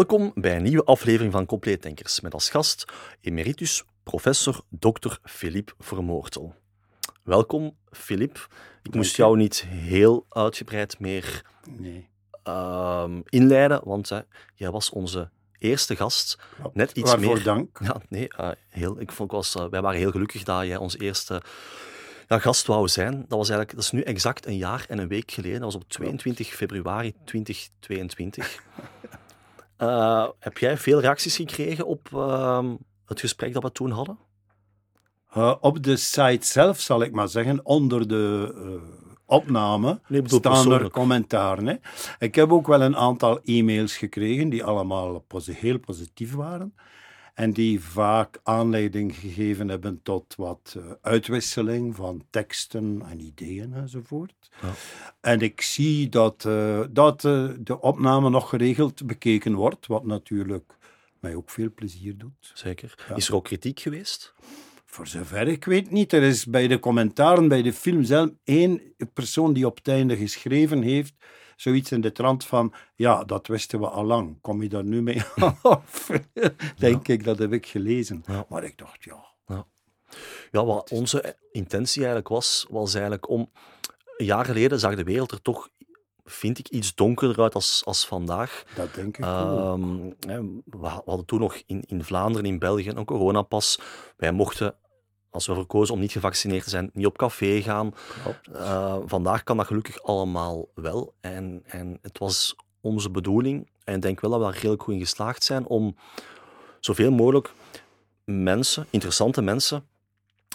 Welkom bij een nieuwe aflevering van Compleet Denkers met als gast emeritus professor Dr. Philippe Vermoortel. Welkom, Philippe. Ik moest jou niet heel uitgebreid meer Nee. ehm, inleiden, want uh, jij was onze eerste gast. Net iets Waarvoor meer. dank. Ja, nee, uh, heel, ik vond, was, uh, wij waren heel gelukkig dat jij onze eerste ja, gast wou zijn. Dat, was eigenlijk, dat is nu exact een jaar en een week geleden. Dat was op 22 februari 2022. Uh, heb jij veel reacties gekregen op uh, het gesprek dat we toen hadden? Uh, op de site zelf, zal ik maar zeggen, onder de uh, opname nee, staan er commentaren. Hè. Ik heb ook wel een aantal e-mails gekregen die allemaal heel positief waren. En die vaak aanleiding gegeven hebben tot wat uh, uitwisseling van teksten en ideeën enzovoort. Ja. En ik zie dat, uh, dat uh, de opname nog geregeld bekeken wordt, wat natuurlijk mij ook veel plezier doet. Zeker. Ja. Is er ook kritiek geweest? Voor zover ik weet niet. Er is bij de commentaren bij de film zelf één persoon die op het einde geschreven heeft zoiets in de trant van, ja, dat wisten we al lang. Kom je daar nu mee af? Denk ja. ik, dat heb ik gelezen. Ja. Maar ik dacht, ja. Ja, ja wat onze intentie eigenlijk was, was eigenlijk om... Een jaar geleden zag de wereld er toch, vind ik, iets donkerder uit als, als vandaag. Dat denk ik um, We hadden toen nog in, in Vlaanderen, in België, een coronapas. Wij mochten als we verkozen om niet gevaccineerd te zijn, niet op café gaan. Uh, vandaag kan dat gelukkig allemaal wel. En, en het was onze bedoeling, en ik denk wel dat we daar redelijk goed in geslaagd zijn, om zoveel mogelijk mensen, interessante mensen,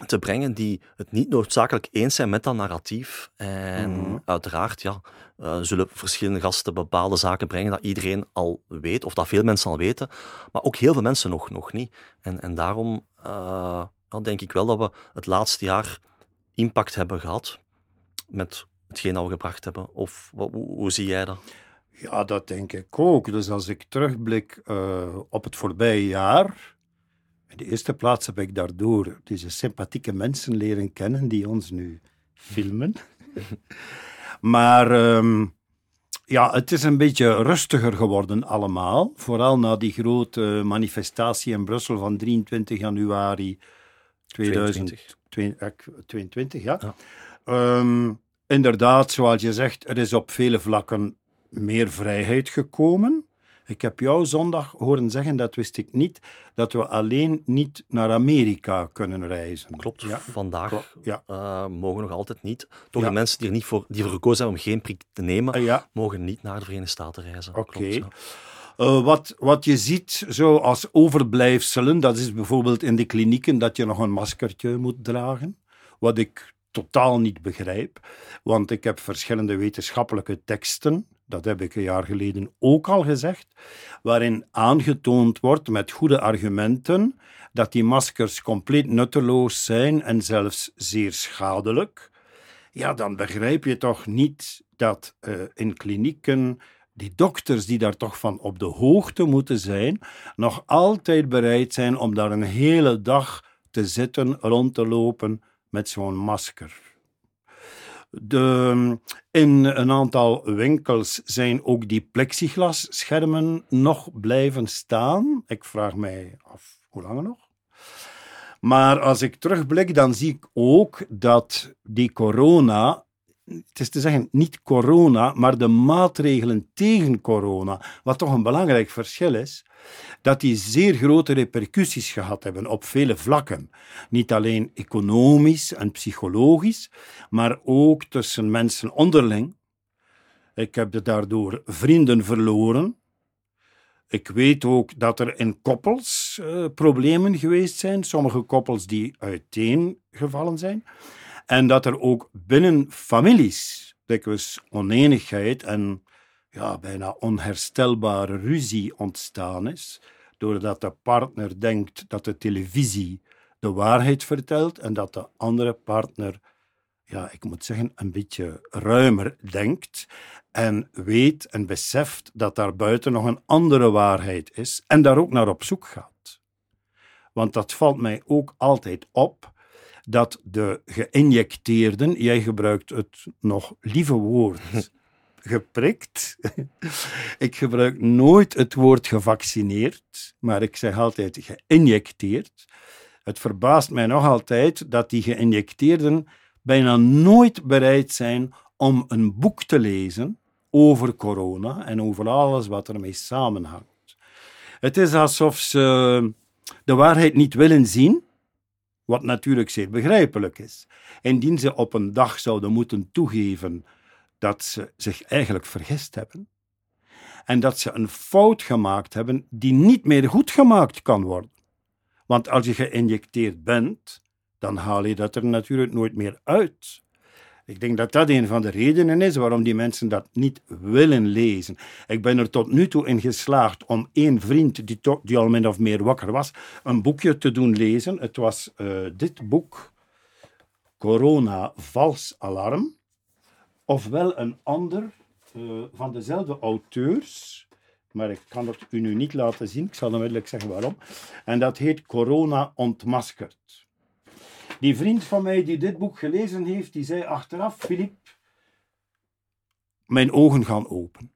te brengen die het niet noodzakelijk eens zijn met dat narratief. En Mhm. uiteraard ja, uh, zullen verschillende gasten bepaalde zaken brengen dat iedereen al weet, of dat veel mensen al weten, maar ook heel veel mensen nog, nog niet. En, en daarom uh, dan denk ik wel dat we het laatste jaar impact hebben gehad met hetgeen we gebracht hebben. Of hoe, zie jij dat? Ja, dat denk ik ook. Dus als ik terugblik uh, op het voorbije jaar, in de eerste plaats heb ik daardoor deze sympathieke mensen leren kennen die ons nu filmen. maar um, ja, het is een beetje rustiger geworden allemaal. Vooral na die grote manifestatie in Brussel van 23 januari 2022, ja. ja. Um, inderdaad, zoals je zegt, er is op vele vlakken meer vrijheid gekomen. Ik heb jou zondag horen zeggen, dat wist ik niet, dat we alleen niet naar Amerika kunnen reizen. Klopt, ja. vandaag Klopt, ja. uh, mogen nog altijd niet. Toch de mensen die er niet voor, die voor gekozen hebben om geen prik te nemen, uh, mogen niet naar de Verenigde Staten reizen. Oké. Okay. Uh, wat, wat je ziet zo als overblijfselen, dat is bijvoorbeeld in de klinieken dat je nog een maskertje moet dragen. Wat ik totaal niet begrijp, want ik heb verschillende wetenschappelijke teksten, dat heb ik een jaar geleden ook al gezegd, waarin aangetoond wordt met goede argumenten dat die maskers compleet nutteloos zijn en zelfs zeer schadelijk. Ja, dan begrijp je toch niet dat uh, in klinieken die dokters die daar toch van op de hoogte moeten zijn, nog altijd bereid zijn om daar een hele dag te zitten, rond te lopen met zo'n masker. De, in een aantal winkels zijn ook die plexiglasschermen nog blijven staan. Ik vraag mij af, hoe lang nog? Maar als ik terugblik, dan zie ik ook dat die corona het is te zeggen, niet corona, maar de maatregelen tegen corona, wat toch een belangrijk verschil is, dat die zeer grote repercussies gehad hebben op vele vlakken. Niet alleen economisch en psychologisch, maar ook tussen mensen onderling. Ik heb daardoor vrienden verloren. Ik weet ook dat er in koppels uh, problemen geweest zijn, sommige koppels die uiteengevallen zijn. En dat er ook binnen families dikwijls oneenigheid en ja, bijna onherstelbare ruzie ontstaan is, doordat de partner denkt dat de televisie de waarheid vertelt en dat de andere partner, ja, ik moet zeggen, een beetje ruimer denkt en weet en beseft dat daar buiten nog een andere waarheid is en daar ook naar op zoek gaat. Want dat valt mij ook altijd op dat de geïnjecteerden, jij gebruikt het nog lieve woord, geprikt. ik gebruik nooit het woord gevaccineerd, maar ik zeg altijd geïnjecteerd. Het verbaast mij nog altijd dat die geïnjecteerden bijna nooit bereid zijn om een boek te lezen over corona en over alles wat ermee samenhangt. Het is alsof ze de waarheid niet willen zien, wat natuurlijk zeer begrijpelijk is. Indien ze op een dag zouden moeten toegeven dat ze zich eigenlijk vergist hebben en dat ze een fout gemaakt hebben die niet meer goed gemaakt kan worden. Want als je geïnjecteerd bent, dan haal je dat er natuurlijk nooit meer uit. Ik denk dat dat een van de redenen is waarom die mensen dat niet willen lezen. Ik ben er tot nu toe in geslaagd om één vriend, die, die al min of meer wakker was, een boekje te doen lezen. Het was uh, dit boek, Corona Vals Alarm, ofwel een ander uh, van dezelfde auteurs, maar ik kan het u nu niet laten zien, ik zal onmiddellijk zeggen waarom. En dat heet Corona Ontmaskerd. Die vriend van mij die dit boek gelezen heeft, die zei achteraf, Filip, mijn ogen gaan open.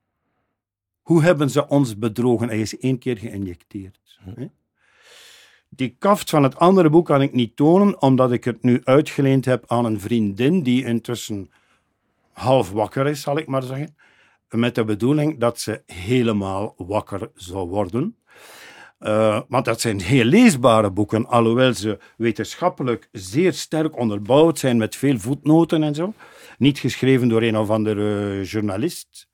Hoe hebben ze ons bedrogen? Hij is één keer geïnjecteerd. Hm. Die kaft van het andere boek kan ik niet tonen, omdat ik het nu uitgeleend heb aan een vriendin die intussen half wakker is, zal ik maar zeggen. Met de bedoeling dat ze helemaal wakker zou worden. Uh, want dat zijn heel leesbare boeken, alhoewel ze wetenschappelijk zeer sterk onderbouwd zijn met veel voetnoten en zo. Niet geschreven door een of andere journalist.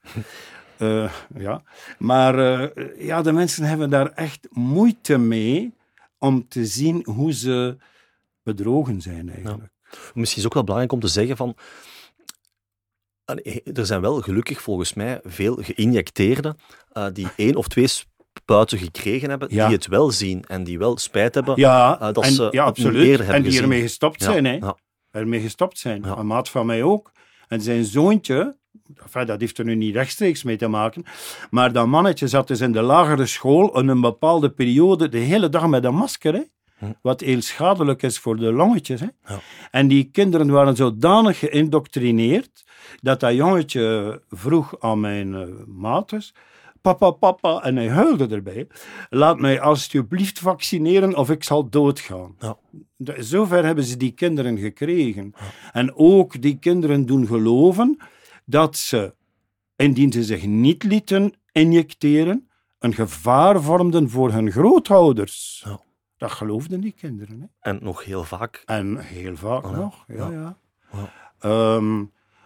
Uh, ja. Maar uh, ja, de mensen hebben daar echt moeite mee om te zien hoe ze bedrogen zijn eigenlijk. Ja. Misschien is het ook wel belangrijk om te zeggen van er zijn wel gelukkig volgens mij veel geïnjecteerden uh, die één of twee buiten gekregen hebben, die het wel zien en die wel spijt hebben ja, uh, dat en, ze ja, eerder hebben En die gezien. ermee gestopt zijn, hè. Ermee gestopt zijn. Een maat van mij ook. En zijn zoontje, enfin, dat heeft er nu niet rechtstreeks mee te maken, maar dat mannetje zat dus in de lagere school in een bepaalde periode de hele dag met een masker, hè. Hm. Wat heel schadelijk is voor de longetjes. Hè? Ja. En die kinderen waren zodanig geïndoctrineerd dat dat jongetje vroeg aan mijn uh, mates: Papa, papa, en hij huilde erbij. Laat mij alsjeblieft vaccineren of ik zal doodgaan. Ja. Zover hebben ze die kinderen gekregen. En ook die kinderen doen geloven dat ze, indien ze zich niet lieten injecteren, een gevaar vormden voor hun grootouders. Ja. Dat geloofden die kinderen. Hè? En nog heel vaak. En heel vaak nog, ja, Ja. ja.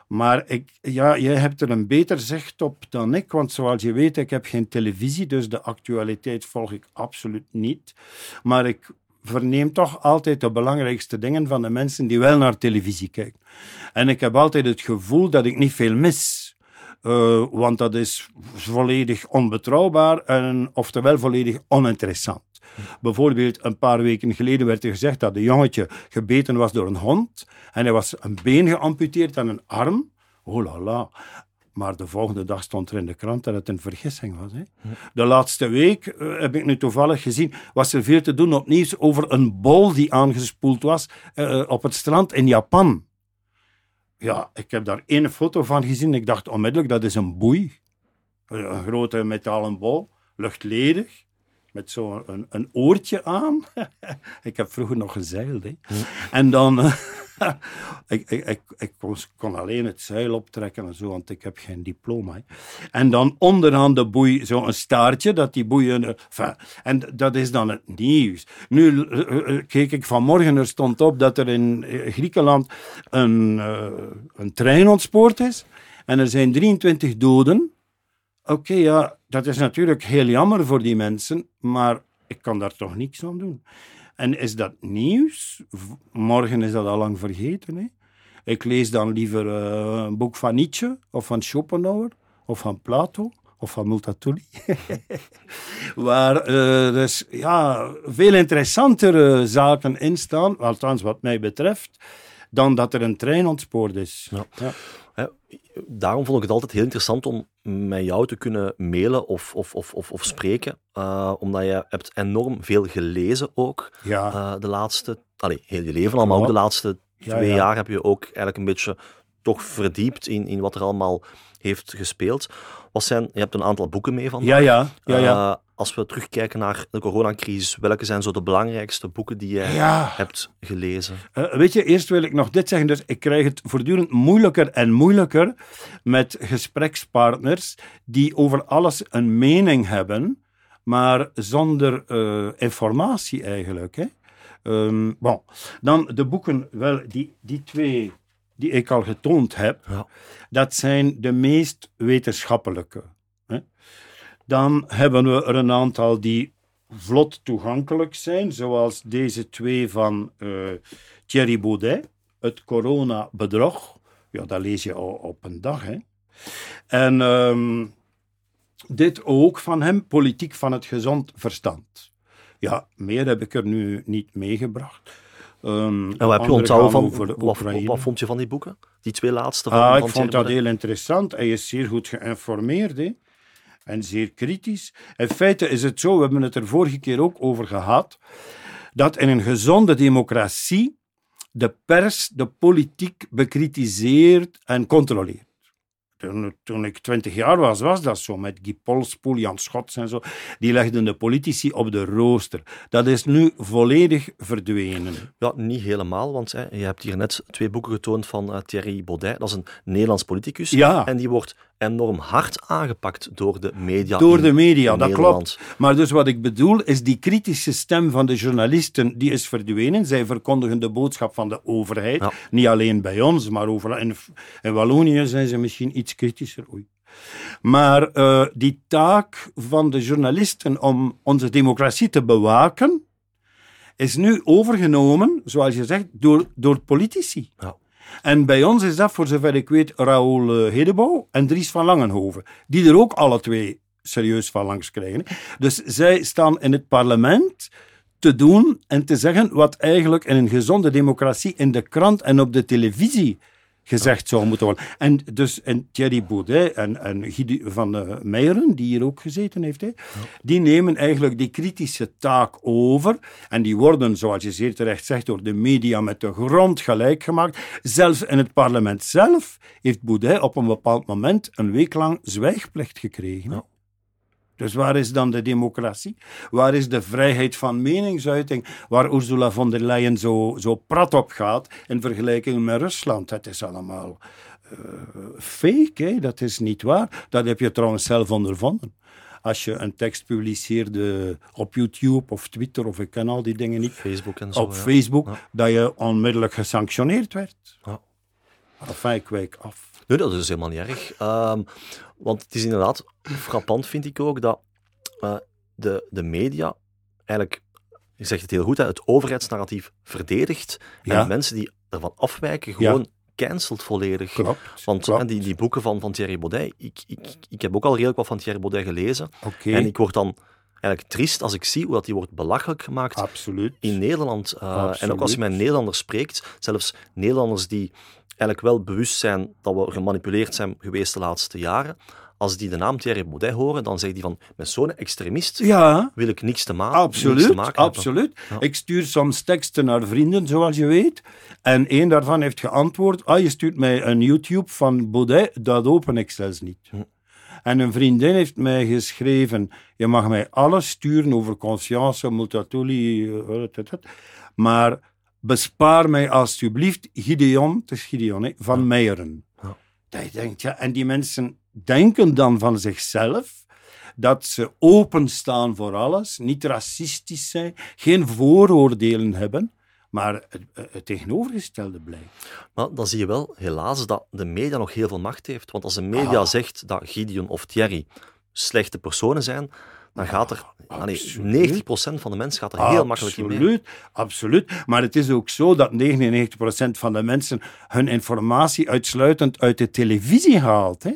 Maar ik, ja, jij hebt er een beter zicht op dan ik, want zoals je weet, ik heb geen televisie, dus de actualiteit volg ik absoluut niet. Maar ik verneem toch altijd de belangrijkste dingen van de mensen die wel naar televisie kijken. En ik heb altijd het gevoel dat ik niet veel mis. Eh, want dat is volledig onbetrouwbaar en oftewel volledig oninteressant. Bijvoorbeeld, een paar weken geleden werd er gezegd dat een jongetje gebeten was door een hond en hij was een been geamputeerd en een arm. Oh la la. Maar de volgende dag stond er in de krant dat het een vergissing was. Hè. De laatste week, eh, heb ik nu toevallig gezien, was er veel te doen op nieuws over een bol die aangespoeld was eh, op het strand in Japan. Ja, ik heb daar één foto van gezien. Ik dacht onmiddellijk, dat is een boei. Een grote metalen bol, luchtledig, met zo'n een, een oortje aan. ik heb vroeger nog gezeild. Hè. En dan... eh, ik, ik, ik, ik kon, alleen het zeil optrekken en zo, want ik heb geen diploma. hè. En dan onderaan de boei zo'n staartje, dat die boeien... eh, en dat is dan het nieuws. Nu keek ik vanmorgen, er stond op dat er in eh, Griekenland een, een trein ontspoord is. En er zijn 23 doden. Oké, ja, dat is natuurlijk heel jammer voor die mensen, maar ik kan daar toch niks aan doen. En is dat nieuws? Morgen is dat al lang vergeten. Hè? Ik lees dan liever eh, een boek van Nietzsche, of van Schopenhauer, of van Plato, of van Multatuli. Waar eh, dus, ja, veel interessantere zaken in staan, althans wat mij betreft, dan dat er een trein ontspoord is. Ja. Ja. Daarom vond ik het altijd heel interessant om met jou te kunnen mailen of, of, of, of, of spreken. eh, omdat je hebt enorm veel gelezen ook. Ja. eh, de laatste, allee, heel je leven al, maar ook de laatste Ja, twee ja. jaar heb je ook eigenlijk een beetje toch verdiept in, in wat er allemaal heeft gespeeld. Wat zijn, je hebt een aantal boeken mee vandaag. Ja, ja. ja, ja. Uh, als we terugkijken naar de coronacrisis, welke zijn zo de belangrijkste boeken die jij Ja. hebt gelezen? Eh, weet je, eerst wil ik nog dit zeggen. Dus ik krijg het voortdurend moeilijker en moeilijker met gesprekspartners die over alles een mening hebben, maar zonder eh, informatie eigenlijk. Hè. Ehm, bon. Dan de boeken, wel, die, die twee die ik al getoond heb, Ja. dat zijn de meest wetenschappelijke. Hè. Dan hebben we er een aantal die vlot toegankelijk zijn, zoals deze twee van eh, Thierry Baudet, het corona-bedrog. Ja, dat lees je al op een dag. Hè. En ehm, dit ook van hem, Politiek van het Gezond Verstand. Ja, meer heb ik er nu niet meegebracht. Ehm, En wat heb je onthouden van, wat, wat vond je van die boeken? Die twee laatste van, Ah, ik van vond dat heel interessant. Hij is zeer goed geïnformeerd hè? en zeer kritisch. In feite is het zo, we hebben het er vorige keer ook over gehad, dat in een gezonde democratie de pers de politiek bekritiseert en controleert. Toen, toen ik twintig jaar was, was dat zo, met Guy Polspoel, Jan Schots en zo. Die legden de politici op de rooster. Dat is nu volledig verdwenen. Ja, niet helemaal, want hè, je hebt hier net twee boeken getoond van eh, Thierry Baudet. Dat is een Nederlands politicus. Ja. En die wordt enorm hard aangepakt door de media. Door de media, dat Nederland. klopt. Maar dus wat ik bedoel is die kritische stem van de journalisten, die is verdwenen. Zij verkondigen de boodschap van de overheid. Ja. Niet alleen bij ons, maar overal. In, in Wallonië zijn ze misschien iets kritischer. Oei. Maar eh, die taak van de journalisten om onze democratie te bewaken, is nu overgenomen, zoals je zegt, door, door politici. Ja. En bij ons is dat, voor zover ik weet, Raoul eh, Hedebouw en Dries van Langenhoven, die er ook alle twee serieus van langs krijgen. Dus zij staan in het parlement te doen en te zeggen wat eigenlijk in een gezonde democratie in de krant en op de televisie gezegd zou moeten worden. En dus en Thierry Baudet en, en Guy van uh, Meijeren, die hier ook gezeten heeft, hè, die nemen eigenlijk die kritische taak over en die worden, zoals je zeer terecht zegt, door de media met de grond gelijk gemaakt. Zelfs in het parlement zelf heeft Baudet op een bepaald moment een week lang zwijgplicht gekregen. Ja. Dus waar is dan de democratie? Waar is de vrijheid van meningsuiting? Waar Ursula von der Leyen zo, zo prat op gaat in vergelijking met Rusland. Het is allemaal eh, fake, hè? dat is niet waar. Dat heb je trouwens zelf ondervonden. Als je een tekst publiceerde op YouTube of Twitter, of ik ken al die dingen niet, Facebook en zo. op ja. Facebook, Ja. dat je onmiddellijk gesanctioneerd werd. Ja. Enfin, ik wijk af. Nee, dat is helemaal niet erg. Ehm, want het is inderdaad frappant, vind ik ook, dat eh, de, de media eigenlijk, je zegt het heel goed, hè, het overheidsnarratief verdedigt Ja. en mensen die ervan afwijken gewoon cancelt volledig. Klopt. Want klopt. die, die boeken van, van Thierry Baudet, ik, ik, ik heb ook al redelijk wat van Thierry Baudet gelezen. En ik word dan eigenlijk triest als ik zie hoe dat die wordt belachelijk gemaakt absoluut. in Nederland. Uh, en ook als je met Nederlanders spreekt, zelfs Nederlanders die eigenlijk wel bewust zijn dat we gemanipuleerd zijn geweest de laatste jaren, als die de naam Thierry Baudet horen, dan zeggen die van, met zo'n extremist Ja, wil ik niks te, ma niks te Absoluut, maken hebben. absoluut. Ja. Ik stuur soms teksten naar vrienden, zoals je weet. En één daarvan heeft geantwoord: Ah, je stuurt mij een YouTube van Baudet, dat open ik zelfs niet. Hm. En een vriendin heeft mij geschreven: Je mag mij alles sturen over conscience, multatuli, eh, het, het, maar bespaar mij alstublieft Gideon, het is Gideon, hè, van Meijeren. Ja. Dat je denkt, ja, en die mensen denken dan van zichzelf dat ze openstaan voor alles, niet racistisch zijn, geen vooroordelen hebben, maar het, het tegenovergestelde blijkt. Maar dan zie je wel, helaas, dat de media nog heel veel macht heeft. Want als de media Ah. zegt dat Gideon of Thierry slechte personen zijn, dan gaat er... allee, absoluut. 90% van de mensen gaat er heel makkelijk in mee. Absoluut, absoluut. Maar het is ook zo dat 99% van de mensen hun informatie uitsluitend uit de televisie haalt. Hè?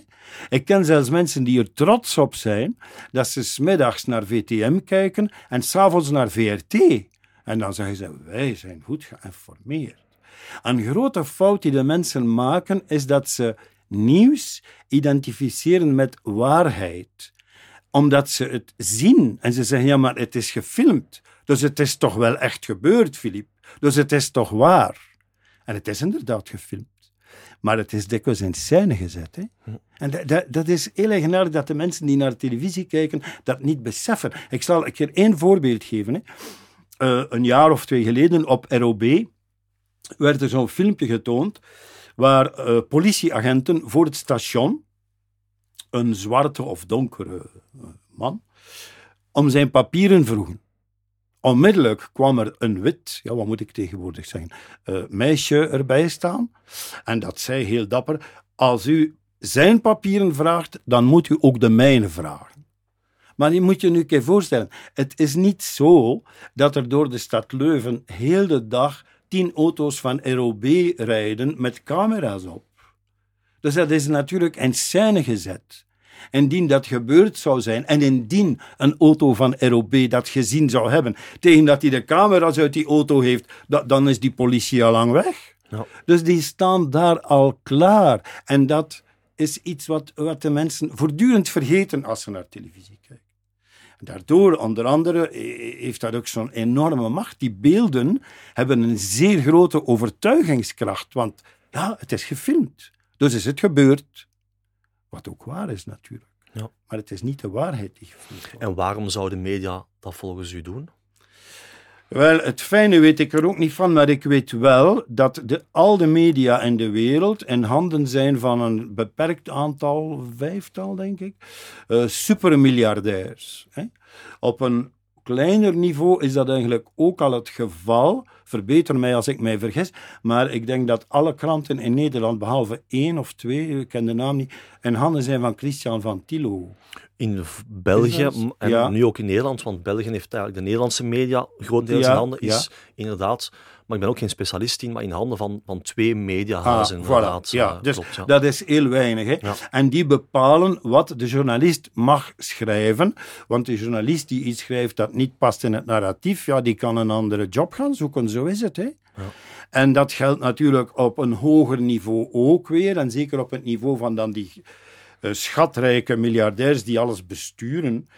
Ik ken zelfs mensen die er trots op zijn dat ze smiddags naar VTM kijken en s'avonds naar VRT. En dan zeggen ze, wij zijn goed geïnformeerd. Een grote fout die de mensen maken is dat ze nieuws identificeren met waarheid omdat ze het zien en ze zeggen, ja, maar het is gefilmd. Dus het is toch wel echt gebeurd, Filip. Dus het is toch waar. En het is inderdaad gefilmd. Maar het is dikwijls in scène gezet. Hè? Hm. En dat, dat, dat is heel eigenaardig dat de mensen die naar televisie kijken dat niet beseffen. Ik zal een keer één voorbeeld geven. Hè. Eh, een jaar of twee geleden op ROB werd er zo'n filmpje getoond waar eh, politieagenten voor het station een zwarte of donkere eh, man om zijn papieren vroegen. Onmiddellijk kwam er een wit, ja, wat moet ik tegenwoordig zeggen, eh, meisje erbij staan. En dat zei heel dapper: Als u zijn papieren vraagt, dan moet u ook de mijne vragen. Maar je moet je nu een keer voorstellen: het is niet zo dat er door de stad Leuven heel de dag tien auto's van ROB rijden met camera's op. Dus dat is natuurlijk in scène gezet. Indien dat gebeurd zou zijn en indien een auto van ROB dat gezien zou hebben, tegen dat hij de camera's uit die auto heeft, dat, dan is die politie al lang weg. Ja. Dus die staan daar al klaar. En dat is iets wat, wat de mensen voortdurend vergeten als ze naar televisie kijken. En daardoor, onder andere, eh, heeft dat ook zo'n enorme macht. Die beelden hebben een zeer grote overtuigingskracht, want ja, het is gefilmd. Dus is het gebeurd. Wat ook waar is natuurlijk. Ja. Maar het is niet de waarheid die wordt. En waarom zouden media dat volgens u doen? Wel, het fijne weet ik er ook niet van, maar ik weet wel dat de, al de media in de wereld in handen zijn van een beperkt aantal, vijftal denk ik, eh supermiljardairs. Hè. Op een kleiner niveau is dat eigenlijk ook al het geval. Verbeter mij als ik mij vergis, maar ik denk dat alle kranten in Nederland, behalve één of twee, ik ken de naam niet, in handen zijn van Christian van Tilo. In België en ja. nu ook in Nederland, want België heeft eigenlijk de Nederlandse media grotendeels Ja, in handen, is ja. inderdaad, maar ik ben ook geen specialist in, maar in handen van, van twee Ah, mediahuizen inderdaad. Ja, eh, dus klopt, ja. dat is heel weinig. Hè? Ja. En die bepalen wat de journalist mag schrijven. Want de journalist die iets schrijft dat niet past in het narratief, ja, die kan een andere job gaan zoeken. Zo is het. Hè? En dat geldt natuurlijk op een hoger niveau ook weer. En zeker op het niveau van dan die eh, schatrijke miljardairs die alles besturen.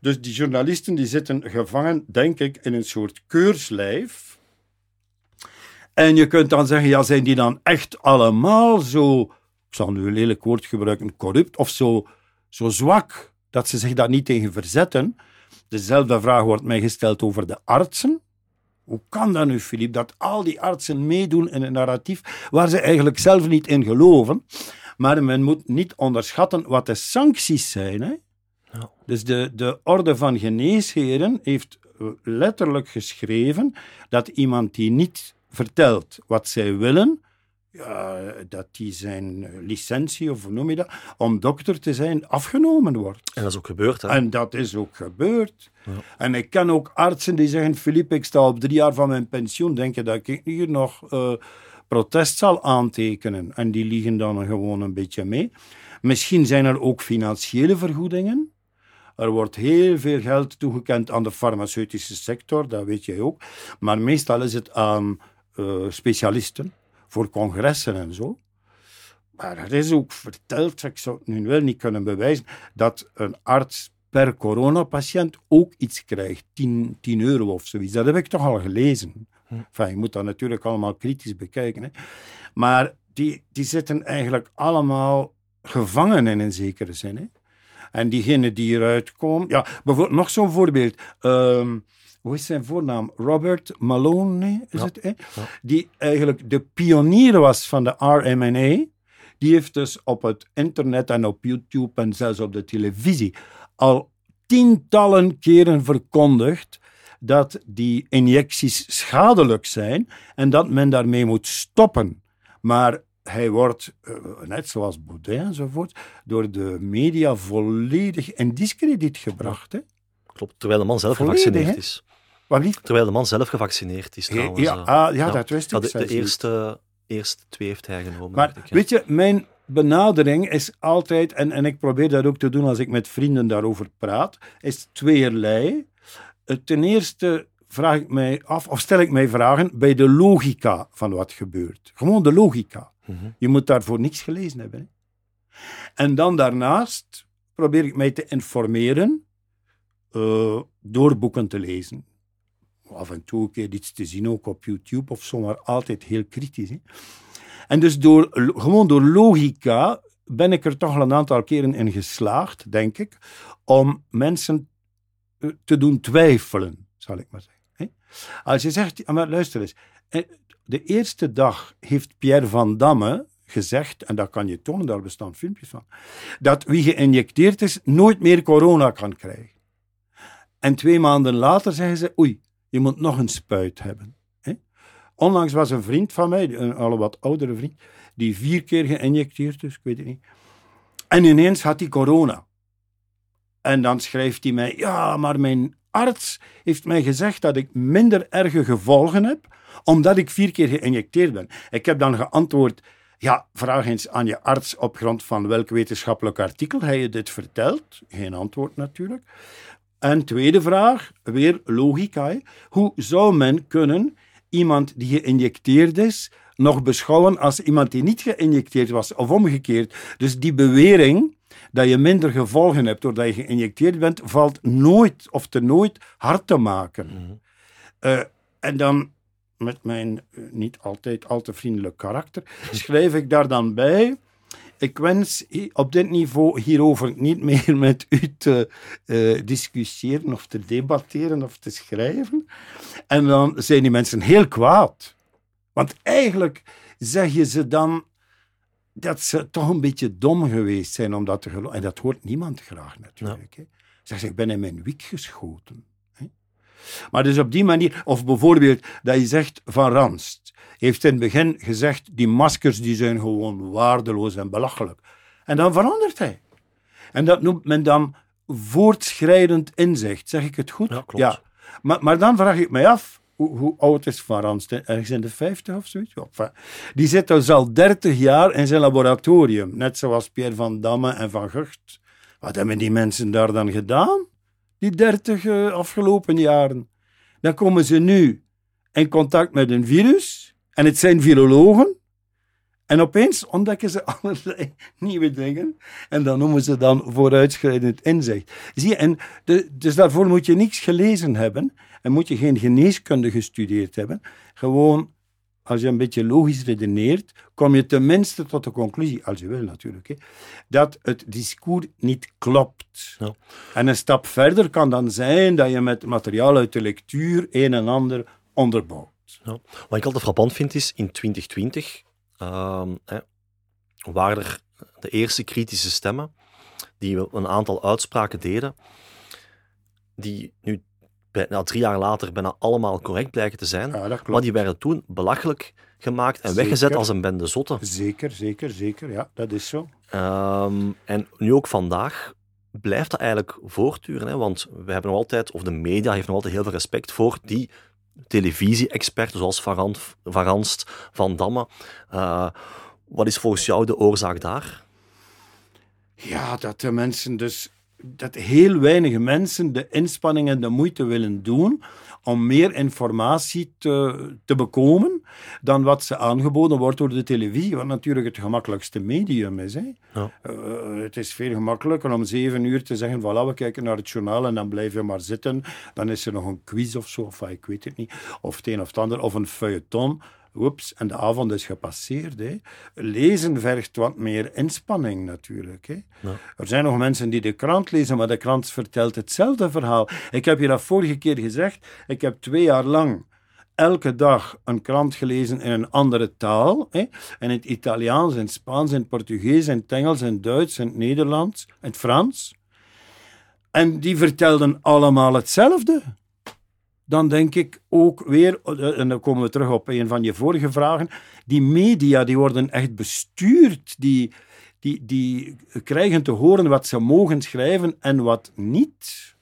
Dus die journalisten die zitten gevangen, denk ik, in een soort keurslijf. En je kunt dan zeggen, ja, zijn die dan echt allemaal zo, ik zal nu een lelijk woord gebruiken, corrupt of zo, zo zwak, dat ze zich daar niet tegen verzetten? Dezelfde vraag wordt mij gesteld over de artsen. Hoe kan dat nu, Filip, dat al die artsen meedoen in een narratief waar ze eigenlijk zelf niet in geloven? Maar men moet niet onderschatten wat de sancties zijn. Hè? Ja. Dus de, de Orde van Geneesheren heeft eh, letterlijk geschreven dat iemand die niet vertelt wat zij willen, ja, dat die zijn licentie, of hoe noem je dat, om dokter te zijn, afgenomen wordt. En dat is ook gebeurd, hè? En dat is ook gebeurd. En ik ken ook artsen die zeggen, Philippe, ik sta op drie jaar van mijn pensioen, denk je dat ik hier nog eh, protest zal aantekenen? En die liegen dan gewoon een beetje mee. Misschien zijn er ook financiële vergoedingen. Er wordt heel veel geld toegekend aan de farmaceutische sector, dat weet jij ook. Maar meestal is het aan eh, specialisten, voor congressen en zo. Maar er is ook verteld, ik zou het nu wel niet kunnen bewijzen, dat een arts per coronapatiënt ook iets krijgt, 10, 10 euro of zoiets. Dat heb ik toch al gelezen. Enfin, je moet dat natuurlijk allemaal kritisch bekijken. Hè. Maar die, die zitten eigenlijk allemaal gevangen in een zekere zin. Hè. En diegenen die eruit komen... Ja, bijvoorbeeld nog zo'n voorbeeld. Ehm, hoe is zijn voornaam? Robert Malone, is Ja, het? Hè? Die eigenlijk de pionier was van de RMNA. Die heeft dus op het internet en op YouTube en zelfs op de televisie al tientallen keren verkondigd dat die injecties schadelijk zijn en dat men daarmee moet stoppen. Maar hij wordt, eh, net zoals Baudet enzovoort, door de media volledig in discrediet gebracht. Hè? Klopt, terwijl de man zelf Volledig, gevaccineerd hè? is. Terwijl de man zelf gevaccineerd is, trouwens. ja, eh. ah, ja, dat wist ik de, zelfs de niet. eerste, eerste twee heeft hij genomen. Maar ik, ja. weet je, mijn benadering is altijd, en, en ik probeer dat ook te doen als ik met vrienden daarover praat, is tweeërlei. Eh, Ten eerste vraag ik mij af, of stel ik mij vragen bij de logica van wat gebeurt. Gewoon de logica. Mhm. Je moet daarvoor niks gelezen hebben. Hè? En dan daarnaast probeer ik mij te informeren eh, door boeken te lezen. Af en toe een keer iets te zien, ook op YouTube of zo, maar altijd heel kritisch. Hè? En dus door, gewoon door logica ben ik er toch al een aantal keren in geslaagd, denk ik, om mensen eh, te doen twijfelen, zal ik maar zeggen. Als je zegt, maar luister eens, eh, de eerste dag heeft Pierre van Damme gezegd, en dat kan je tonen, daar bestaan filmpjes van, dat wie geïnjecteerd is nooit meer corona kan krijgen. En twee maanden later zeggen ze, oei, je moet nog een spuit hebben. Onlangs was een vriend van mij, een al wat oudere vriend, die vier keer geïnjecteerd is, ik weet het niet. En ineens had hij corona. En dan schrijft hij mij, ja, maar mijn arts heeft mij gezegd dat ik minder erge gevolgen heb, omdat ik vier keer geïnjecteerd ben. Ik heb dan geantwoord, ja, vraag eens aan je arts op grond van welk wetenschappelijk artikel hij je dit vertelt. Geen antwoord natuurlijk. En tweede vraag, weer logica. Hoe zou men kunnen iemand die geïnjecteerd is nog beschouwen als iemand die niet geïnjecteerd was of omgekeerd? Dus die bewering dat je minder gevolgen hebt doordat je geïnjecteerd bent, valt nooit of te nooit hard te maken. Mhm. Eh, en dan, met mijn eh, niet altijd al te vriendelijk karakter, schrijf ik daar dan bij. Ik wens op dit niveau hierover niet meer met u te uh, discussiëren of te debatteren of te schrijven. En dan zijn die mensen heel kwaad. Want eigenlijk zeg je ze dan dat ze toch een beetje dom geweest zijn om dat te geloven. En dat hoort niemand graag natuurlijk. Ja. Zeg, ik ben in mijn wiek geschoten. Hè? Maar dus op die manier, of bijvoorbeeld dat je zegt van Ranst, heeft in het begin gezegd, die maskers die zijn gewoon waardeloos en belachelijk. En dan verandert hij. En dat noemt men dan voortschrijdend inzicht. Zeg ik het goed? Ja, klopt. Ja. Maar, maar dan vraag ik mij af, hoe, hoe, oud is Van Ranst? Ergens in de 50 of zoiets? Ja, die zit dus al 30 jaar in zijn laboratorium, net zoals Pierre van Damme en Van Gucht. Wat hebben die mensen daar dan gedaan? Die 30 uh, afgelopen jaren. Dan komen ze nu in contact met een virus, en het zijn virologen, en opeens ontdekken ze allerlei nieuwe dingen. En dan noemen ze dan vooruitschrijdend inzicht. Zie je, en de, dus daarvoor moet je niets gelezen hebben. En moet je geen geneeskunde gestudeerd hebben. Gewoon, als je een beetje logisch redeneert, kom je tenminste tot de conclusie, als je wil natuurlijk, hè, dat het discours niet klopt. Ja. En een stap verder kan dan zijn dat je met materiaal uit de lectuur een en ander onderbouwt. Ja. Wat ik altijd frappant vind is, in 2020 uh, waren er de eerste kritische stemmen die een aantal uitspraken deden, die nu bijna drie jaar later bijna allemaal correct blijken te zijn. Ja, maar die werden toen belachelijk gemaakt en weggezet als een bende zotten. Zeker, zeker, zeker. Ja, dat is zo. Ehm, en nu ook vandaag blijft dat eigenlijk voortduren. Hè? Want we hebben nog altijd, of de media heeft nog altijd heel veel respect voor die televisie-experten zoals Varanst, Van Damme. Uh, wat is volgens jou de oorzaak daar? Ja, dat de mensen dus dat heel weinig mensen de inspanning en de moeite willen doen om meer informatie te, te bekomen dan wat ze aangeboden wordt door de televisie, wat natuurlijk het gemakkelijkste medium is. Hè. Ja. Uh, het is veel gemakkelijker om zeven uur te zeggen, voilà, we kijken naar het journaal en dan blijf je maar zitten. Dan is er nog een quiz of zo, of ik weet het niet, of het een of het ander, of een feuilleton. Oeps, en de avond is gepasseerd. Hè. Lezen vergt wat meer inspanning natuurlijk. Hè. Er zijn nog mensen die de krant lezen, maar de krant vertelt hetzelfde verhaal. Ik heb je dat vorige keer gezegd. Ik heb twee jaar lang elke dag een krant gelezen in een andere taal. Hè? In het Italiaans, in het Spaans, in het Portugees, in het Engels, in het Duits, in het Nederlands, in het Frans. En die vertelden allemaal hetzelfde dan denk ik ook weer, eh, en dan komen we terug op een van je vorige vragen, die media die worden echt bestuurd, die, die, die krijgen te horen wat ze mogen schrijven en wat niet.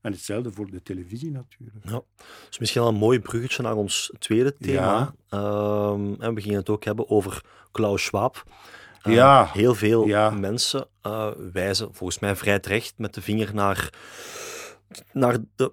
En hetzelfde voor de televisie natuurlijk. Ja, dus misschien wel een mooi bruggetje naar ons tweede thema. Ja. Ehm, en we gingen het ook hebben over Klaus Schwab. Uh, ja. Heel veel ja. mensen uh, wijzen volgens mij vrij terecht met de vinger naar, naar de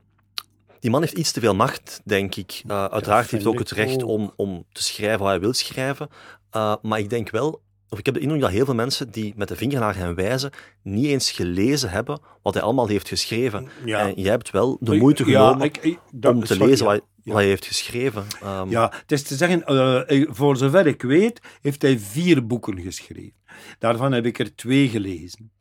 die man heeft iets te veel macht, denk ik. Uh, uiteraard heeft hij ook het recht om, om te schrijven wat hij wil schrijven. Uh, maar ik denk wel, of ik heb de indruk dat heel veel mensen die met de vinger naar hem wijzen, niet eens gelezen hebben wat hij allemaal heeft geschreven. Ja. En jij hebt wel de moeite genomen ik, om te lezen wat, wat hij heeft geschreven. Ehm, Ja, het is te zeggen, eh, eh, voor zover ik weet, heeft hij vier boeken geschreven. Daarvan heb ik er twee gelezen.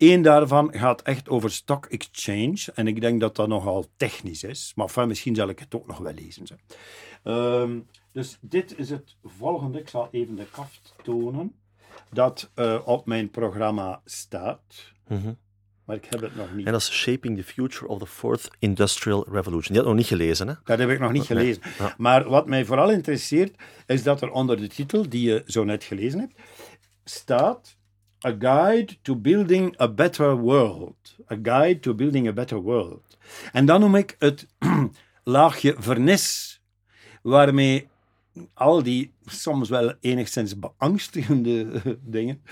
Eén daarvan gaat echt over stock exchange. En ik denk dat dat nogal technisch is. Maar enfin, misschien zal ik het ook nog wel lezen. Ehm, dus dit is het volgende. Ik zal even de kaft tonen. Dat eh, op mijn programma staat. mhm. Maar ik heb het nog niet. En dat is Shaping the Future of the Fourth Industrial Revolution. Die had ik nog niet gelezen, hè? Dat heb ik nog niet Nee, gelezen. ja. Maar wat mij vooral interesseert, is dat er onder de titel, die je zo net gelezen hebt, staat A Guide to Building a Better World. A Guide to Building a Better World. En dan noem ik het laagje vernis, waarmee al die soms wel enigszins beangstigende dingen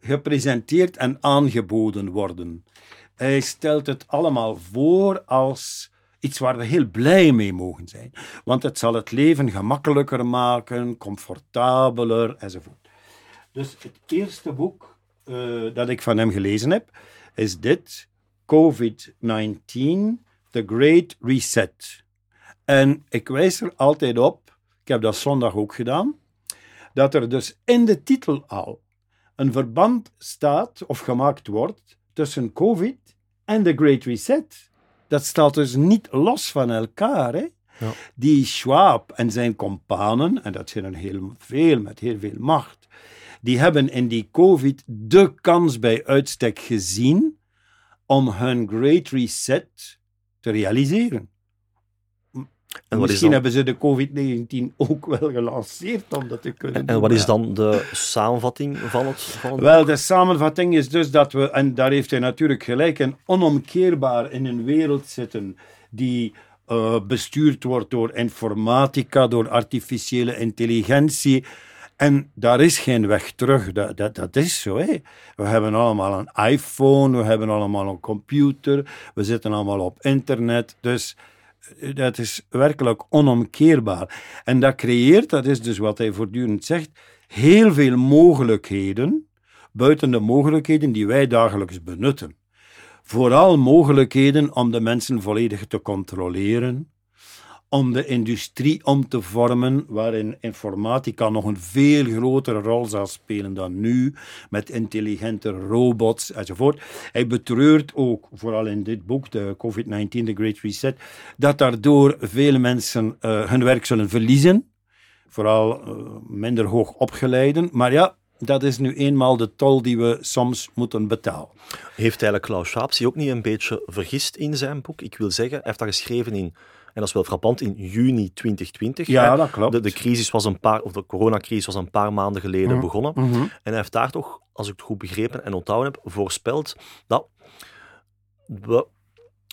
gepresenteerd en aangeboden worden. Hij stelt het allemaal voor als iets waar we heel blij mee mogen zijn. Want het zal het leven gemakkelijker maken, comfortabeler enzovoort. Dus het eerste boek eh, dat ik van hem gelezen heb, is dit: COVID-19, The Great Reset. En ik wijs er altijd op, ik heb dat zondag ook gedaan, dat er dus in de titel al een verband staat of gemaakt wordt tussen COVID en de Great Reset. Dat staat dus niet los van elkaar. Hè? Ja. Die Schwab en zijn companen, en dat zijn er heel veel met heel veel macht, die hebben in die COVID de kans bij uitstek gezien om hun Great Reset te realiseren. En Misschien dan, hebben ze de COVID-19 ook wel gelanceerd om dat te kunnen en doen, wat is dan de samenvatting van het, van het Wel, de samenvatting is dus dat we, en daar heeft hij natuurlijk gelijk, en onomkeerbaar in een wereld zitten die eh, bestuurd wordt door informatica, door artificiële intelligentie. En daar is geen weg terug. Dat, dat, dat is zo. We hebben allemaal een iPhone, we hebben allemaal een computer, we zitten allemaal op internet. Dus eh, dat is werkelijk onomkeerbaar. En dat creëert, dat is dus wat hij voortdurend zegt, heel veel mogelijkheden buiten de mogelijkheden die wij dagelijks benutten. Vooral mogelijkheden om de mensen volledig te controleren, om de industrie om te vormen, waarin informatica nog een veel grotere rol zal spelen dan nu, met intelligente robots enzovoort. Hij betreurt ook, vooral in dit boek, de COVID-19, The Great Reset, dat daardoor veel mensen eh, hun werk zullen verliezen, vooral eh, minder hoog opgeleiden. Maar ja, dat is nu eenmaal de tol die we soms moeten betalen. Heeft eigenlijk Klaus Schwab zich ook niet een beetje vergist in zijn boek? Ik wil zeggen, hij heeft dat geschreven in, dat is wel frappant, in juni 2020. Ja, hè. dat klopt. De, de crisis was een paar, of de coronacrisis was een paar maanden geleden begonnen. En hij heeft daar toch, als ik het goed begrepen en onthouden heb, voorspeld dat we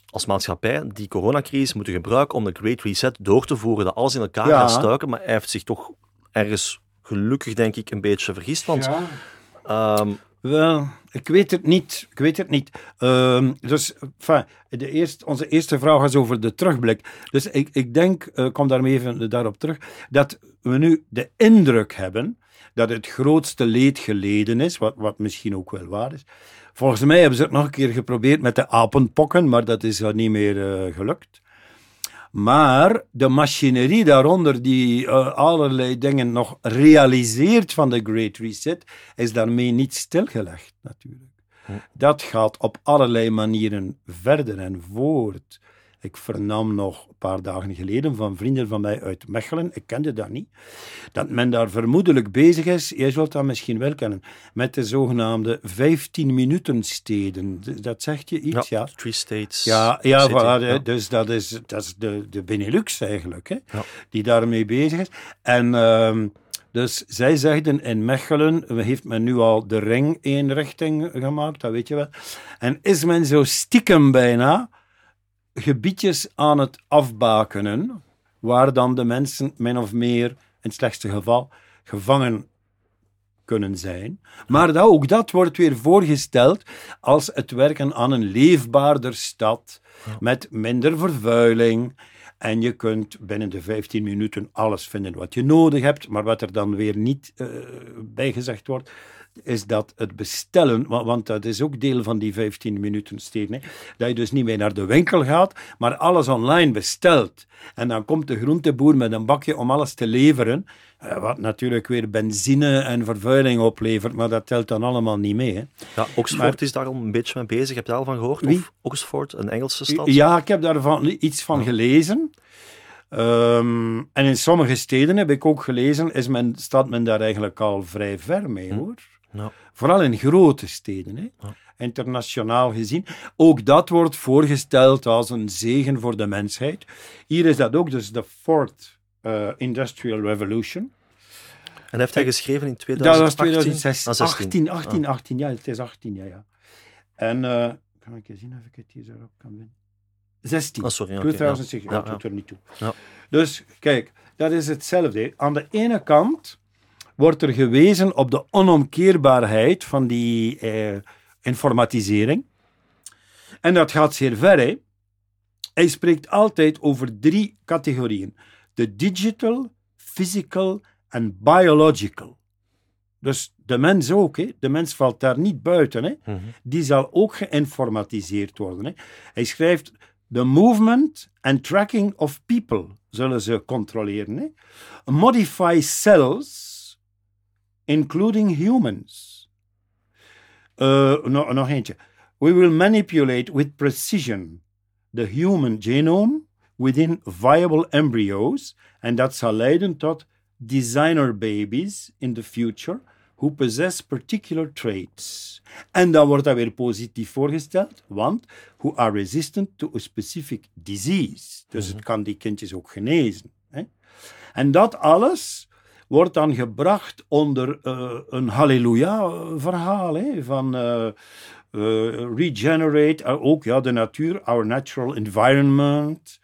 als maatschappij die coronacrisis moeten gebruiken om de Great Reset door te voeren, dat alles in elkaar Ja. gaat stuiken. Maar hij heeft zich toch ergens gelukkig, denk ik, een beetje vergist. Want ehm, Wel, ik weet het niet. Ik weet het niet. Ehm, dus, de eerste, onze eerste vraag was over de terugblik. Dus ik, ik denk, eh, ik kom daarmee even daarop terug, dat we nu de indruk hebben dat het grootste leed geleden is, wat, wat misschien ook wel waar is. Volgens mij hebben ze het nog een keer geprobeerd met de apenpokken, maar dat is niet meer eh, gelukt. Maar de machinerie daaronder, die uh, allerlei dingen nog realiseert van de Great Reset, is daarmee niet stilgelegd, natuurlijk. Hm. Dat gaat op allerlei manieren verder en voort. Ik vernam nog een paar dagen geleden van vrienden van mij uit Mechelen, ik kende dat niet, dat men daar vermoedelijk bezig is, jij zult dat misschien wel kennen, met de zogenaamde 15-minuten steden. Dat zegt je iets, ja? ja, Three States. Ja, ja, City, voilà, ja. dus dat is, dat is de, de Benelux eigenlijk, hè, Ja. die daarmee bezig is. En ehm, dus zij zegden in Mechelen, heeft men nu al de ring één richting gemaakt, dat weet je wel. En is men zo stiekem bijna gebiedjes aan het afbakenen, waar dan de mensen min of meer, in het slechtste geval, gevangen kunnen zijn. Maar dat, ook dat wordt weer voorgesteld als het werken aan een leefbaarder stad, met minder vervuiling. En je kunt binnen de 15 minuten alles vinden wat je nodig hebt, maar wat er dan weer niet uh, bijgezegd wordt, is dat het bestellen, wa- want dat is ook deel van die 15 minuten steden, hè, dat je dus niet meer naar de winkel gaat, maar alles online bestelt. En dan komt de groenteboer met een bakje om alles te leveren, eh, wat natuurlijk weer benzine en vervuiling oplevert, maar dat telt dan allemaal niet mee. Hè. Ja, Oxford Maar- is daar al een beetje mee bezig. Heb je daar al van gehoord? Wie? Of Oxford, een Engelse stad? Ja, ik heb daarvan iets van gelezen. Ehm, en in sommige steden heb ik ook gelezen, is men, staat men daar eigenlijk al vrij ver mee, hoor. Ja. Vooral in grote steden, hè. Ja. internationaal gezien. Ook dat wordt voorgesteld als een zegen voor de mensheid. Hier is dat ook, dus de Fourth eh, Industrial Revolution. En heeft hij geschreven in Dat 2018? was 2016. Ah, 16. 18, 18, 18, ja, het is 18, ja, ja. En, eh, kan ik eens zien of ik het hier zo op kan vinden? 16. Ah, sorry, oké, 2006, ja. dat doet er niet toe. Ja. Dus kijk, dat is hetzelfde. Aan de ene kant wordt er gewezen op de onomkeerbaarheid van die eh, informatisering. En dat gaat zeer ver. Hè? Hij spreekt altijd over drie categorieën: de digital, physical en biological. Dus de mens ook, hè? de mens valt daar niet buiten. Hè? Mhm. die zal ook geïnformatiseerd worden. Hè. Hij schrijft: The movement and tracking of people zullen ze controleren. Hè. Modify cells, including humans. Eh, nog, nog eentje. We will manipulate with precision the human genome within viable embryos. En dat zal leiden tot designer babies in the future who possess particular traits. En dan wordt dat weer positief voorgesteld, want who are resistant to a specific disease. Dus het kan die kindjes ook genezen. Hè? En dat alles wordt dan gebracht onder eh, een halleluja-verhaal hè, van eh, eh, regenerate, eh, ook ja, de natuur, our natural environment.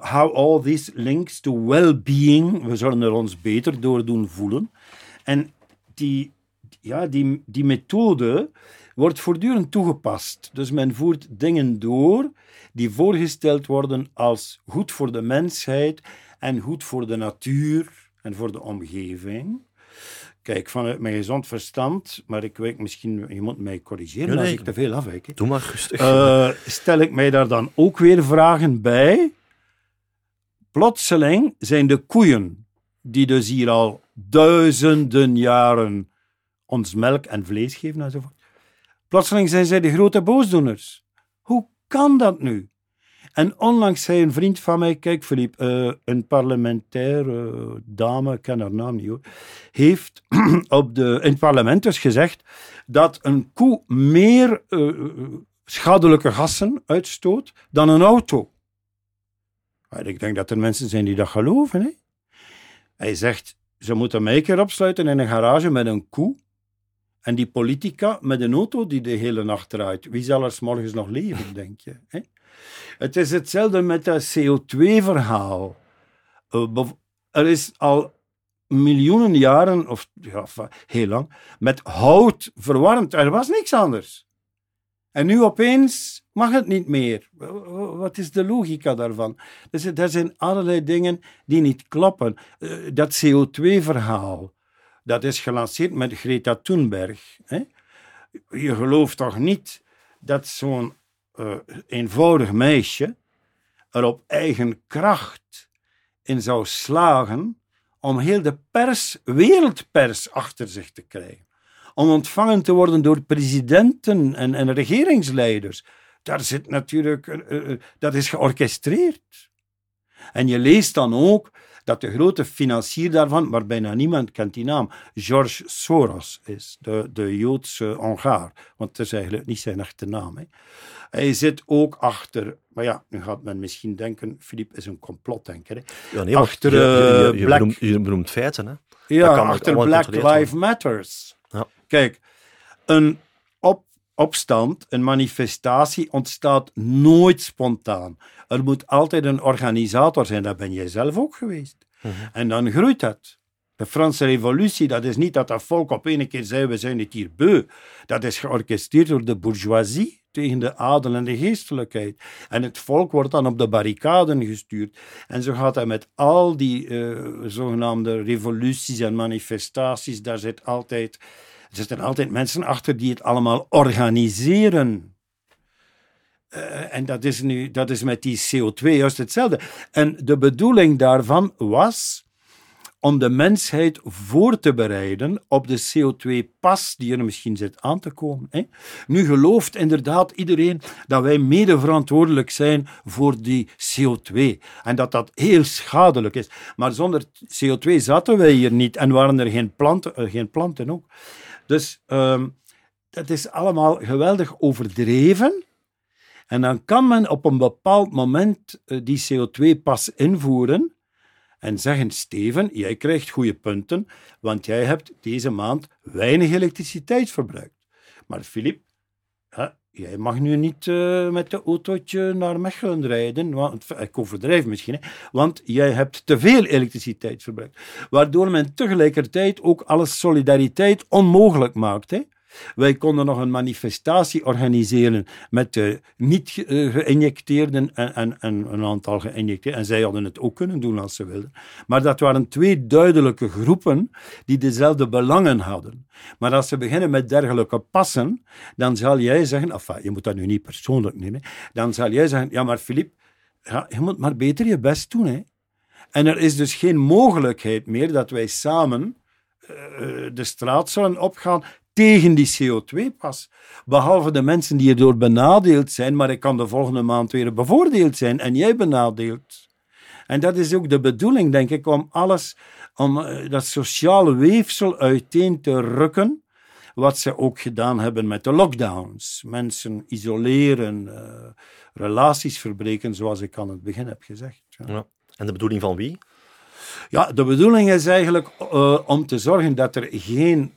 How all this links to well-being. We zullen er ons beter door doen voelen. En die, ja, die, die methode wordt voortdurend toegepast. Dus men voert dingen door die voorgesteld worden als goed voor de mensheid en goed voor de natuur en voor de omgeving. Kijk, vanuit mijn gezond verstand, maar ik weet misschien, je moet mij corrigeren Nee, als ik te veel afwijk. Doe maar rustig. Eh, stel ik mij daar dan ook weer vragen bij. Plotseling zijn de koeien, die dus hier al duizenden jaren ons melk en vlees geven enzovoort. Plotseling zijn zij de grote boosdoeners. Hoe kan dat nu? En onlangs zei een vriend van mij, kijk Philippe, eh, een parlementaire dame, ik ken haar naam niet hoor, heeft op de, in het parlement dus gezegd dat een koe meer eh, schadelijke gassen uitstoot dan een auto. Ik denk dat er mensen zijn die dat geloven. Hè? Hij zegt, ze moeten mij een keer opsluiten in een garage met een koe en die politica met een auto die de hele nacht draait. Wie zal er morgens nog leven, denk je? Hè? Het is hetzelfde met dat CO2-verhaal. er is al miljoenen jaren, of ja, heel lang, met hout verwarmd. Er was niks anders. En nu opeens mag het niet meer. Wat is de logica daarvan? Dus er zijn allerlei dingen die niet kloppen. Eh, Dat CO2-verhaal, dat is gelanceerd met Greta Thunberg. Hè? Je gelooft toch niet dat zo'n eh, eenvoudig meisje er op eigen kracht in zou slagen om heel de pers, wereldpers, achter zich te krijgen. Om ontvangen te worden door presidenten en, en regeringsleiders. Daar zit natuurlijk, eh, eh, dat is georchestreerd. En je leest dan ook dat de grote financier daarvan, maar bijna niemand kent die naam, George Soros is, de, de Joodse Hongaar. Want het is eigenlijk niet zijn echte naam. Hè. Hij zit ook achter, maar ja, nu gaat men misschien denken, Philippe is een complotdenker. Hè. ja, nee, achter, je, je, je, eh, Black- benoemt, je benoemt feiten. Hè. Ja, Dat achter Black Lives Matters. Ja. Kijk, een op, opstand, een manifestatie ontstaat nooit spontaan. Er moet altijd een organisator zijn, dat ben jij zelf ook geweest. Mhm. En dan groeit dat. De Franse revolutie, dat is niet dat dat volk op een keer zei, we zijn het hier beu. Dat is georchestreerd door de bourgeoisie tegen de adel en de geestelijkheid. En het volk wordt dan op de barricaden gestuurd. En zo gaat dat met al die eh, zogenaamde revoluties en manifestaties. Daar zit altijd Er zitten altijd mensen achter die het allemaal organiseren. Uh, en dat is, nu, dat is met die CO2 juist hetzelfde. En de bedoeling daarvan was om de mensheid voor te bereiden op de CO2-pas die er misschien zit aan te komen. Hè. Nu gelooft inderdaad iedereen dat wij mede verantwoordelijk zijn voor die CO2 en dat dat heel schadelijk is. Maar zonder CO2 zaten wij hier niet en waren er geen planten, uh, geen planten ook. Dus um, dat is allemaal geweldig overdreven. En dan kan men op een bepaald moment uh, die CO2-pas invoeren en zeggen: Steven, jij krijgt goede punten, want jij hebt deze maand weinig elektriciteit verbruikt. Maar Filip, jij mag nu niet uh, met de autootje naar Mechelen rijden, want, ik overdrijf misschien, want jij hebt te veel elektriciteit verbruikt. Waardoor men tegelijkertijd ook alle solidariteit onmogelijk maakt. Hè. Wij konden nog een manifestatie organiseren met de niet geïnjecteerden en, en, en, een aantal geïnjecteerden. En zij hadden het ook kunnen doen als ze wilden. Maar dat waren twee duidelijke groepen die dezelfde belangen hadden. Maar als ze beginnen met dergelijke passen, dan zal jij zeggen, enfin, je moet dat nu niet persoonlijk nemen, dan zal jij zeggen, ja maar Filip, je moet maar beter je best doen. Hè. En er is dus geen mogelijkheid meer dat wij samen uh, de straat zullen opgaan tegen die CO2-pas. Behalve de mensen die erdoor benadeeld zijn, maar ik kan de volgende maand weer bevoordeeld zijn en jij benadeeld. En dat is ook de bedoeling, denk ik, om alles, om eh, dat sociale weefsel uiteen te rukken. Wat ze ook gedaan hebben met de lockdowns. Mensen isoleren, uh, relaties verbreken, zoals ik aan het begin heb gezegd. Ja. Ja. En de bedoeling van wie? Ja, de bedoeling is eigenlijk uh, om te zorgen dat er geen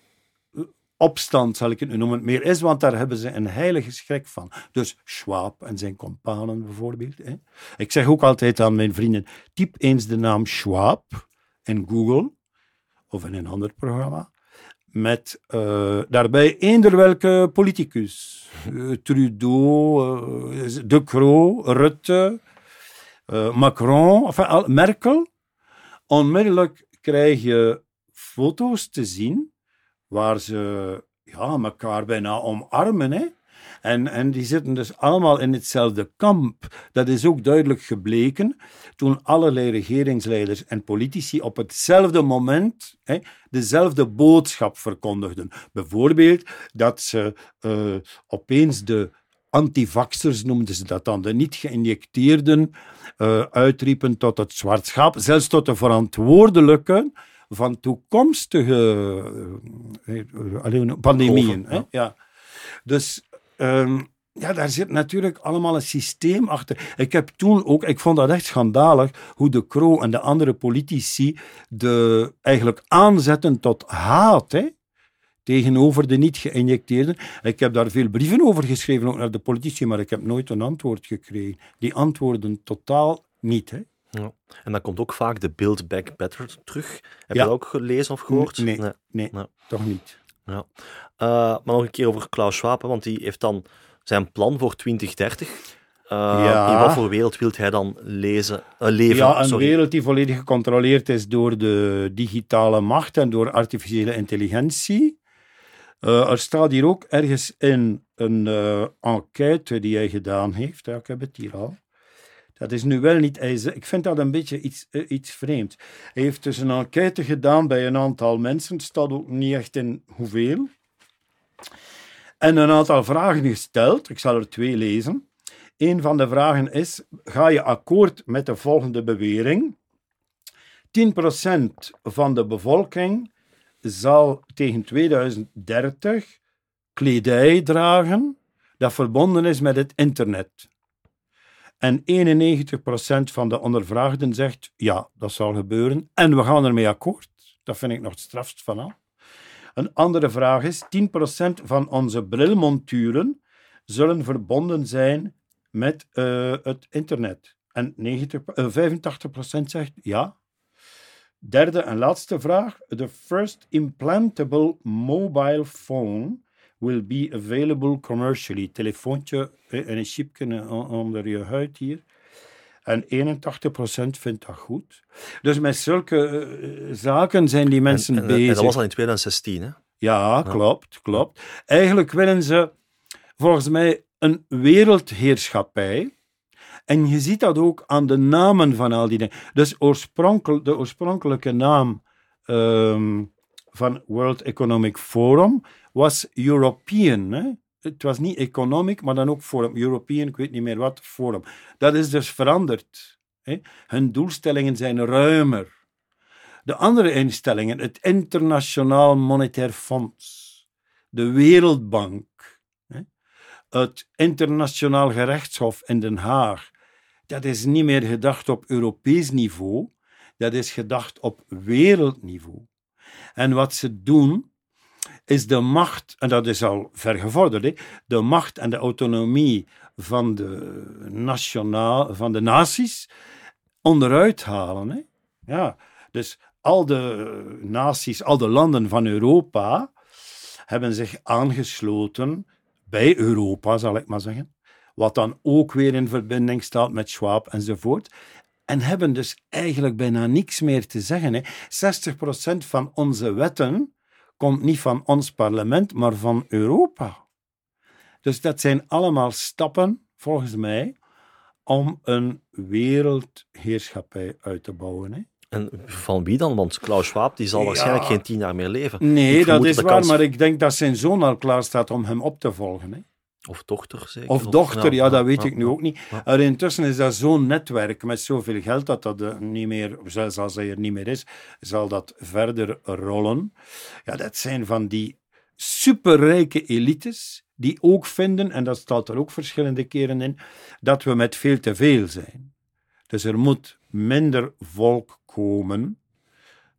opstand, zal ik het nu noemen, meer is, want daar hebben ze een heilige schrik van. Dus Schwab en zijn companen bijvoorbeeld. Hè. Ik zeg ook altijd aan mijn vrienden, typ eens de naam Schwab in Google of in een ander programma, met uh, daarbij eender welke politicus. Uh, Trudeau, uh, De Croo, Rutte, Macron, enfin, Merkel. Onmiddellijk krijg je foto's te zien waar ze ja, elkaar bijna omarmen. Hè? En, en die zitten dus allemaal in hetzelfde kamp. Dat is ook duidelijk gebleken toen allerlei regeringsleiders en politici op hetzelfde moment hè, dezelfde boodschap verkondigden. Bijvoorbeeld dat ze uh, opeens de antivaxers, noemden ze dat dan, de niet geïnjecteerden, uh, uitriepen tot het zwart schaap, zelfs tot de verantwoordelijke van toekomstige uh, pandemieën. Hè? Ja. Dus um, ja, daar zit natuurlijk allemaal een systeem achter. Ik heb toen ook, ik vond dat echt schandalig, hoe de Kro en de andere politici de eigenlijk aanzetten tot haat. Hè? tegenover de niet geïnjecteerden. Ik heb daar veel brieven over geschreven, ook naar de politici, maar ik heb nooit een antwoord gekregen. Die antwoorden totaal niet. Hè. Ja. En dan komt ook vaak de Build Back Better terug. Heb je dat ook gelezen of gehoord? Nee, nee, nee, nee. toch niet. Ja. Uh, maar nog een keer over Klaus Schwab, want die heeft dan zijn plan voor 2030. Uh, ja. In wat voor wereld wil hij dan lezen, uh, leven? Ja, een Sorry. wereld die volledig gecontroleerd is door de digitale macht en door artificiële intelligentie. Uh, er staat hier ook ergens in een enquête die hij gedaan heeft. Ja, ik heb het hier al. Dat is nu wel niet. Ik vind dat een beetje iets, uh, iets vreemd. Hij heeft dus een enquête gedaan bij een aantal mensen. Het staat ook niet echt in hoeveel. En een aantal vragen gesteld. Ik zal er twee lezen. Een van de vragen is: ga je akkoord met de volgende bewering? 10% van de bevolking zal tegen 2030 kledij dragen dat verbonden is met het internet. En 91% van de ondervraagden zegt ja, dat zal gebeuren en we gaan ermee akkoord. Dat vind ik nog het strafst van al. Een andere vraag is: 10% van onze brilmonturen zullen verbonden zijn met uh, het internet. En 90, uh, 85% zegt ja, Derde en laatste vraag. The first implantable mobile phone will be available commercially. Telefoontje en een chipje onder je huid hier. En 81% vindt dat goed. Dus met zulke uh, zaken zijn die mensen en, en, bezig. En dat was al in 2016, hè? Ja, klopt, klopt. Eigenlijk willen ze volgens mij een wereldheerschappij. En je ziet dat ook aan de namen van al die dingen. Dus oorspronkelijk, de oorspronkelijke naam ehm, van World Economic Forum was European. Hè? Het was niet economic, maar dan ook Forum. European, ik weet niet meer wat, Forum. Dat is dus veranderd. Hè? Hun doelstellingen zijn ruimer. De andere instellingen, het Internationaal Monetair Fonds, de Wereldbank, het Internationaal Gerechtshof in Den Haag, dat is niet meer gedacht op Europees niveau, dat is gedacht op wereldniveau. En wat ze doen, is de macht, en dat is al vergevorderd, de macht en de autonomie van de, nationaal, van de naties onderuit halen. Hè? Ja, dus al de naties, al de landen van Europa hebben zich aangesloten bij Europa, zal ik maar zeggen. Wat dan ook weer in verbinding staat met Schwab enzovoort. En hebben dus eigenlijk bijna niks meer te zeggen. Hè. 60% van onze wetten komt niet van ons parlement, maar van Europa. Dus dat zijn allemaal stappen, volgens mij, om een wereldheerschappij uit te bouwen. Hè. En van wie dan? Want Klaus Schwab die zal waarschijnlijk geen tien jaar meer leven. Nee, dat is waar, maar ik denk dat zijn zoon al klaar staat om hem op te volgen. Hè. Of dochter, zeker? Of dochter, ja, dat weet ik nu ook niet. En intussen is dat zo'n netwerk met zoveel geld dat dat eh, niet meer, zelfs als hij er niet meer is, zal dat verder rollen. Ja, dat zijn van die superrijke elites die ook vinden, en dat staat er ook verschillende keren in, dat we met veel te veel zijn. Dus er moet minder volk komen.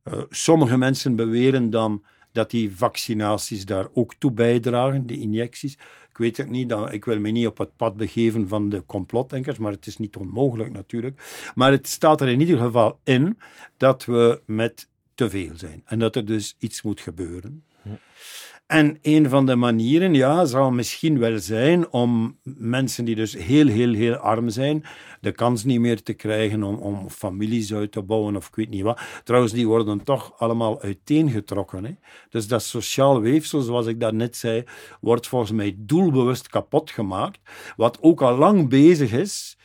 Uh, sommige mensen beweren dan dat die vaccinaties daar ook toe bijdragen, die injecties. Ik weet het niet, ik wil me niet op het pad begeven van de complotdenkers, maar het is niet onmogelijk natuurlijk. Maar het staat er in ieder geval in dat we met te veel zijn en dat er dus iets moet gebeuren. En een van de manieren, ja, zal misschien wel zijn om mensen die dus heel, heel, heel arm zijn, de kans niet meer te krijgen om, om families uit te bouwen of ik weet niet wat. Trouwens, die worden toch allemaal uiteengetrokken. Hè? Dus dat sociaal weefsel, zoals ik daarnet zei, wordt volgens mij doelbewust kapot gemaakt. Wat ook al lang bezig is,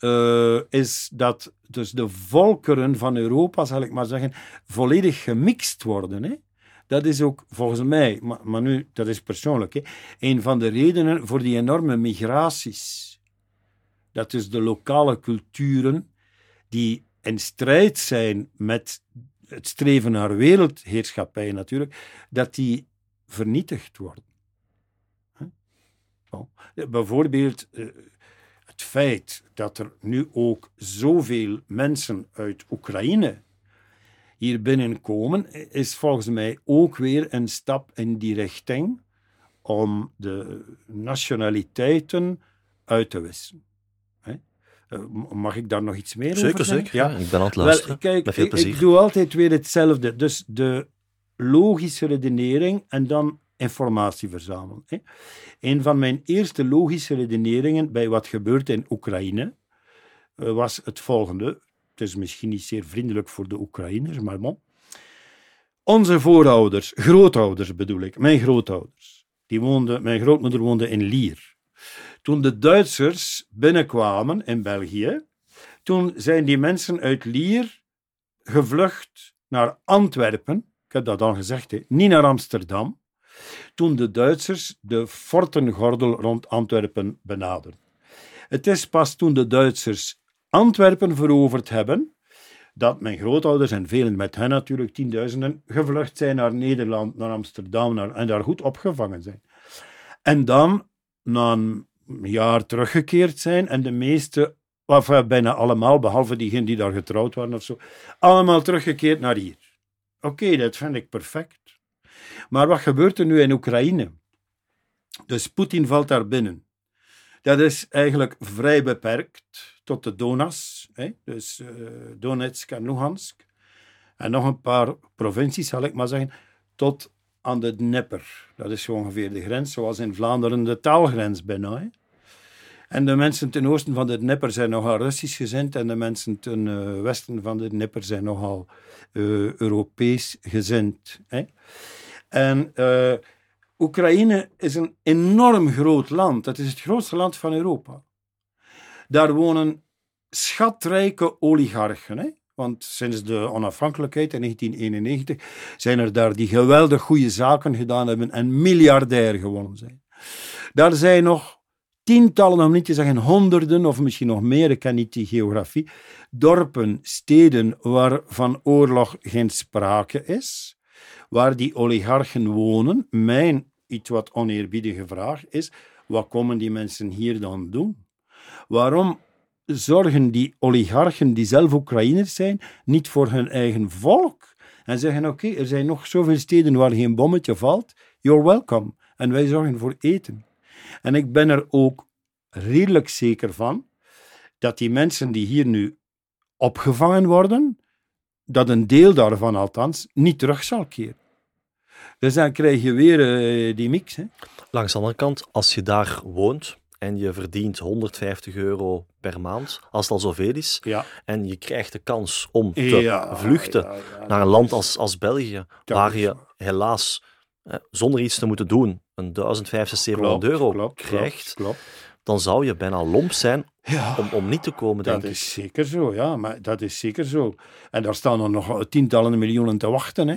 uh, is dat dus de volkeren van Europa, zal ik maar zeggen, volledig gemixt worden. Hè? Dat is ook volgens mij, maar, maar nu, dat is persoonlijk, hè, een van de redenen voor die enorme migraties. Dat is de lokale culturen die in strijd zijn met het streven naar wereldheerschappij natuurlijk, dat die vernietigd worden. Bijvoorbeeld eh, het feit dat er nu ook zoveel mensen uit Oekraïne hier binnenkomen, is volgens mij ook weer een stap in die richting om de nationaliteiten uit te wissen. Eh, mag ik daar nog iets meer zeker, over zeggen? Zeker, ja. Ik ben aan het luisteren. Wel, kijk, Met veel plezier. Ik, ik doe altijd weer hetzelfde. Dus de logische redenering en dan informatie verzamelen. Hè. Een van mijn eerste logische redeneringen bij wat gebeurt in Oekraïne uh, was het volgende. Het is misschien niet zeer vriendelijk voor de Oekraïners, maar bon. Onze voorouders, grootouders bedoel ik, mijn grootouders, die woonden, mijn grootmoeder woonde in Lier. Toen de Duitsers binnenkwamen in België, toen zijn die mensen uit Lier gevlucht naar Antwerpen. Ik heb dat al gezegd, niet naar Amsterdam. Toen de Duitsers de fortengordel rond Antwerpen benaderden. Het is pas toen de Duitsers Antwerpen veroverd hebben, dat mijn grootouders en velen met hen natuurlijk, tienduizenden, gevlucht zijn naar Nederland, naar Amsterdam en daar goed opgevangen zijn. En dan, na een jaar teruggekeerd zijn en de meeste, of bijna allemaal, behalve diegenen die daar getrouwd waren of zo, allemaal teruggekeerd naar hier. Oké, dat vind ik perfect. Maar wat gebeurt er nu in Oekraïne? Dus Poetin valt daar binnen. Dat is eigenlijk vrij beperkt tot de Donas, hè, dus uh, Donetsk en Luhansk. En nog een paar provincies, zal ik maar zeggen, tot aan de Dnieper. Dat is ongeveer de grens, zoals in Vlaanderen de taalgrens bijna. Hè. En de mensen ten oosten van de Dnieper zijn nogal Russisch gezind en de mensen ten uh, westen van de Dnieper zijn nogal uh, Europees gezind. Hè. En Oekraïne is een enorm groot land. Het is het grootste land van Europa. Daar wonen schatrijke oligarchen. Hè? Want sinds de onafhankelijkheid in 1991 zijn er daar die geweldig goede zaken gedaan hebben en miljardair gewonnen zijn. Daar zijn nog tientallen, om niet te zeggen honderden of misschien nog meer, ik ken niet die geografie, dorpen, steden waar van oorlog geen sprake is, waar die oligarchen wonen. Mijn iets wat oneerbiedige vraag is, wat komen die mensen hier dan doen? Waarom zorgen die oligarchen, die zelf Oekraïners zijn, niet voor hun eigen volk? En zeggen, oké, er zijn nog zoveel steden waar geen bommetje valt, you're welcome. En wij zorgen voor eten. En ik ben er ook redelijk zeker van dat die mensen die hier nu opgevangen worden, dat een deel daarvan althans niet terug zal keren. Dus dan krijg je weer uh, die mix. Hè. Langs de andere kant, als je daar woont en je verdient 150 euro per maand, als het al zoveel is, ja. en je krijgt de kans om te vluchten naar een land als, als België, waar je helaas eh, zonder iets te moeten doen een 1500, 700 euro klopt, krijgt, klopt, dan zou je bijna lomp zijn om, om niet te komen, denk dat is zeker zo, ja. Maar dat is zeker zo. En daar staan er nog tientallen miljoenen te wachten, hè,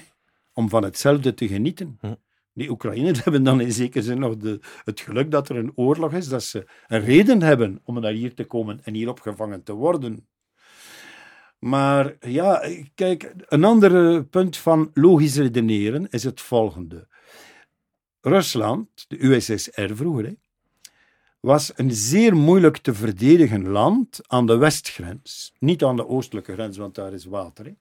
om van hetzelfde te genieten. Hm. Die Oekraïners hebben dan in zekere zin nog de, het geluk dat er een oorlog is, dat ze een reden hebben om naar hier te komen en hier opgevangen te worden. Maar ja, kijk, een ander punt van logisch redeneren is het volgende. Rusland, de USSR vroeger, hè, was een zeer moeilijk te verdedigen land aan de westgrens. Niet aan de oostelijke grens, want daar is water. Hè.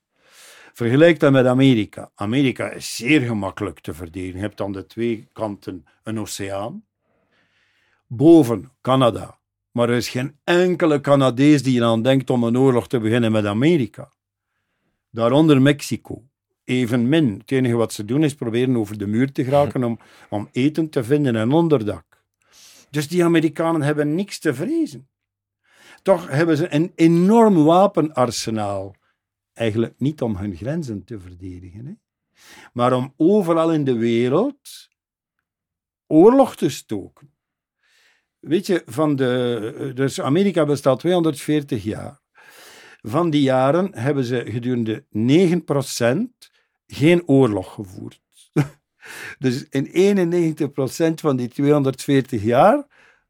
Vergelijk dat met Amerika. Amerika is zeer gemakkelijk te verdedigen. Je hebt aan de twee kanten een oceaan. Boven Canada. Maar er is geen enkele Canadees die eraan denkt om een oorlog te beginnen met Amerika. Daaronder Mexico. Evenmin. Het enige wat ze doen is proberen over de muur te geraken om, om eten te vinden en onderdak. Dus die Amerikanen hebben niks te vrezen. Toch hebben ze een enorm wapenarsenaal. Eigenlijk niet om hun grenzen te verdedigen, hè? maar om overal in de wereld oorlog te stoken. Weet je, van de, dus Amerika bestaat 240 jaar. Van die jaren hebben ze gedurende 9% geen oorlog gevoerd. Dus in 91% van die 240 jaar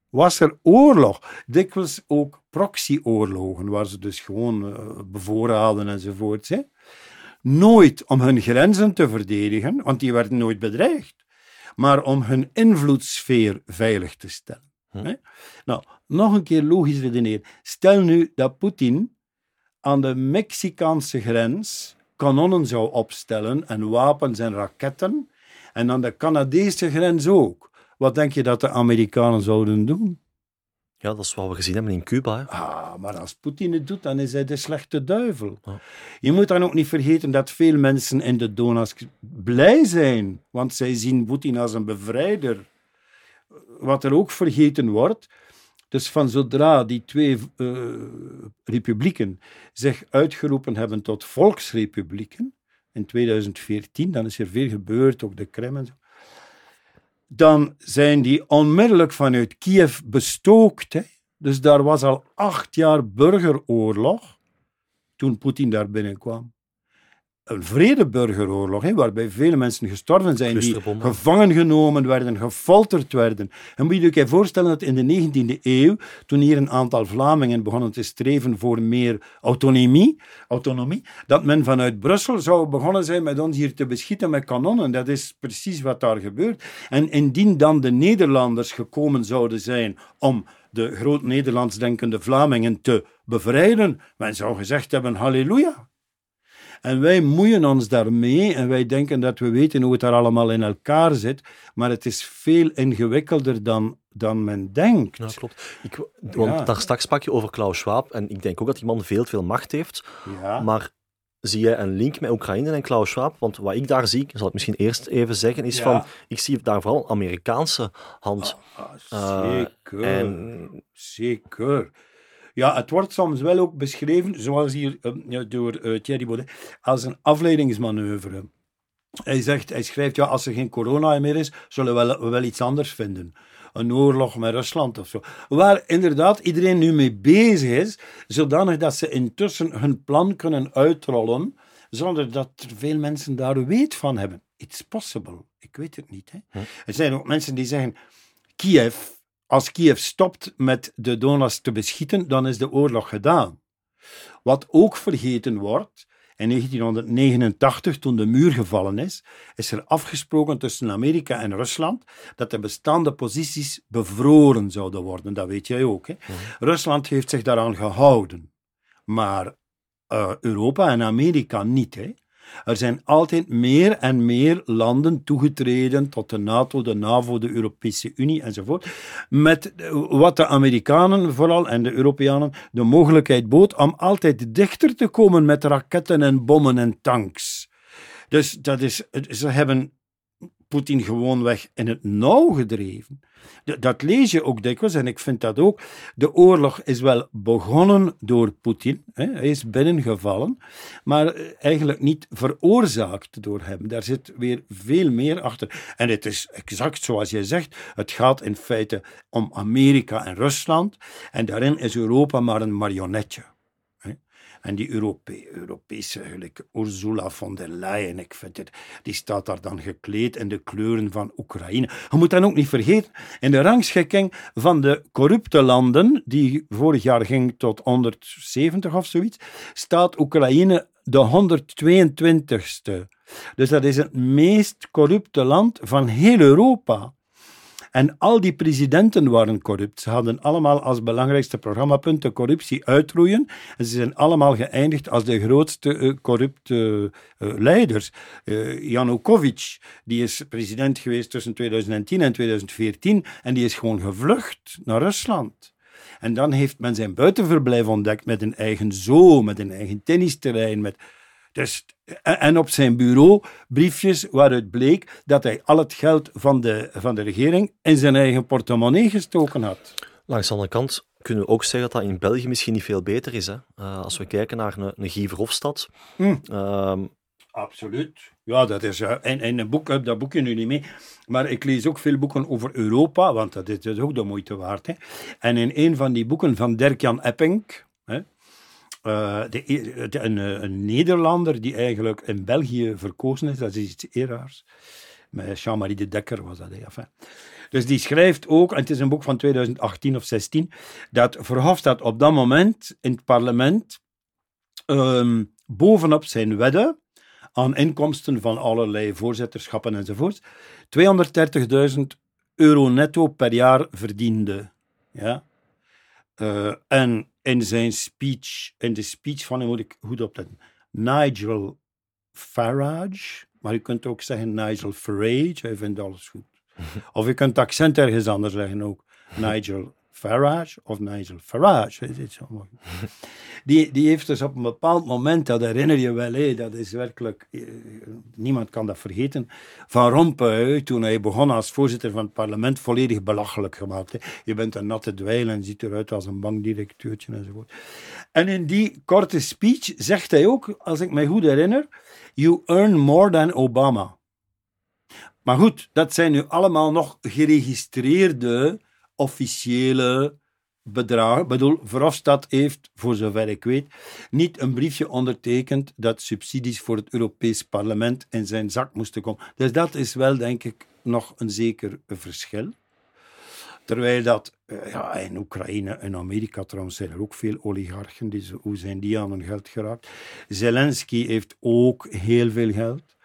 was er oorlog. Dikwijls ook proxyoorlogen, waar ze dus gewoon uh, bevoorraden enzovoort. Hè. Nooit om hun grenzen te verdedigen, want die werden nooit bedreigd, maar om hun invloedssfeer veilig te stellen. Hm. Hè. Nou, nog een keer logisch redeneren. Stel nu dat Poetin aan de Mexicaanse grens kanonnen zou opstellen en wapens en raketten en aan de Canadese grens ook. Wat denk je dat de Amerikanen zouden doen? Ja, dat is wat we gezien hebben in Cuba. Hè? Ah, maar als Poetin het doet, dan is hij de slechte duivel. Je moet dan ook niet vergeten dat veel mensen in de Donbass blij zijn, want zij zien Poetin als een bevrijder. Wat er ook vergeten wordt, dus van zodra die twee uh, republieken zich uitgeroepen hebben tot volksrepublieken, in 2014, dan is er veel gebeurd, ook de Krim en zo. Dan zijn die onmiddellijk vanuit Kiev bestookt. Hè. Dus daar was al acht jaar burgeroorlog toen Poetin daar binnenkwam een vredeburgeroorlog, hè, waarbij vele mensen gestorven zijn, die gevangen genomen werden, gefolterd werden. En moet je je voorstellen dat in de 19e eeuw, toen hier een aantal Vlamingen begonnen te streven voor meer autonomie, autonomie, dat men vanuit Brussel zou begonnen zijn met ons hier te beschieten met kanonnen. Dat is precies wat daar gebeurt. En indien dan de Nederlanders gekomen zouden zijn om de groot Nederlands denkende Vlamingen te bevrijden, men zou gezegd hebben, halleluja. En wij moeien ons daarmee en wij denken dat we weten hoe het daar allemaal in elkaar zit, maar het is veel ingewikkelder dan, dan men denkt. Ja, klopt. Ik, want daar straks sprak je over Klaus Schwab en ik denk ook dat die man veel, veel macht heeft, ja. maar zie je een link met Oekraïne en Klaus Schwab? Want wat ik daar zie, zal ik misschien eerst even zeggen, is van, ik zie daar vooral Amerikaanse hand. Ah, ah, zeker, en... zeker. Ja, het wordt soms wel ook beschreven, zoals hier uh, door uh, Thierry Baudet, als een afleidingsmanoeuvre. Hij, zegt, hij schrijft, ja, als er geen corona meer is, zullen we wel, wel iets anders vinden. Een oorlog met Rusland of zo. Waar inderdaad iedereen nu mee bezig is, zodanig dat ze intussen hun plan kunnen uitrollen, zonder dat er veel mensen daar weet van hebben. It's possible. Ik weet het niet. Hè. Hm. Er zijn ook mensen die zeggen, Kiev, als Kiev stopt met de Donbass te beschieten, dan is de oorlog gedaan. Wat ook vergeten wordt, in 1989, toen de muur gevallen is, is er afgesproken tussen Amerika en Rusland dat de bestaande posities bevroren zouden worden. Dat weet jij ook. Hè? Rusland heeft zich daaraan gehouden, maar eh, Europa en Amerika niet. Hè? Er zijn altijd meer en meer landen toegetreden tot de NATO, de NAVO, de Europese Unie enzovoort. Met wat de Amerikanen vooral en de Europeanen de mogelijkheid bood om altijd dichter te komen met raketten en bommen en tanks. Dus dat is, ze hebben Poetin gewoonweg in het nauw gedreven. Dat lees je ook dikwijls en ik vind dat ook. De oorlog is wel begonnen door Poetin. Hij is binnengevallen, maar eh, eigenlijk niet veroorzaakt door hem. Daar zit weer veel meer achter. En het is exact zoals jij zegt. Het gaat in feite om Amerika en Rusland. En daarin is Europa maar een marionetje. En die Europe Europese, gelijk Ursula von der Leyen, ik vind het, die staat daar dan gekleed in de kleuren van Oekraïne. Je moet dan ook niet vergeten, in de rangschikking van de corrupte landen, die vorig jaar ging tot 170 of zoiets, staat Oekraïne de 122ste. Dus dat is het meest corrupte land van heel Europa. En al die presidenten waren corrupt. Ze hadden allemaal als belangrijkste programmapunt de corruptie uitroeien. En ze zijn allemaal geëindigd als de grootste eh, corrupte eh, leiders. Uh, Janukovic, die is president geweest tussen 2010 en 2014 en die is gewoon gevlucht naar Rusland. En dan heeft men zijn buitenverblijf ontdekt met een eigen zoo, met een eigen tennisterrein, met... Dus, en en op zijn bureau briefjes waaruit bleek dat hij al het geld van de, van de regering in zijn eigen portemonnee gestoken had. Langs de andere kant kunnen we ook zeggen dat dat in België misschien niet veel beter is. Hè? Eh, als we kijken naar een, een Guy Verhofstadt. Hm. Absoluut. Ja, dat is. eh, En, en een boek, dat boekje nu niet mee. Maar ik lees ook veel boeken over Europa, want dat is dus ook de moeite waard. Hè. En in een van die boeken van Dirk-Jan Epping, eh, de, de- een, eh, een Nederlander die eigenlijk in België verkozen is, dat is iets heel raars. Met Jean-Marie de Dekker was dat. Enfin. Dus die schrijft ook, en het is een boek van 2018 of 16, dat Verhofstadt op dat moment in het parlement ehm, bovenop zijn wedden aan inkomsten van allerlei voorzitterschappen enzovoort, 230.000 euro netto per jaar verdiende. Ja? Eh, en in zijn speech, in de speech van hem moet ik goed opletten, Nigel Farage, maar je kunt ook zeggen Nigel Farage, hij vindt alles goed. Of je kunt het accent ergens anders leggen ook. Nigel Farage of Nigel Farage. mooi. Die, die heeft dus op een bepaald moment, dat herinner je wel, hé, dat is werkelijk, eh, niemand kan dat vergeten, Van Rompuy, toen hij begon als voorzitter van het parlement, volledig belachelijk gemaakt. Je bent een natte dweil en ziet eruit als een bankdirecteurtje enzovoort. En in die korte speech zegt hij ook, als ik mij goed herinner, you earn more than Obama. Maar goed, dat zijn nu allemaal nog geregistreerde officiële bedragen. Ik bedoel, Verhofstadt heeft, voor zover ik weet, niet een briefje ondertekend dat subsidies voor het Europees Parlement in zijn zak moesten komen. Dus dat is wel, denk ik, nog een zeker verschil. Terwijl dat, eh, ja, in Oekraïne en Amerika trouwens zijn er ook veel oligarchen. Hoe zijn die aan hun geld geraakt? Zelensky heeft ook heel veel geld.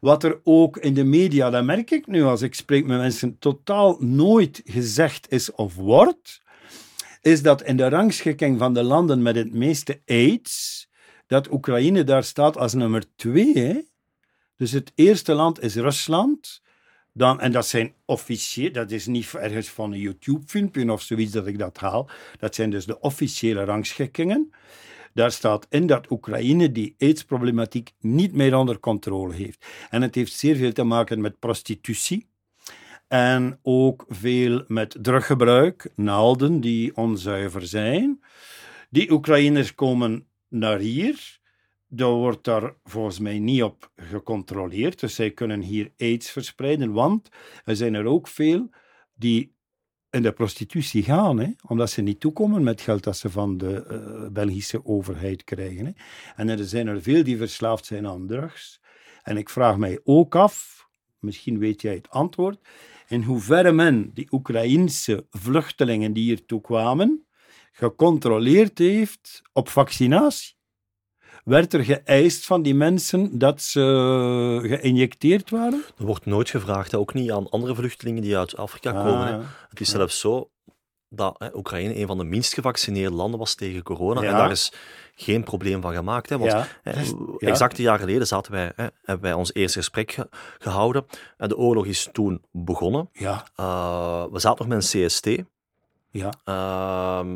Wat er ook in de media, dat merk ik nu als ik spreek met mensen, totaal nooit gezegd is of wordt, is dat in de rangschikking van de landen met het meeste AIDS, dat Oekraïne daar staat als nummer twee. Dus het eerste land is Rusland. Dan, en dat zijn officieel, dat is niet ergens van een YouTube-filmpje of zoiets dat ik dat haal. Dat zijn dus de officiële rangschikkingen. Daar staat in dat Oekraïne die AIDS-problematiek niet meer onder controle heeft. En het heeft zeer veel te maken met prostitutie. En ook veel met druggebruik, naalden die onzuiver zijn. Die Oekraïners komen naar hier daar wordt daar volgens mij niet op gecontroleerd. Dus zij kunnen hier aids verspreiden, want er zijn er ook veel die in de prostitutie gaan, hè, omdat ze niet toekomen met geld dat ze van de uh, Belgische overheid krijgen. Hè. En er zijn er veel die verslaafd zijn aan drugs. En ik vraag mij ook af, misschien weet jij het antwoord, in hoeverre men die Oekraïense vluchtelingen die hier toe kwamen, gecontroleerd heeft op vaccinatie werd er geëist van die mensen dat ze geïnjecteerd waren? Er wordt nooit gevraagd, ook niet aan andere vluchtelingen die uit Afrika ah, komen. Hè. Het is zelfs zo dat hè, Oekraïne een van de minst gevaccineerde landen was tegen corona. En daar is geen probleem van gemaakt. Hè, want hè, exact een jaar geleden zaten wij, hè, hebben wij ons eerste gesprek gehouden. En de oorlog is toen begonnen. Ja. Uh, we zaten nog met een CST. Ja. Uh,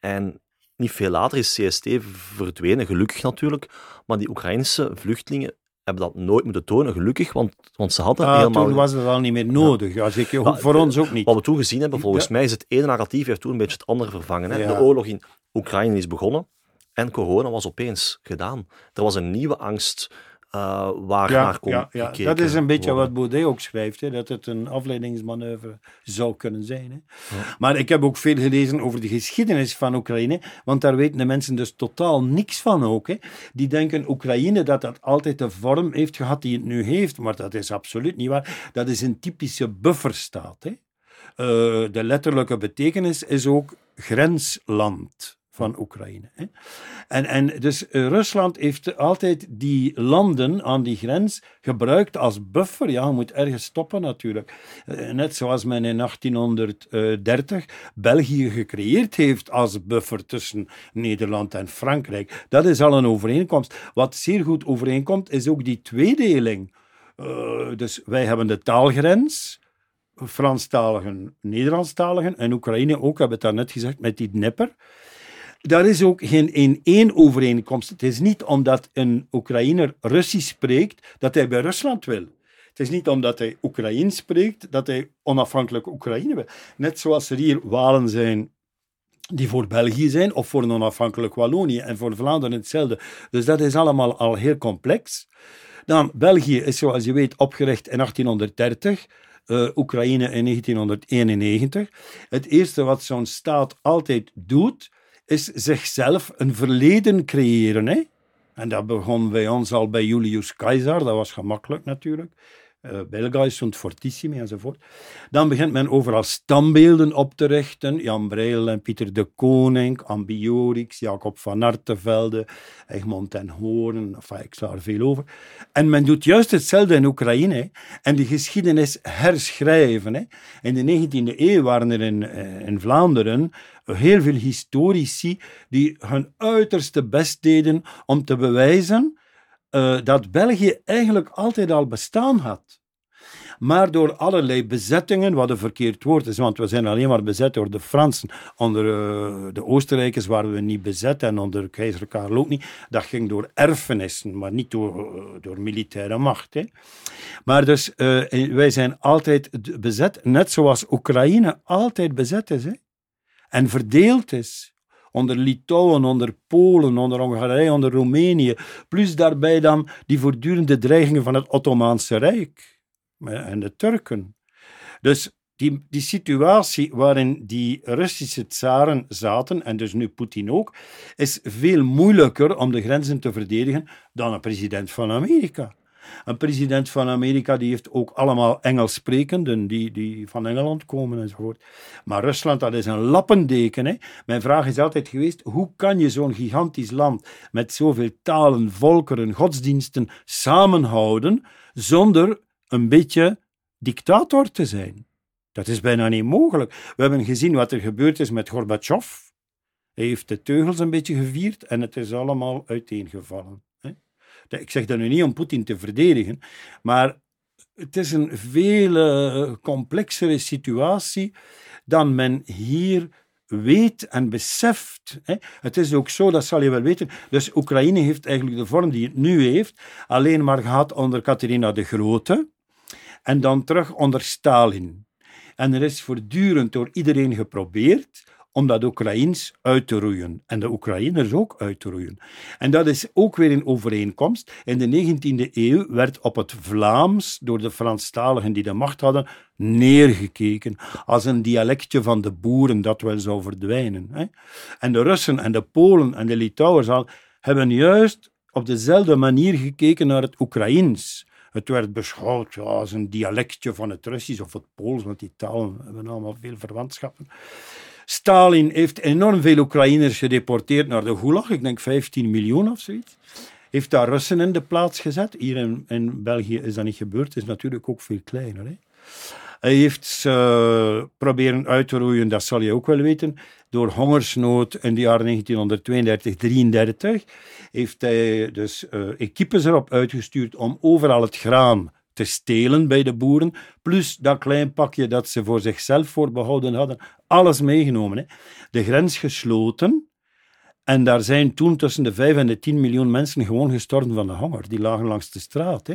en niet veel later is CST verdwenen, gelukkig natuurlijk. Maar die Oekraïnse vluchtelingen hebben dat nooit moeten tonen, gelukkig, want, want ze hadden ah, helemaal... Toen was het al niet meer nodig, Als ik, voor ons ook niet. Wat we toen gezien hebben, volgens mij is het ene narratief heeft toen een beetje het andere vervangen. Hè. De oorlog in Oekraïne is begonnen en corona was opeens gedaan. Er was een nieuwe angst uh, waar ja, naar komt ja, ja. Dat is een beetje wat Baudet ook schrijft, hè, dat het een afleidingsmanoeuvre zou kunnen zijn. Hè. Maar ik heb ook veel gelezen over de geschiedenis van Oekraïne, want daar weten de mensen dus totaal niks van ook. Hè. Die denken Oekraïne dat dat altijd de vorm heeft gehad die het nu heeft, maar dat is absoluut niet waar. Dat is een typische bufferstaat. Hè. Uh, de letterlijke betekenis is ook grensland van Oekraïne. En, en dus eh, Rusland heeft altijd die landen aan die grens gebruikt als buffer. Ja, je moet ergens stoppen natuurlijk. Eh, net zoals men in 1830 België gecreëerd heeft als buffer tussen Nederland en Frankrijk. Dat is al een overeenkomst. Wat zeer goed overeenkomt, is ook die tweedeling. Uh, dus wij hebben de taalgrens. Franstaligen, Nederlandstaligen en Oekraïne ook, hebben het daarnet gezegd, met die Dnepper daar is ook geen één overeenkomst. Het is niet omdat een Oekraïner Russisch spreekt dat hij bij Rusland wil. Het is niet omdat hij Oekraïens spreekt dat hij onafhankelijk Oekraïne wil. Net zoals er hier Walen zijn die voor België zijn, of voor een onafhankelijk Wallonië, en voor Vlaanderen hetzelfde. Dus dat is allemaal al heel complex. Dan, België is zoals je weet opgericht in 1830, uh, Oekraïne in 1991. Het eerste wat zo'n staat altijd doet, is zichzelf een verleden creëren. Hè? En dat begon bij ons al bij Julius Caesar, dat was gemakkelijk natuurlijk. Uh, Belga stond fortissimi enzovoort. Dan begint men overal standbeelden op te richten. Jan Breil en Pieter de Koning, Ambiorix, Jacob van Artevelde, Egmond ten Hoorn. Enfin, ik sla er veel over. En men doet juist hetzelfde in Oekraïne. En de geschiedenis herschrijven. Hè. In de 19e eeuw waren er eh, in Vlaanderen heel veel historici die hun uiterste best deden om te bewijzen uh, dat België eigenlijk altijd al bestaan had. Maar door allerlei bezettingen, wat een verkeerd woord is, want we zijn alleen maar bezet door de Fransen. Onder uh, de Oostenrijkers waren we niet bezet en onder keizer Karel ook niet. Dat ging door erfenissen, maar niet door, uh, door militaire macht. Hè. Maar dus wij zijn altijd bezet, net zoals Oekraïne altijd bezet is. Hè en verdeeld is. Onder Litouwen, onder Polen, onder Hongarije, onder Roemenië. Plus daarbij dan die voortdurende dreigingen van het Ottomaanse Rijk en de Turken. Dus die, die situatie waarin die Russische tsaren zaten, en dus nu Poetin ook, is veel moeilijker om de grenzen te verdedigen dan een president van Amerika. Een president van Amerika die heeft ook allemaal Engels sprekenden die, die van Engeland komen enzovoort. Maar Rusland, dat is een lappendeken. Hè. Mijn vraag is altijd geweest, hoe kan je zo'n gigantisch land met zoveel talen, volkeren, godsdiensten samenhouden zonder een beetje dictator te zijn? Dat is bijna niet mogelijk. We hebben gezien wat er gebeurd is met Gorbachev. Hij heeft de teugels een beetje gevierd en het is allemaal uiteengevallen. Ik zeg dat nu niet om Poetin te verdedigen, maar het is een veel uh, complexere situatie dan men hier weet en beseft. Het is ook zo, dat zal je wel weten. Dus Oekraïne heeft eigenlijk de vorm die het nu heeft, alleen maar gehad onder Katerina de Grote en dan terug onder Stalin. En er is voortdurend door iedereen geprobeerd om dat Oekraïens uit te roeien. En de Oekraïners ook uit te roeien. En dat is ook weer een overeenkomst. In de 19e eeuw werd op het Vlaams door de Franstaligen die de macht hadden neergekeken als een dialectje van de boeren dat wel zou verdwijnen. Hè? En de Russen en de Polen en de Litouwers al hebben juist op dezelfde manier gekeken naar het Oekraïens. Het werd beschouwd als een dialectje van het Russisch of het Pools, want die talen hebben allemaal veel verwantschappen. Stalin heeft enorm veel Oekraïners gedeporteerd naar de Gulag, ik denk 15 miljoen of zoiets. Heeft daar Russen in de plaats gezet. Hier in, in België is dat niet gebeurd, het is natuurlijk ook veel kleiner. Hè. Hij heeft ze proberen uit te roeien, dat zal je ook wel weten, door hongersnood in de jaren 1932, 33 heeft hij dus uh, equipes erop uitgestuurd om overal het graan te stelen bij de boeren, plus dat klein pakje dat ze voor zichzelf voorbehouden hadden, alles meegenomen. Hè. De grens gesloten, en daar zijn toen tussen de 5 en de 10 miljoen mensen gewoon gestorven van de honger. Die lagen langs de straat. Hè.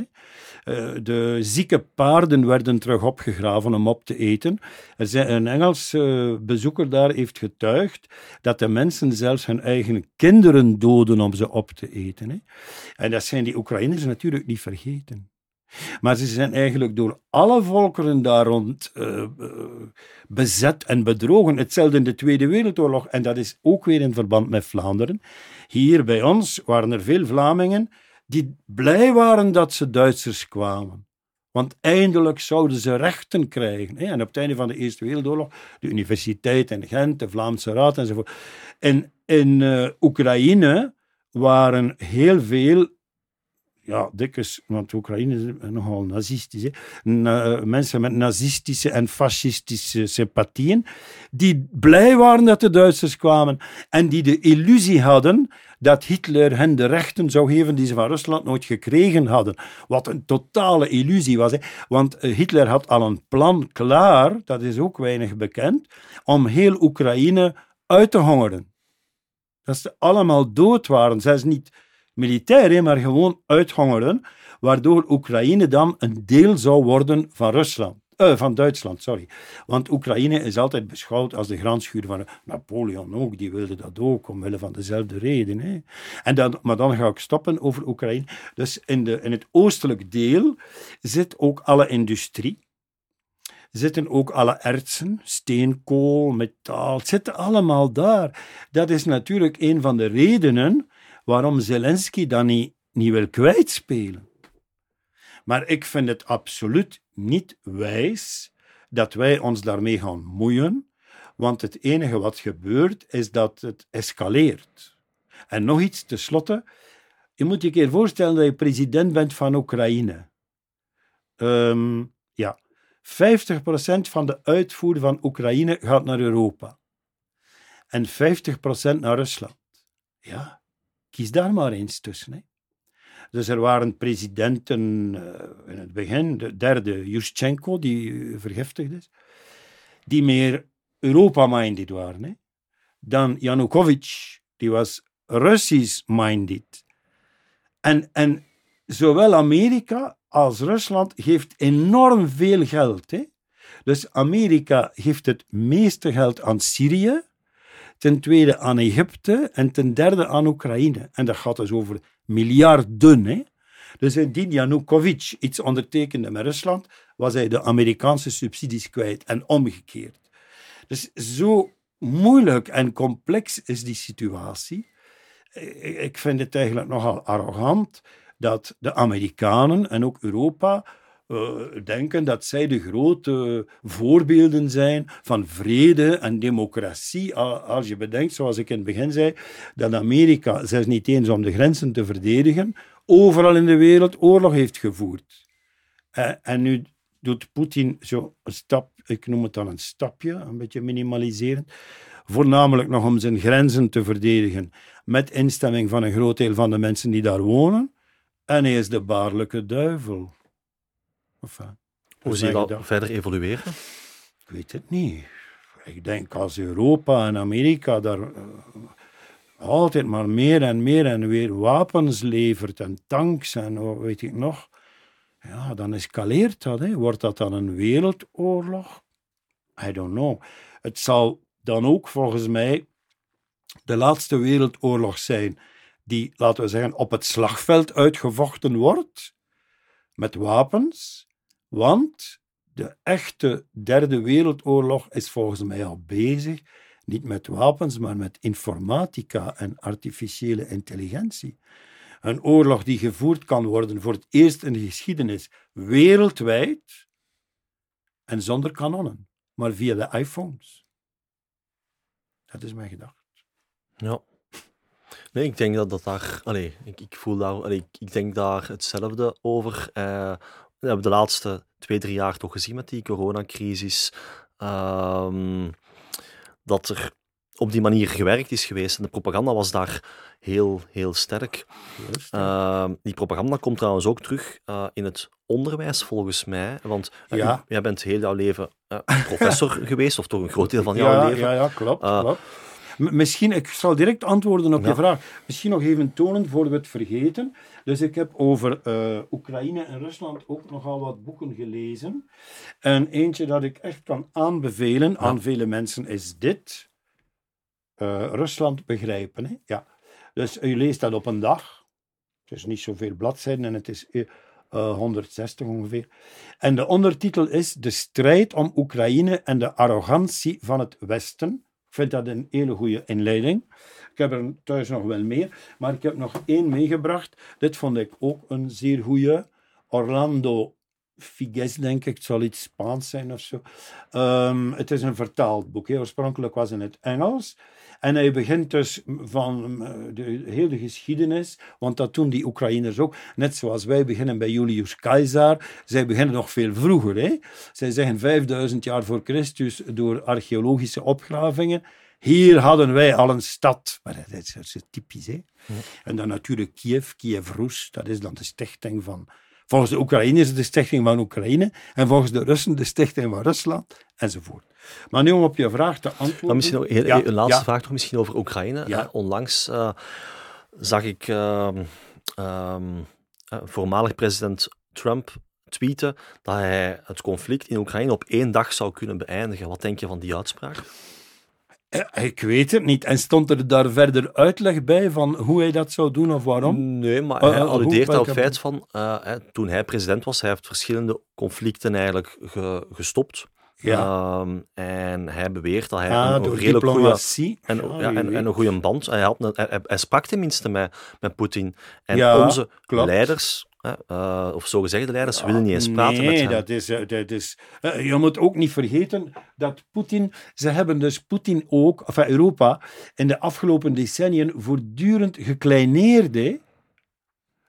Eh, de zieke paarden werden terug opgegraven om op te eten. Er zijn, een Engels uh, bezoeker daar heeft getuigd dat de mensen zelfs hun eigen kinderen doden om ze op te eten. Hè. En dat zijn die Oekraïners natuurlijk niet vergeten. Maar ze zijn eigenlijk door alle volkeren daar rond uh, bezet en bedrogen. Hetzelfde in de Tweede Wereldoorlog. En dat is ook weer in verband met Vlaanderen. Hier bij ons waren er veel Vlamingen die blij waren dat ze Duitsers kwamen. Want eindelijk zouden ze rechten krijgen. En op het einde van de Eerste Wereldoorlog, de universiteit in Gent, de Vlaamse Raad enzovoort. En in uh, Oekraïne waren heel veel ja, dikwijls, want Oekraïne is nogal nazistisch, hè? mensen met nazistische en fascistische sympathieën, die blij waren dat de Duitsers kwamen en die de illusie hadden dat Hitler hen de rechten zou geven die ze van Rusland nooit gekregen hadden. Wat een totale illusie was. Want eh, Hitler had al een plan klaar, dat is ook weinig bekend, om heel Oekraïne uit te hongeren. Dat ze allemaal dood waren. Zelfs niet militair, maar gewoon uithongeren, waardoor Oekraïne dan een deel zou worden van Rusland. Uh, van Duitsland, sorry. Want Oekraïne is altijd beschouwd als de grandschuur van Napoleon ook. Die wilde dat ook, omwille van dezelfde reden. Hè. En dan, maar dan ga ik stoppen over Oekraïne. Dus in, de, in het oostelijk deel zit ook alle industrie. Zitten ook alle ertsen, steenkool, metaal, het zit allemaal daar. Dat is natuurlijk een van de redenen waarom Zelensky dan niet, niet wil kwijtspelen. Maar ik vind het absoluut niet wijs dat wij ons daarmee gaan moeien, want het enige wat gebeurt is dat het escaleert. En nog iets tenslotte. Je moet je keer voorstellen dat je president bent van Oekraïne. Um, ja, 50% van de uitvoer van Oekraïne gaat naar Europa. En 50% naar Rusland. Ja, Kies daar maar eens tussen. Dus er waren presidenten uh, in het begin, de derde, Yushchenko, die uh, vergiftigd is, die meer Europa-minded waren. Dan Yanukovych, die was Russisch-minded. En, en zowel Amerika als Rusland geeft enorm veel geld. Hè. Dus Amerika geeft het meeste geld aan Syrië, ten tweede aan Egypte en ten derde aan Oekraïne. En dat gaat dus over miljarden. Hè? Dus indien Yanukovych iets ondertekende met Rusland, was hij de Amerikaanse subsidies kwijt en omgekeerd. Dus zo moeilijk en complex is die situatie. Ik vind het eigenlijk nogal arrogant dat de Amerikanen en ook Europa uh, denken dat zij de grote voorbeelden zijn van vrede en democratie. Als je bedenkt, zoals ik in het begin zei, dat Amerika, zelfs niet eens om de grenzen te verdedigen, overal in de wereld oorlog heeft gevoerd. Uh, en nu doet Poetin zo een stap, ik noem het dan een stapje, een beetje minimaliserend, voornamelijk nog om zijn grenzen te verdedigen, met instemming van een groot deel van de mensen die daar wonen. En hij is de baarlijke duivel. Enfin, Hoe zie je dat verder evolueren? Ik weet het niet. Ik denk als Europa en Amerika daar uh, altijd maar meer en meer en weer wapens levert en tanks en wat weet ik nog, ja, dan escaleert dat. Hè. Wordt dat dan een wereldoorlog? I don't know. Het zal dan ook volgens mij de laatste wereldoorlog zijn die, laten we zeggen, op het slagveld uitgevochten wordt met wapens, want de echte derde wereldoorlog is volgens mij al bezig, niet met wapens, maar met informatica en artificiële intelligentie. Een oorlog die gevoerd kan worden voor het eerst in de geschiedenis wereldwijd en zonder kanonnen, maar via de iPhones. Dat is mijn gedachte. Ja. Nee, ik denk dat dat daar... Allee, ik, ik voel daar... Allee, ik, ik denk daar hetzelfde over. Eh, we hebben de laatste twee, drie jaar toch gezien met die coronacrisis. ehm, dat er op die manier gewerkt is geweest. En de propaganda was daar heel, heel sterk. Ehm, die propaganda komt trouwens ook terug eh, in het onderwijs, volgens mij. Want eh, Ja. u- jij bent heel jouw leven eh, professor geweest, of toch een groot deel van jouw ja, leven. Ja, ja, klopt. Klopt. Misschien, ik zal direct antwoorden op Ja. je vraag. Misschien nog even tonen voor we het vergeten. Dus ik heb over eh, Oekraïne en Rusland ook nogal wat boeken gelezen. En eentje dat ik echt kan aanbevelen aan vele mensen is dit. Eh, Rusland begrijpen. Hè? Ja. Dus u leest dat op een dag. Het is niet zoveel bladzijden en het is eh, eh, 160 ongeveer. En de ondertitel is De strijd om Oekraïne en de arrogantie van het Westen. Ik vind dat een hele goede inleiding. Ik heb er thuis nog wel meer, maar ik heb nog één meegebracht. Dit vond ik ook een zeer goede. Orlando Figues, denk ik. Het zal iets Spaans zijn of zo. Ehm, het is een vertaald boek. Oorspronkelijk was in het Engels. En hij begint dus van eh, de, heel de geschiedenis, want dat doen die Oekraïners ook, net zoals wij beginnen bij Julius Caesar. Zij beginnen nog veel vroeger. Hè? Zij zeggen 5000 jaar voor Christus door archeologische opgravingen. Hier hadden wij al een stad. Maar dat is, dat is typisch. Hè? En dan natuurlijk Kiev, Kiev Rus, dat is dan de stichting van. Volgens de Oekraïners de stichting van Oekraïne en volgens de Russen de stichting van Rusland enzovoort. Maar nu om op je vraag te antwoorden. Maar misschien nog heel- Ja, een laatste ja. vraag nog misschien over Oekraïne. Ja. Eh, onlangs eh, zag ik ehm, ehm, eh, voormalig president Trump tweeten dat hij het conflict in Oekraïne op één dag zou kunnen beëindigen. Wat denk je van die uitspraak? Eh, Ik weet het niet. En stond er daar verder uitleg bij van hoe hij dat zou doen of waarom? Nee, maar Eh, hij eh, alludeert welke- het feit van, hè, toen hij president was, hij heeft verschillende conflicten eigenlijk ge- gestopt. Ehm, en hij beweert dat hij Ah, een door redelijk goede diplomatie. En, Ja, ja, wie en, en een goede band. Hij, had een- hij, hij- hij sprak tenminste met, met Poetin. En Ja, onze klopt. leiders, eh, of zogezegde leiders, willen niet eens praten nee, met hem. dat is... eh, Dat is eh, je moet ook niet vergeten dat Poetin... Ze hebben dus Poetin ook, of Europa, in de afgelopen decenniën voortdurend gekleineerd. Hè?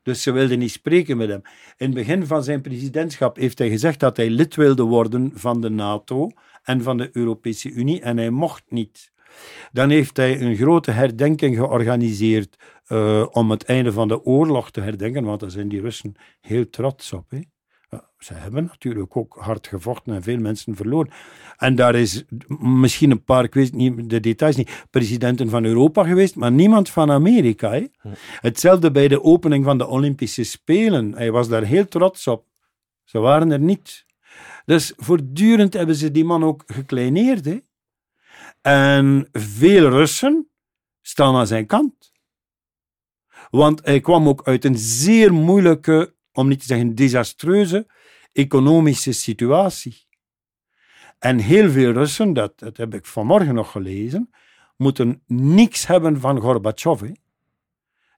Dus ze wilden niet spreken met hem. In het begin van zijn presidentschap heeft hij gezegd dat hij lid wilde worden van de NATO en van de Europese Unie en hij mocht niet. Dan heeft hij een grote herdenking georganiseerd eh, om het einde van de oorlog te herdenken, want daar zijn die Russen heel trots op. Hè. Ja, ze hebben natuurlijk ook hard gevochten en veel mensen verloren. En daar is misschien een paar, ik weet niet de details niet, presidenten van Europa geweest, maar niemand van Amerika. Hè. Hetzelfde bij de opening van de Olympische Spelen. Hij was daar heel trots op. Ze waren er niet. Dus voortdurend hebben ze die man ook gekleineerd. Hè. En veel Russen staan aan zijn kant. Want hij kwam ook uit een zeer moeilijke, om niet te zeggen desastreuze, economische situatie. En heel veel Russen, dat, dat heb ik vanmorgen nog gelezen, moeten niks hebben van Gorbachev.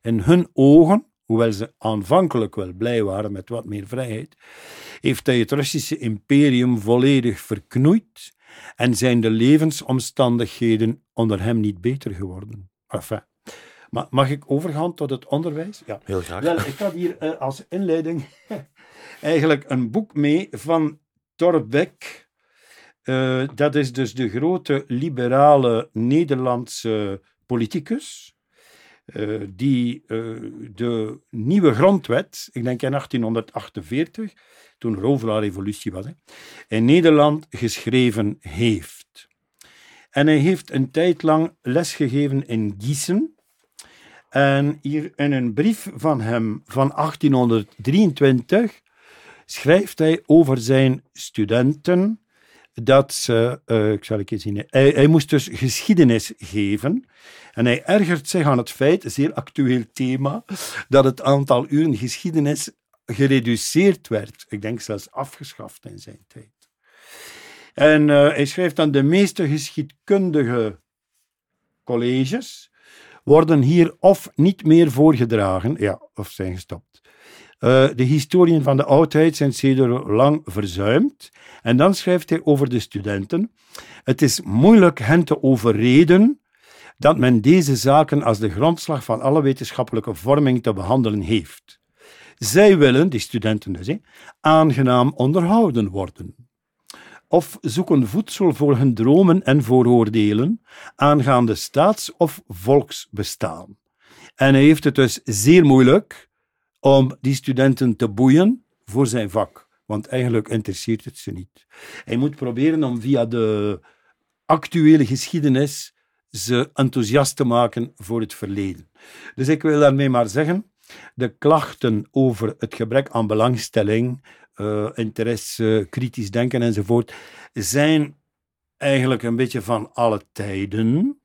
In hun ogen, hoewel ze aanvankelijk wel blij waren met wat meer vrijheid, heeft hij het Russische imperium volledig verknoeid en zijn de levensomstandigheden onder hem niet beter geworden. Enfin. Maar mag ik overgaan tot het onderwijs? Ja. Heel graag. Wel, ik had hier eh, als inleiding eigenlijk een boek mee van Torbeck. Eh, dat is dus de grote liberale Nederlandse politicus. eh, die eh, de nieuwe grondwet, ik denk in 1848, toen er overal revolutie was, hè, in Nederland geschreven heeft. En hij heeft een tijd lang lesgegeven in Gießen. En hier in een brief van hem van 1823 schrijft hij over zijn studenten dat ze, uh, ik zal het eens zien, hij, moest dus geschiedenis geven. En hij ergert zich aan het feit, een zeer actueel thema, dat het aantal uren geschiedenis gereduceerd werd. Ik denk zelfs afgeschaft in zijn tijd. En uh, hij schrijft dan de meeste geschiedkundige colleges worden hier of niet meer voorgedragen, ja, of zijn gestopt. Uh, de historieën van de oudheid zijn sedert lang verzuimd. En dan schrijft hij over de studenten. Het is moeilijk hen te overreden dat men deze zaken als de grondslag van alle wetenschappelijke vorming te behandelen heeft. Zij willen, die studenten dus, aangenaam onderhouden worden. Of zoeken voedsel voor hun dromen en vooroordelen aangaande staats- of volksbestaan. En hij heeft het dus zeer moeilijk om die studenten te boeien voor zijn vak. Want eigenlijk interesseert het ze niet. Hij moet proberen om via de actuele geschiedenis ze enthousiast te maken voor het verleden. Dus ik wil daarmee maar zeggen, de klachten over het gebrek aan belangstelling, uh, interesse, kritisch denken enzovoort, zijn eigenlijk een beetje van alle tijden.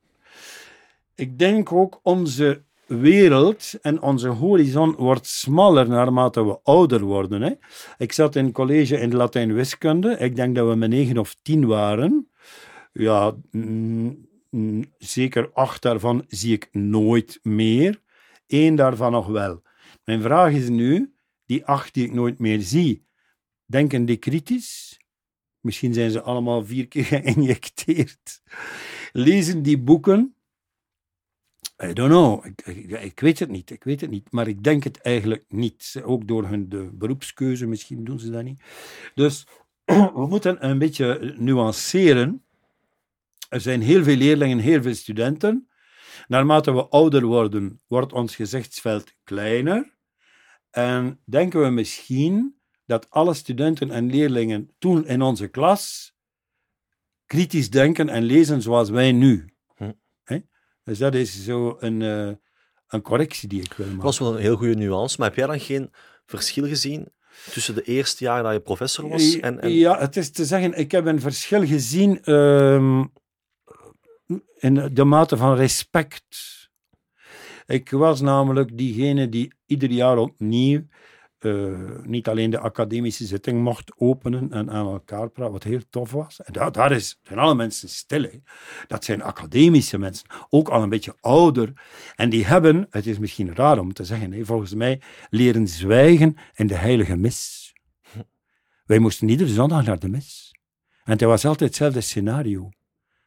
Ik denk ook onze wereld en onze horizon wordt smaller naarmate we ouder worden. Hè. Ik zat in college in Latijn-wiskunde. Ik denk dat we met negen of tien waren. Ja, mm, mm, zeker acht daarvan zie ik nooit meer. Eén daarvan nog wel. Mijn vraag is nu, die acht die ik nooit meer zie, denken die kritisch? Misschien zijn ze allemaal vier keer geïnjecteerd. Lezen die boeken? I don't know. Ik, weet het niet. Ik weet het niet. Maar ik denk het eigenlijk niet. Ook door hun de beroepskeuze, misschien doen ze dat niet. Dus we moeten een beetje nuanceren. Er zijn heel veel leerlingen, heel veel studenten. Naarmate we ouder worden, wordt ons gezichtsveld kleiner. En denken we misschien dat alle studenten en leerlingen toen in onze klas kritisch denken en lezen zoals wij nu. Dus dat is zo een, uh, een correctie die ik wil maken. Dat was wel een heel goede nuance, maar heb jij dan geen verschil gezien tussen de eerste jaar dat je professor was en, en... Ja, het is te zeggen, ik heb een verschil gezien uh, in de mate van respect. Ik was namelijk diegene die ieder jaar opnieuw uh, niet alleen de academische zitting mocht openen en aan elkaar praten, wat heel tof was. En daar, daar is, zijn alle mensen stil. Hè. Dat zijn academische mensen, ook al een beetje ouder. En die hebben, het is misschien raar om te zeggen, hè, volgens mij leren zwijgen in de heilige mis. Wij moesten iedere zondag naar de mis. En het was altijd hetzelfde scenario.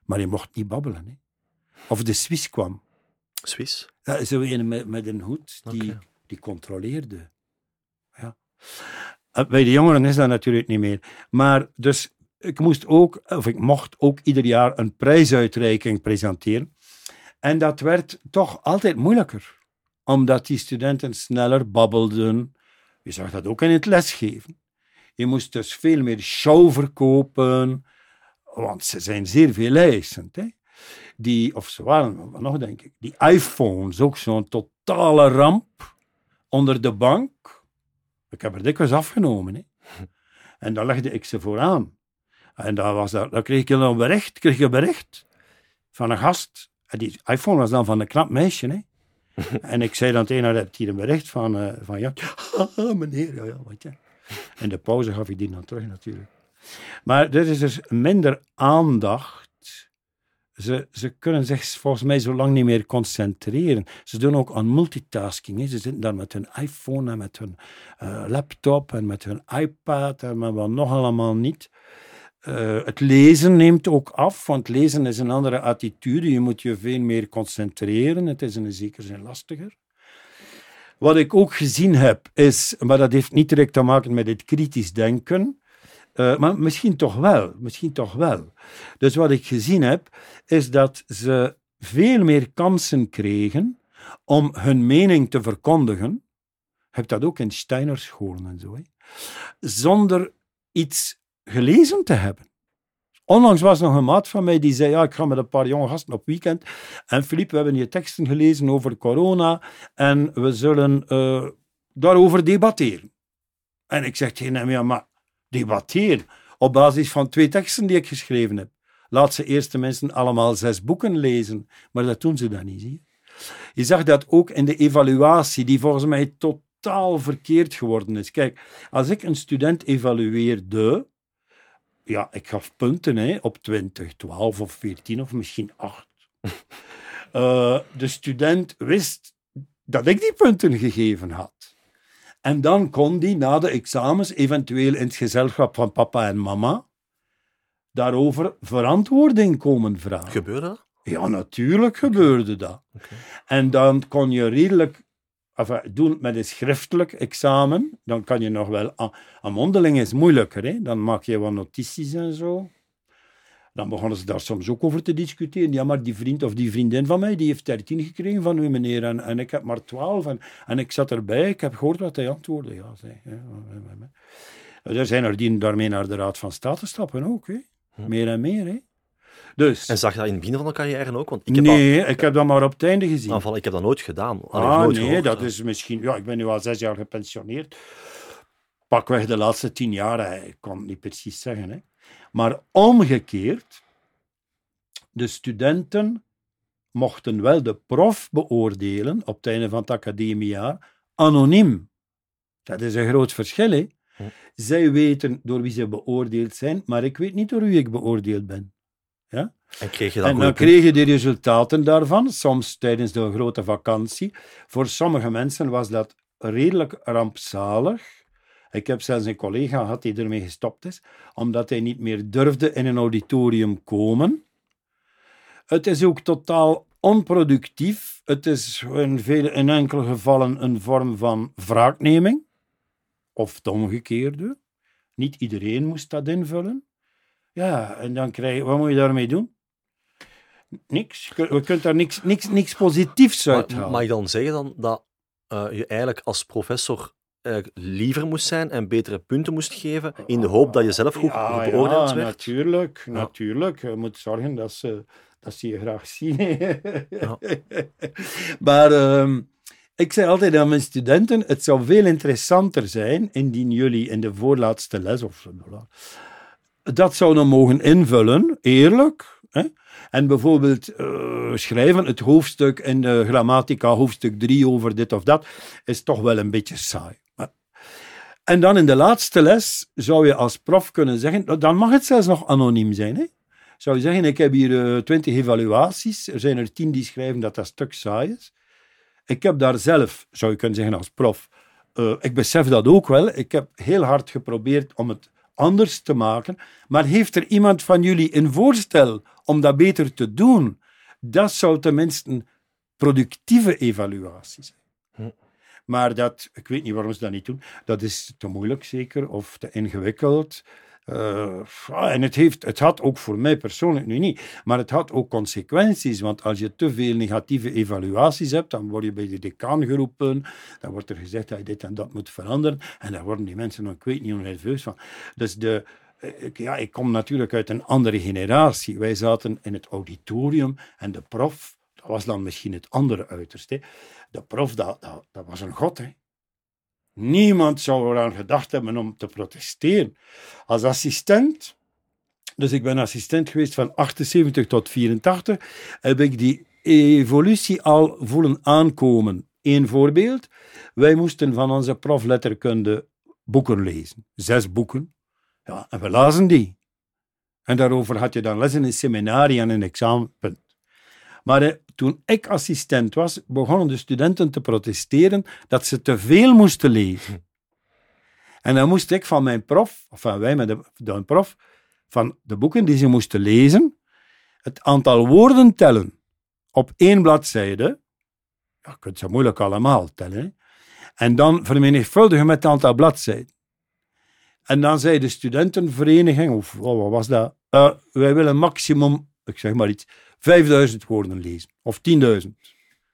Maar je mocht niet babbelen. Hè. Of de Swiss kwam. Swiss? Ja, zo een met, met een hoed die, die controleerde. Eh, bij de jongeren is dat natuurlijk niet meer. Maar dus ik moest ook, of ik mocht ook ieder jaar een prijsuitreiking presenteren. En dat werd toch altijd moeilijker, omdat die studenten sneller babbelden. Je zag dat ook in het lesgeven. Je moest dus veel meer show verkopen, want ze zijn zeer veel eisend. Hè? Die, of ze waren nog, denk ik, die iPhones, ook zo'n totale ramp onder de bank ik heb er dikwijls afgenomen. Hè. En dan legde ik ze vooraan. En dan, was dat, dan kreeg ik een bericht, kreeg een bericht van een gast. En die iPhone was dan van een knap meisje. Hè. En ik zei dan tegen haar, heb hier een bericht van, uh, van ja, meneer, ja, ja, wat je. In de pauze gaf ik die dan terug natuurlijk. Maar er is dus minder aandacht ze, ze kunnen zich volgens mij zo lang niet meer concentreren. Ze doen ook aan multitasking. Ze zitten daar met hun iPhone en met hun uh, laptop en met hun iPad en wat nog allemaal niet. Uh, het lezen neemt ook af, want lezen is een andere attitude. Je moet je veel meer concentreren. Het is in zekere zin lastiger. Wat ik ook gezien heb, is, maar dat heeft niet direct te maken met het kritisch denken, uh, maar misschien toch wel, misschien toch wel. Dus wat ik gezien heb, is dat ze veel meer kansen kregen om hun mening te verkondigen. Je hebt dat ook in Steinerscholen en zo. Hè? Zonder iets gelezen te hebben. Onlangs was nog een maat van mij die zei: Ja, ik ga met een paar jonge gasten op weekend. En Filip, we hebben je teksten gelezen over corona en we zullen uh, daarover debatteren. En ik zeg tegen hem: Ja, maar debatteren op basis van twee teksten die ik geschreven heb. Laat ze eerst de mensen allemaal zes boeken lezen. Maar dat doen ze dan niet, zie je. Je zag dat ook in de evaluatie, die volgens mij totaal verkeerd geworden is. Kijk, als ik een student evalueerde, ja, ik gaf punten hè, op 20, 12 of 14 of misschien 8. Uh, de student wist dat ik die punten gegeven had. En dan kon die na de examens, eventueel in het gezelschap van papa en mama, daarover verantwoording komen vragen. Gebeurde dat? Ja, natuurlijk gebeurde dat. Okay. En dan kon je redelijk enfin, doen met een schriftelijk examen. Dan kan je nog wel... Aan mondeling is moeilijker, hè? dan maak je wat notities en zo. Dan begonnen ze daar soms ook over te discussiëren. Ja, maar die vriend of die vriendin van mij, die heeft 13 gekregen van u, meneer, en, en ik heb maar 12. En, en ik zat erbij, ik heb gehoord wat hij antwoordde. Ja, zei, ja, er zijn er die daarmee naar de Raad van State stappen ook, hè. Meer en meer, hè. Dus, en zag je dat in het begin van de carrière ook? Want ik heb nee, ik heb dat maar op het einde gezien. Aanval, ik heb dat nooit gedaan. Ah, nooit nee, gehoord, dat is misschien... Ja, ik ben nu al zes jaar gepensioneerd. Pakweg de laatste tien jaar, ik kan het niet precies zeggen. Hè. Maar omgekeerd, de studenten mochten wel de prof beoordelen op het einde van het academiejaar, anoniem. Dat is een groot verschil, hè? Hm. Zij weten door wie ze beoordeeld zijn, maar ik weet niet door wie ik beoordeeld ben. Ja? En, kreeg je dan, en dan kreeg je de resultaten daarvan, soms tijdens de grote vakantie. Voor sommige mensen was dat redelijk rampzalig. Ik heb zelfs een collega gehad die ermee gestopt is, omdat hij niet meer durfde in een auditorium komen. Het is ook totaal onproductief. Het is in, vele, in enkele gevallen een vorm van wraakneming. Of het omgekeerde. Niet iedereen moest dat invullen. Ja, en dan krijg je... Wat moet je daarmee doen? Niks. We kunnen daar niks, niks, niks positiefs uit halen. Mag je dan zeggen dan dat uh, je eigenlijk als professor liever moest zijn en betere punten moest geven, in de hoop dat je zelf goed, ja, beoordeeld ja, werd? Natuurlijk, natuurlijk. Je moet zorgen dat ze, dat ze je graag zien. Ja. maar um, ik zei altijd aan mijn studenten, het zou veel interessanter zijn indien jullie in de voorlaatste les of dat zouden mogen invullen, eerlijk. Hè? En bijvoorbeeld uh, schrijven, het hoofdstuk in de grammatica, hoofdstuk 3 over dit of dat, is toch wel een beetje saai. En dan in de laatste les zou je als prof kunnen zeggen, dan mag het zelfs nog anoniem zijn. Hè? Zou je zeggen, ik heb hier twintig evaluaties, er zijn er tien die schrijven dat dat stuk saai is. Ik heb daar zelf, zou je kunnen zeggen als prof, uh, ik besef dat ook wel, ik heb heel hard geprobeerd om het anders te maken, maar heeft er iemand van jullie een voorstel om dat beter te doen? Dat zou tenminste een productieve evaluatie zijn. Maar dat, ik weet niet waarom ze dat niet doen. Dat is te moeilijk zeker, of te ingewikkeld. Uh, en het, heeft, het had ook voor mij persoonlijk nu niet, maar het had ook consequenties. Want als je te veel negatieve evaluaties hebt, dan word je bij de decaan geroepen. Dan wordt er gezegd dat je dit en dat moet veranderen. En daar worden die mensen, ik weet niet, nerveus van. Dus de, ik, ja, ik kom natuurlijk uit een andere generatie. Wij zaten in het auditorium en de prof, dat was dan misschien het andere uiterste de prof, dat, dat, was een god. Hè. Niemand zou eraan gedacht hebben om te protesteren. Als assistent, dus ik ben assistent geweest van 78 tot 84, heb ik die evolutie al voelen aankomen. Eén voorbeeld. Wij moesten van onze prof letterkunde boeken lezen. Zes boeken. Ja, en we lazen die. En daarover had je dan les in een en een examenpunt. Maar eh, toen ik assistent was, begonnen de studenten te protesteren dat ze te veel moesten lezen. En dan moest ik van mijn prof, of van wij met de, prof, van de boeken die ze moesten lezen, het aantal woorden tellen op één bladzijde. Ja, je kunt ze moeilijk allemaal tellen. En dan vermenigvuldigen met het aantal bladzijden. En dan zei de studentenvereniging, of wat was dat? Uh, wij willen maximum, ik zeg maar iets, 5000 woorden lezen, of 10.000.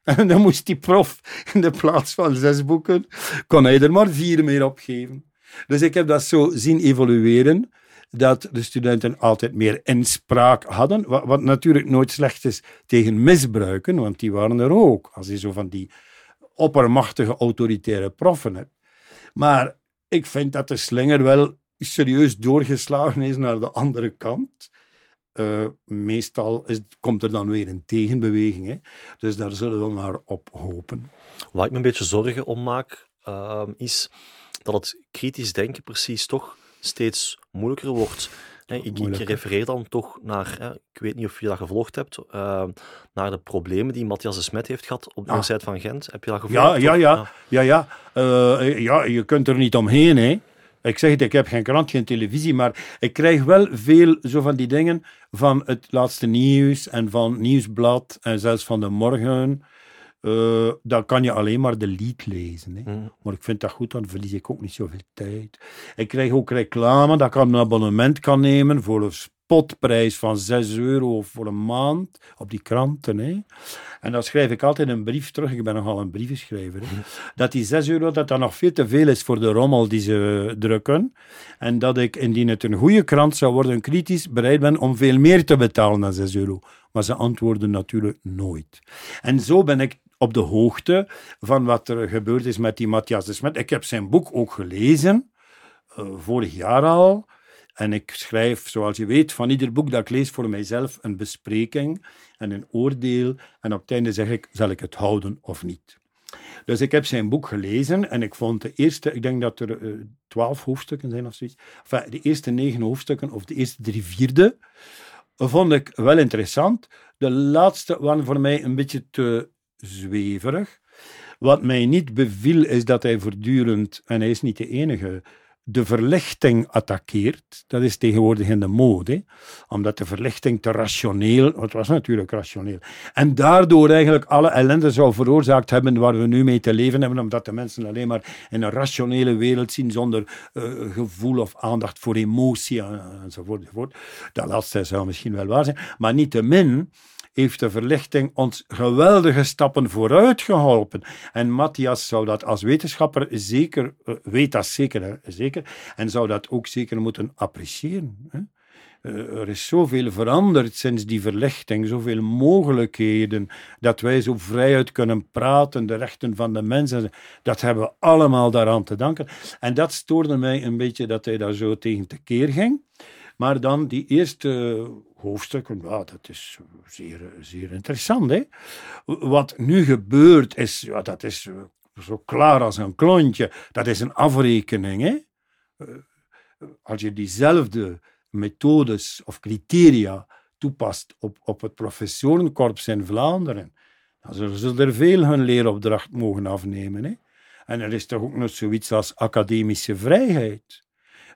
En dan moest die prof, in de plaats van zes boeken, kon hij er maar vier meer opgeven. Dus ik heb dat zo zien evolueren, dat de studenten altijd meer inspraak hadden, wat, wat natuurlijk nooit slecht is tegen misbruiken, want die waren er ook, als je zo van die oppermachtige autoritaire proffen hebt. Maar ik vind dat de slinger wel serieus doorgeslagen is naar de andere kant. Uh, meestal is, komt er dan weer een tegenbeweging. Hè? Dus daar zullen we maar op hopen. Waar ik me een beetje zorgen om maak, uh, is dat het kritisch denken precies toch steeds moeilijker wordt. ik, ik, refereer dan toch naar, ik weet niet of je dat gevolgd hebt, uh, naar de problemen die Matthias de Smet heeft gehad op de ah. Universiteit van Gent. Heb je dat gevolgd? Ja, ja, ja. ja. Ja, ja. Uh, ja, je kunt er niet omheen. Hè. Ik zeg het, ik heb geen krant, geen televisie, maar ik krijg wel veel zo van die dingen van het laatste nieuws en van Nieuwsblad en zelfs van de Morgen. Uh, dan kan je alleen maar de lied lezen. Hè. Mm. Maar ik vind dat goed, dan verlies ik ook niet zoveel tijd. Ik krijg ook reclame dat ik een abonnement kan nemen voor een spotprijs van 6 euro voor een maand op die kranten. Hè. En dan schrijf ik altijd een brief terug, ik ben nogal een brievenschrijver, hè, dat die 6 euro dat dat nog veel te veel is voor de rommel die ze drukken. En dat ik, indien het een goede krant zou worden, kritisch bereid ben om veel meer te betalen dan 6 euro. Maar ze antwoorden natuurlijk nooit. En zo ben ik op de hoogte van wat er gebeurd is met die Matthias de Smet. Ik heb zijn boek ook gelezen, uh, vorig jaar al. En ik schrijf, zoals je weet, van ieder boek dat ik lees voor mijzelf een bespreking en een oordeel. En op het einde zeg ik, zal ik het houden of niet? Dus ik heb zijn boek gelezen en ik vond de eerste, ik denk dat er uh, twaalf hoofdstukken zijn of zoiets. De eerste negen hoofdstukken of de eerste drie vierde vond ik wel interessant. De laatste waren voor mij een beetje te zweverig. Wat mij niet beviel is dat hij voortdurend, en hij is niet de enige, de verlichting attaqueert. Dat is tegenwoordig in de mode, omdat de verlichting te rationeel, het was natuurlijk rationeel, en daardoor eigenlijk alle ellende zou veroorzaakt hebben waar we nu mee te leven hebben, omdat de mensen alleen maar in een rationele wereld zien zonder uh, gevoel of aandacht voor emotie enzovoort, enzovoort. Dat laatste zou misschien wel waar zijn, maar niettemin heeft de verlichting ons geweldige stappen vooruit geholpen. En Matthias zou dat als wetenschapper zeker, uh, weet dat zeker, zeker, en zou dat ook zeker moeten appreciëren. Hè? Uh, er is zoveel veranderd sinds die verlichting, zoveel mogelijkheden, dat wij zo vrijuit kunnen praten, de rechten van de mensen, dat hebben we allemaal daaraan te danken. En dat stoorde mij een beetje dat hij daar zo tegen tekeer ging. Maar dan die eerste hoofdstukken, dat is zeer, zeer interessant. Hè? Wat nu gebeurt is, ja, dat is zo klaar als een klontje, dat is een afrekening. Hè? Eh, als je diezelfde methodes of criteria toepast op, op het professorenkorps in Vlaanderen, dan zullen ze er veel hun leeropdracht mogen afnemen. Hè? En er is toch ook nog zoiets als academische vrijheid.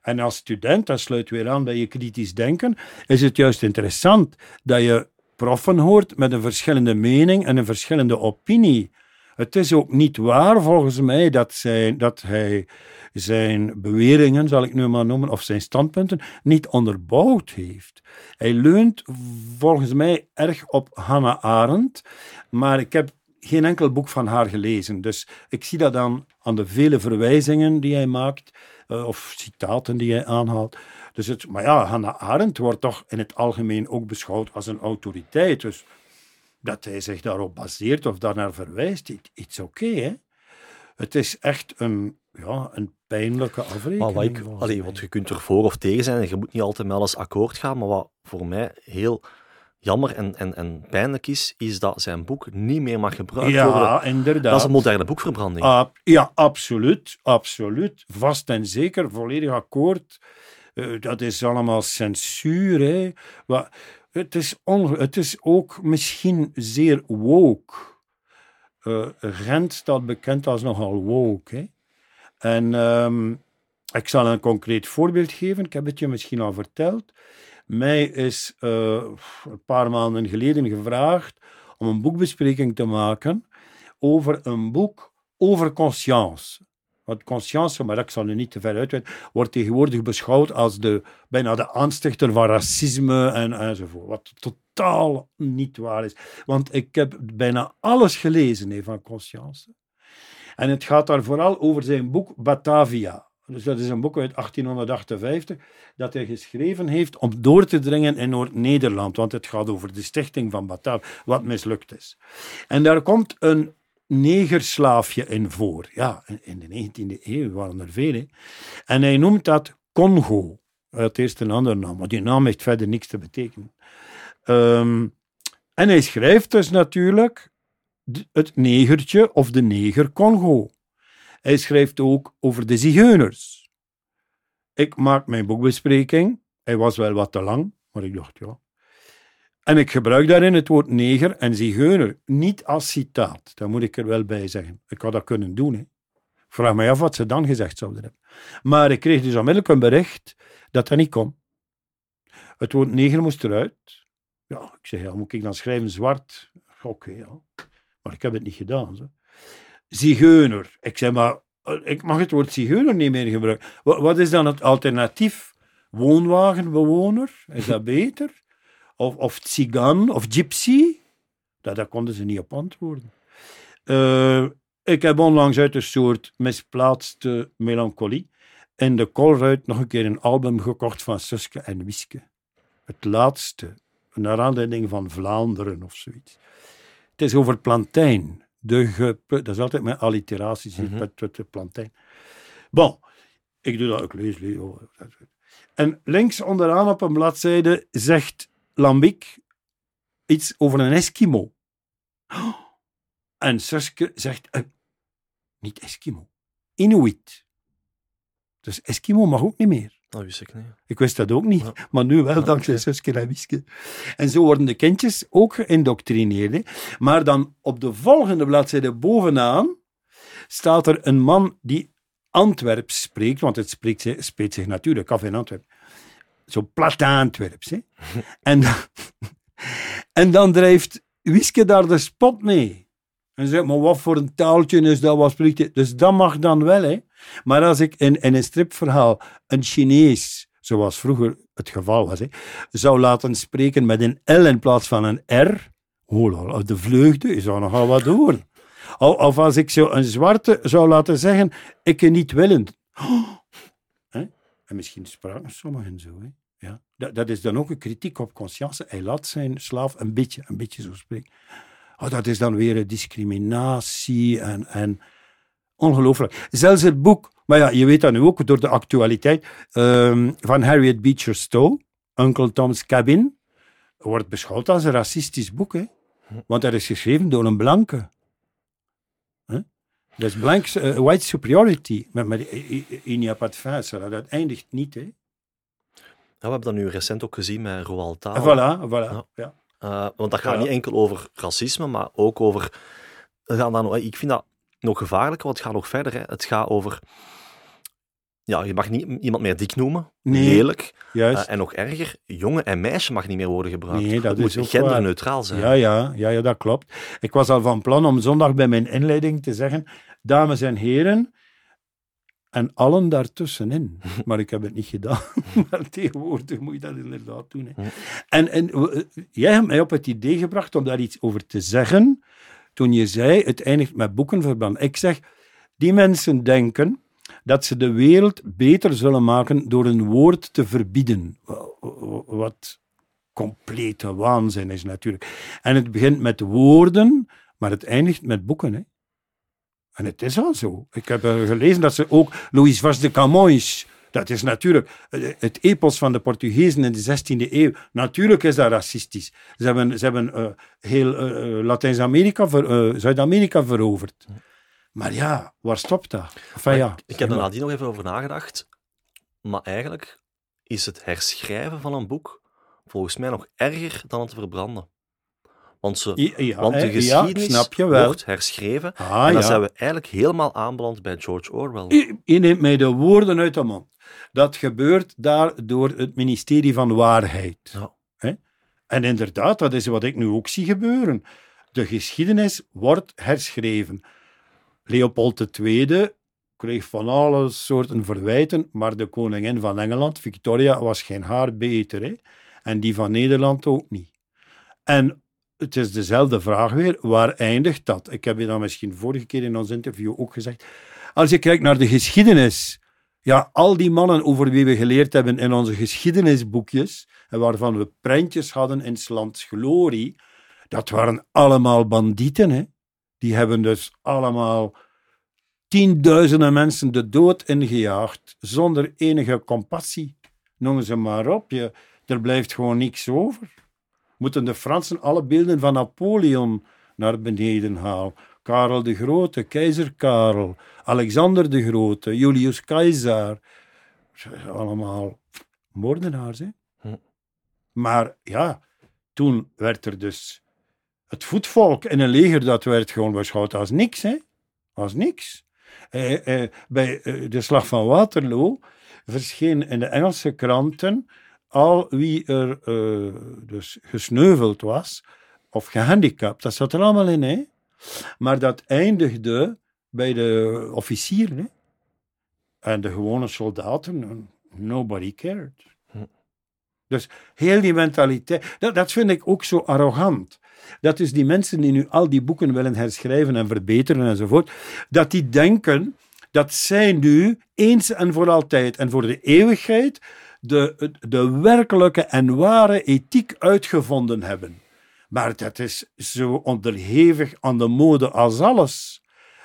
En als student, dat sluit weer aan bij je kritisch denken, is het juist interessant dat je proffen hoort met een verschillende mening en een verschillende opinie. Het is ook niet waar volgens mij dat, zijn, dat hij zijn beweringen, zal ik nu maar noemen, of zijn standpunten, niet onderbouwd heeft. Hij leunt volgens mij erg op Hannah Arendt, maar ik heb geen enkel boek van haar gelezen. Dus ik zie dat dan aan de vele verwijzingen die hij maakt uh, of citaten die hij aanhaalt. Dus het, maar ja, Hannah Arendt wordt toch in het algemeen ook beschouwd als een autoriteit. Dus dat hij zich daarop baseert of daarnaar verwijst, iets oké. Okay, het is echt een, ja, een pijnlijke afrekening. Maar wat, ik, allee, want je kunt er voor of tegen zijn en je moet niet altijd met alles akkoord gaan, maar wat voor mij heel jammer en, en, en pijnlijk is, is dat zijn boek niet meer mag gebruikt ja, worden. Ja, inderdaad. Dat is een moderne boekverbranding. Uh, ja, absoluut. Absoluut. Vast en zeker. Volledig akkoord. Uh, dat is allemaal censuur. Hè. Maar het, is het is ook misschien zeer woke. Uh, Gent staat bekend als nogal woke. Hè. En um, ik zal een concreet voorbeeld geven. Ik heb het je misschien al verteld. Mij is uh, een paar maanden geleden gevraagd om een boekbespreking te maken over een boek over conscience. Want conscience, maar ik zal nu niet te ver uitweiden, wordt tegenwoordig beschouwd als de, bijna de aanstichter van racisme en, enzovoort. Wat totaal niet waar is. Want ik heb bijna alles gelezen van conscience. En het gaat daar vooral over zijn boek Batavia. Dus dat is een boek uit 1858 dat hij geschreven heeft om door te dringen in Noord-Nederland, want het gaat over de stichting van Bataaf, wat mislukt is. En daar komt een negerslaafje in voor. Ja, in de 19e eeuw waren er vele. En hij noemt dat Congo. Had eerst een andere naam, maar die naam heeft verder niks te betekenen. Ehm, en hij schrijft dus natuurlijk het negertje of de neger Congo. Hij schrijft ook over de zigeuners. Ik maak mijn boekbespreking. Hij was wel wat te lang, maar ik dacht ja. En ik gebruik daarin het woord neger en zigeuner niet als citaat. Dat moet ik er wel bij zeggen. Ik had dat kunnen doen. Hè. Vraag me af wat ze dan gezegd zouden hebben. Maar ik kreeg dus onmiddellijk een bericht dat dat niet kon. Het woord neger moest eruit. Ja, ik zeg, ja, moet ik dan schrijven zwart? Oké, ja. Maar ik heb het niet gedaan. Zo. Zigeuner. Ik zeg, maar eh, ik mag het woord zigeuner niet meer gebruiken. Wa- Wat is dan het alternatief? Woonwagenbewoner? Is dat beter? Of, of tsigan of gypsy? Dat, daar konden ze niet op antwoorden. Eh, ik heb onlangs uit een soort misplaatste melancholie in de Colruyt nog een keer een album gekocht van Suske en Wiske. Het laatste, naar aanleiding van Vlaanderen of zoiets. Het is over plantijn. De gepe- dat is altijd met alliteraties, mm de plantijn. Bon, ik doe dat, ik lees, En links onderaan op een bladzijde zegt Lambiek iets over een Eskimo. En Suske zegt, eh, niet Eskimo, Inuit. Dus Eskimo mag ook niet meer. Dat wist ik niet. Ik wist dat ook niet, Ja. maar nu wel, dankzij Suske en Wiske. En zo worden de kindjes ook geïndoctrineerd. hè. Maar dan op de volgende bladzijde bovenaan staat er een man die Antwerps spreekt, want het spreekt, zich- spreekt zich natuurlijk af in Antwerpen. Zo plat Antwerps. Hè. en, dan, en dan drijft Wiske daar de spot mee. En zegt, maar wat voor een taaltje is dat, wat spreekt hij? Dus dat mag dan wel, hè. Maar als ik in, een stripverhaal een Chinees, zoals vroeger het geval was, hè, zou laten spreken met een L in plaats van een R, oh, de vleugde is al nogal wat door. Of, als ik zo een zwarte zou laten zeggen, ik niet willend. Oh. En misschien spraken sommigen zo. Hè? Ja. Dat, dat is dan ook een kritiek op conscience. Hij laat zijn slaaf een beetje, een beetje zo spreken. Oh, dat is dan weer een discriminatie en... en Ongelooflijk. Zelfs het boek, maar ja, je weet dat nu ook door de actualiteit, ehm, van Harriet Beecher Stowe, Uncle Tom's Cabin, wordt beschouwd als een racistisch boek. Hè? Want dat is geschreven door een blanke. Hè? Dat is blank, eh, white superiority. Maar, maar il n'y a pas de fin, ça. dat eindigt niet. Hè? Ja, we hebben dat nu recent ook gezien met Roald Dahl. En voilà, voilà. Ja. Ja. Eh, want dat gaat Voilà. niet enkel over racisme, maar ook over. dan, ik vind dat nog gevaarlijker, want het gaat nog verder. Hè. Het gaat over. Ja, je mag niet iemand meer dik noemen. Nee, Lelijk. Juist. Eh, en nog erger, jongen en meisje mag niet meer worden gebruikt. Nee, dat het is moet genderneutraal zijn. Ja, ja, ja, ja, dat klopt. Ik was al van plan om zondag bij mijn inleiding te zeggen, dames en heren, en allen daartussenin. Maar ik heb het niet gedaan. maar tegenwoordig moet je dat inderdaad doen. Hè. En, en eh, jij hebt mij op het idee gebracht om daar iets over te zeggen, toen je zei, het eindigt met boekenverband. Ik zeg, die mensen denken dat ze de wereld beter zullen maken door een woord te verbieden. Wat complete waanzin is natuurlijk. En het begint met woorden, maar het eindigt met boeken. Hè? En het is al zo. Ik heb eh, gelezen dat ze ook Louis Vaz de Camões, dat is natuurlijk eh, het epos van de Portugezen in de 16e eeuw. Natuurlijk is dat racistisch. Ze hebben, ze hebben eh, heel eh, eh, Latijns-Amerika, ver- eh, Zuid-Amerika veroverd. Maar ja, waar stopt dat? Enfin, ja, Ik heb er nadien nog even over nagedacht. Maar eigenlijk is het herschrijven van een boek volgens mij nog erger dan het verbranden. Want, ze, Ja, want de ja, geschiedenis snap je wel. wordt herschreven. Ah, en dan ja. zijn we eigenlijk helemaal aanbeland bij George Orwell. Je, je neemt mij de woorden uit de mond. Dat gebeurt daar door het ministerie van Waarheid. Ja. En inderdaad, dat is wat ik nu ook zie gebeuren. De geschiedenis wordt herschreven. Leopold II kreeg van alle soorten verwijten, maar de koningin van Engeland, Victoria, was geen haar beter. Hè? En die van Nederland ook niet. En het is dezelfde vraag weer, waar eindigt dat? Ik heb je dan misschien vorige keer in ons interview ook gezegd. Als je kijkt naar de geschiedenis, ja, al die mannen over wie we geleerd hebben in onze geschiedenisboekjes, en waarvan we prentjes hadden in 's lands glorie, dat waren allemaal bandieten. Hè? Die hebben dus allemaal tienduizenden mensen de dood ingejaagd zonder enige compassie. Noem ze maar op. Je, er blijft gewoon niks over. Moeten de Fransen alle beelden van Napoleon naar beneden halen? Karel de Grote, keizer Karel, Alexander de Grote, Julius Caesar. Allemaal moordenaars, hè? Hm. Maar ja, toen werd er dus het voetvolk in een leger, dat werd gewoon beschouwd als niks, hè? Als niks. Eh, eh, bij eh, de slag van Waterloo verscheen in de Engelse kranten al wie er eh, dus gesneuveld was of gehandicapt. Dat zat er allemaal in, hè? Maar dat eindigde bij de officieren. Hè? En de gewone soldaten, nobody cared. Hm. Dus heel die mentaliteit, dat, dat vind ik ook zo arrogant. Dat dus die mensen die nu al die boeken willen herschrijven en verbeteren enzovoort, dat die denken dat zij nu eens en voor altijd en voor de eeuwigheid de, de werkelijke en ware ethiek uitgevonden hebben. Maar dat is zo onderhevig aan de mode als alles.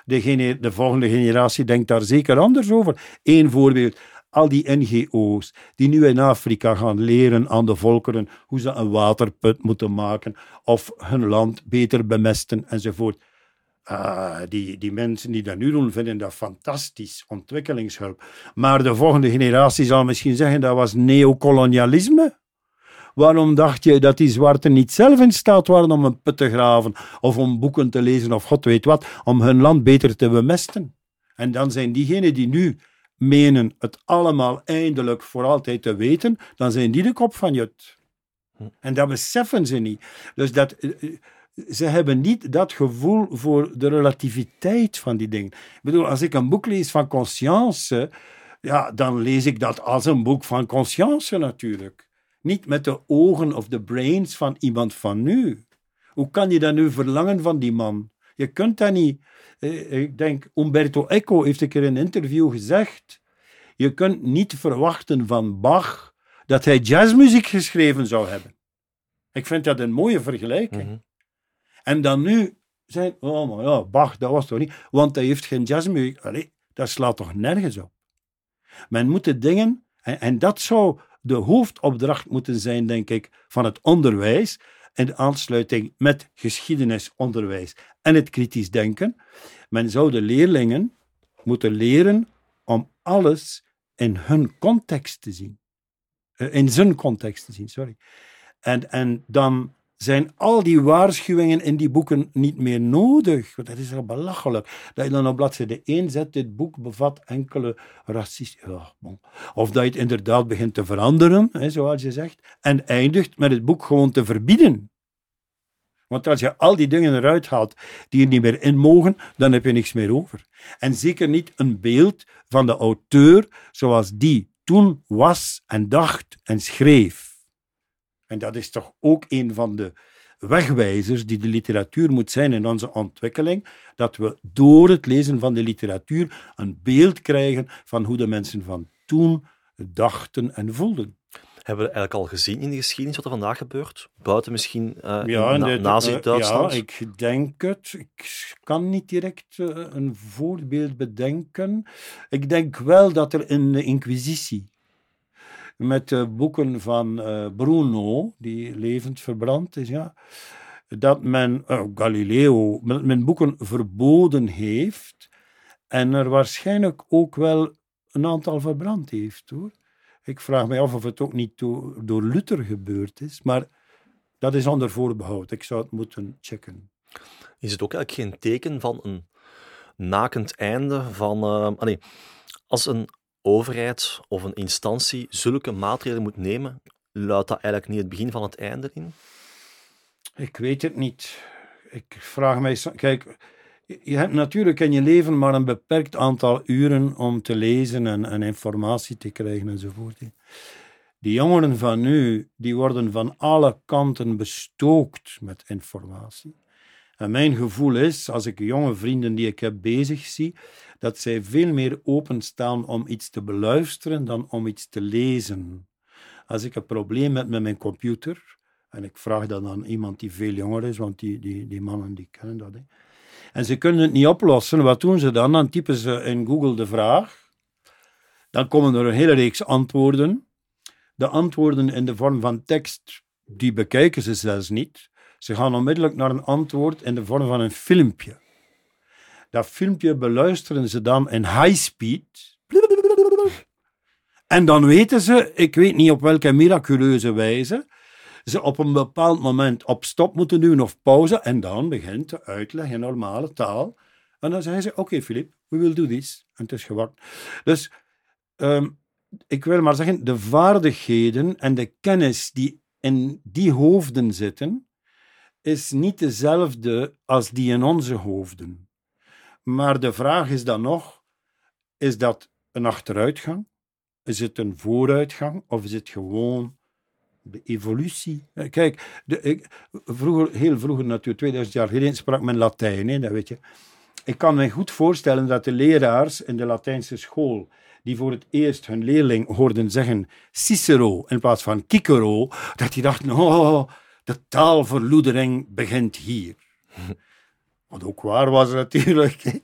De, de volgende generatie denkt daar zeker anders over. Eén voorbeeld. Al die NGO's die nu in Afrika gaan leren aan de volkeren hoe ze een waterput moeten maken of hun land beter bemesten enzovoort. Ah, die, die mensen die dat nu doen, vinden dat fantastisch, ontwikkelingshulp. Maar de volgende generatie zal misschien zeggen dat was neocolonialisme. Waarom dacht je dat die zwarten niet zelf in staat waren om een put te graven of om boeken te lezen of god weet wat, om hun land beter te bemesten? En dan zijn diegenen die nu menen het allemaal eindelijk voor altijd te weten, dan zijn die de kop van Jut. En dat beseffen ze niet. Dus dat, eh, eh, ze hebben niet dat gevoel voor de relativiteit van die dingen. Ik bedoel, als ik een boek lees van conscience, ja, dan lees ik dat als een boek van conscience natuurlijk. Niet met de ogen of de brains van iemand van nu. Hoe kan je dat nu verlangen van die man? Je kunt dat niet. Eh, Ik denk, Umberto Eco heeft een keer in een interview gezegd: Je kunt niet verwachten van Bach dat hij jazzmuziek geschreven zou hebben. Ik vind dat een mooie vergelijking. Mhm. En dan nu zijn, oh maar ja, Bach, dat was toch niet, want hij heeft geen jazzmuziek. Allee, dat slaat toch nergens op. Men moet de dingen, en, en dat zou de hoofdopdracht moeten zijn, denk ik, van het onderwijs, in aansluiting met geschiedenisonderwijs en het kritisch denken. Men zou de leerlingen moeten leren om alles in hun context te zien. Eh, In zijn context te zien, sorry. En, en dan zijn al die waarschuwingen in die boeken niet meer nodig. Dat is wel belachelijk. Dat je dan op bladzijde 1 zet, dit boek bevat enkele racisten. Ja, bon. Of dat je het inderdaad begint te veranderen, hè, zoals je zegt, en eindigt met het boek gewoon te verbieden. Want als je al die dingen eruit haalt die er niet meer in mogen, dan heb je niks meer over. En zeker niet een beeld van de auteur zoals die toen was en dacht en schreef. En dat is toch ook een van de wegwijzers die de literatuur moet zijn in onze ontwikkeling, dat we door het lezen van de literatuur een beeld krijgen van hoe de mensen van toen dachten en voelden. Hebben we eigenlijk al gezien in de geschiedenis wat er vandaag gebeurt? Buiten misschien eh Ja, in na- dit, Nazi-Duitsland? eh, ja, ik denk het. Ik kan niet direct eh, een voorbeeld bedenken. Ik denk wel dat er in de Inquisitie, met de boeken van eh, Bruno, die levend verbrand is, ja, dat men, eh, Galileo, men, boeken verboden heeft en er waarschijnlijk ook wel een aantal verbrand heeft, hoor. Ik vraag me af of het ook niet door, door Luther gebeurd is, maar dat is onder voorbehoud. Ik zou het moeten checken. Is het ook eigenlijk geen teken van een nakend einde van... nee, als een overheid of een instantie zulke maatregelen moet nemen, luidt dat eigenlijk niet het begin van het einde in? Ik weet het niet. Ik vraag mij... Kijk, je hebt natuurlijk in je leven maar een beperkt aantal uren om te lezen en, en informatie te krijgen enzovoort. Die jongeren van nu, die worden van alle kanten bestookt met informatie. En mijn gevoel is, als ik jonge vrienden die ik heb bezig zie, dat zij veel meer openstaan om iets te beluisteren dan om iets te lezen. Als ik een probleem heb met mijn computer, en ik vraag dat aan iemand die veel jonger is, want die, die, die mannen die kennen dat. Hè. En ze kunnen het niet oplossen. Wat doen ze dan? Dan typen ze in Google de vraag. Dan komen er een hele reeks antwoorden. De antwoorden in de vorm van tekst, die bekijken ze zelfs niet. Ze gaan onmiddellijk naar een antwoord in de vorm van een filmpje. Dat filmpje beluisteren ze dan in high speed. En dan weten ze, ik weet niet op welke miraculeuze wijze, ze op een bepaald moment op stop moeten doen of pauze. En dan begint de uitleg in normale taal. En dan zeggen ze: Oké, Filip, we will do this. En het is gewacht. Dus ehm, ik wil maar zeggen: de vaardigheden en de kennis die in die hoofden zitten, is niet dezelfde als die in onze hoofden. Maar de vraag is dan nog: is dat een achteruitgang? Is het een vooruitgang? Of is het gewoon de evolutie. Kijk, de, ik, vroeger, heel vroeger natuurlijk, 2000 jaar geleden, sprak men Latijn, hè, dat weet je. Ik kan me goed voorstellen dat de leraars in de Latijnse school, die voor het eerst hun leerling hoorden zeggen Cicero in plaats van Cicero, dat die dachten, oh, de taalverloedering begint hier. Wat ook waar was natuurlijk.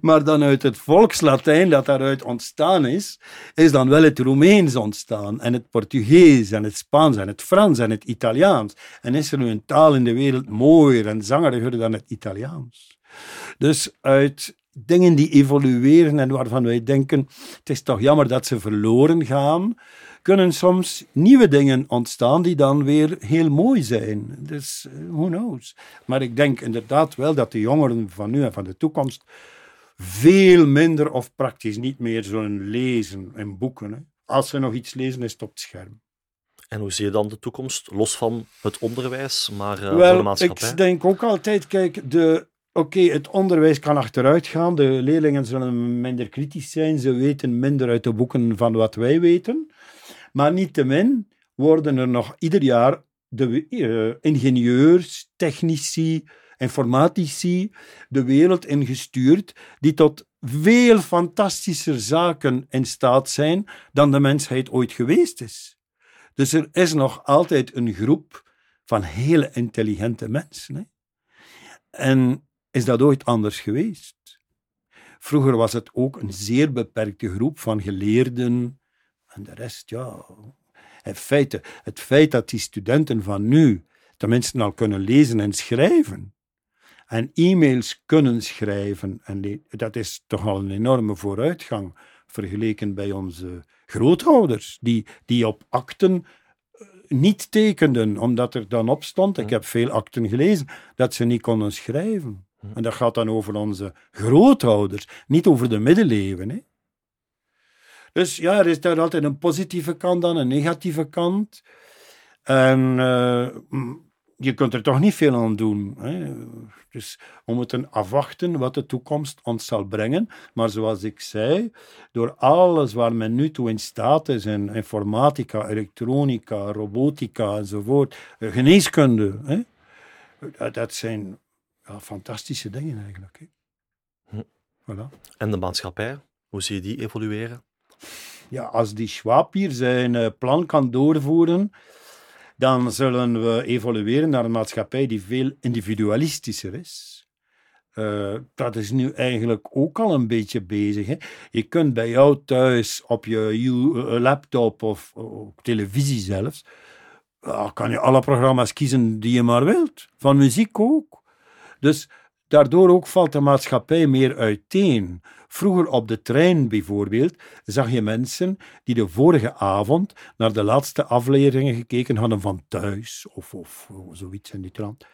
Maar dan uit het volkslatijn dat daaruit ontstaan is, is dan wel het Roemeens ontstaan. En het Portugees en het Spaans en het Frans en het Italiaans. En is er nu een taal in de wereld mooier en zangeriger dan het Italiaans? Dus uit dingen die evolueren en waarvan wij denken, het is toch jammer dat ze verloren gaan, kunnen soms nieuwe dingen ontstaan die dan weer heel mooi zijn. Dus eh, who knows. Maar ik denk inderdaad wel dat de jongeren van nu en van de toekomst veel minder of praktisch niet meer zullen lezen in boeken. Hè. Als ze nog iets lezen, is het op het scherm. En hoe zie je dan de toekomst, los van het onderwijs, maar uh, wel, de maatschappij? Ik denk ook altijd, kijk, de, oké, het onderwijs kan achteruit gaan. De leerlingen zullen minder kritisch zijn. Ze weten minder uit de boeken van wat wij weten. Maar niettemin worden er nog ieder jaar de uh, ingenieurs, technici, informatici de wereld ingestuurd die tot veel fantastischer zaken in staat zijn dan de mensheid ooit geweest is. Dus er is nog altijd een groep van hele intelligente mensen. Hè? En is dat ooit anders geweest? Vroeger was het ook een zeer beperkte groep van geleerden, en de rest, ja. In feite, het feit dat die studenten van nu tenminste al kunnen lezen en schrijven, en e-mails kunnen schrijven, en dat is toch al een enorme vooruitgang vergeleken bij onze grootouders, die, die op akten eh, niet tekenden, omdat er dan op stond, ik heb veel akten gelezen, dat ze niet konden schrijven. En dat gaat dan over onze grootouders, niet over de middeleeuwen. Hè. Dus ja, er is daar altijd een positieve kant aan, een negatieve kant. En uh, je kunt er toch niet veel aan doen. Hè. Dus we moeten afwachten wat de toekomst ons zal brengen. Maar zoals ik zei, door alles waar men nu toe in staat is, in informatica, elektronica, robotica enzovoort, eh, geneeskunde, hè, dat zijn ja, fantastische dingen eigenlijk. Hè. Hm. Voilà. En de maatschappij, hoe zie je die evolueren? Ja, als die Schwab hier zijn eh, plan kan doorvoeren, dan zullen we evolueren naar een maatschappij die veel individualistischer is. Uh, dat is nu eigenlijk ook al een beetje bezig. Hè? Je kunt bij jou thuis op je eh, laptop of, of televisie zelfs, kan je alle programma's kiezen die je maar wilt. Van muziek ook. Dus daardoor ook valt de maatschappij meer uiteen. Vroeger op de trein bijvoorbeeld zag je mensen die de vorige avond naar de laatste afleveringen gekeken hadden van Thuis of, of, zoiets in die trant.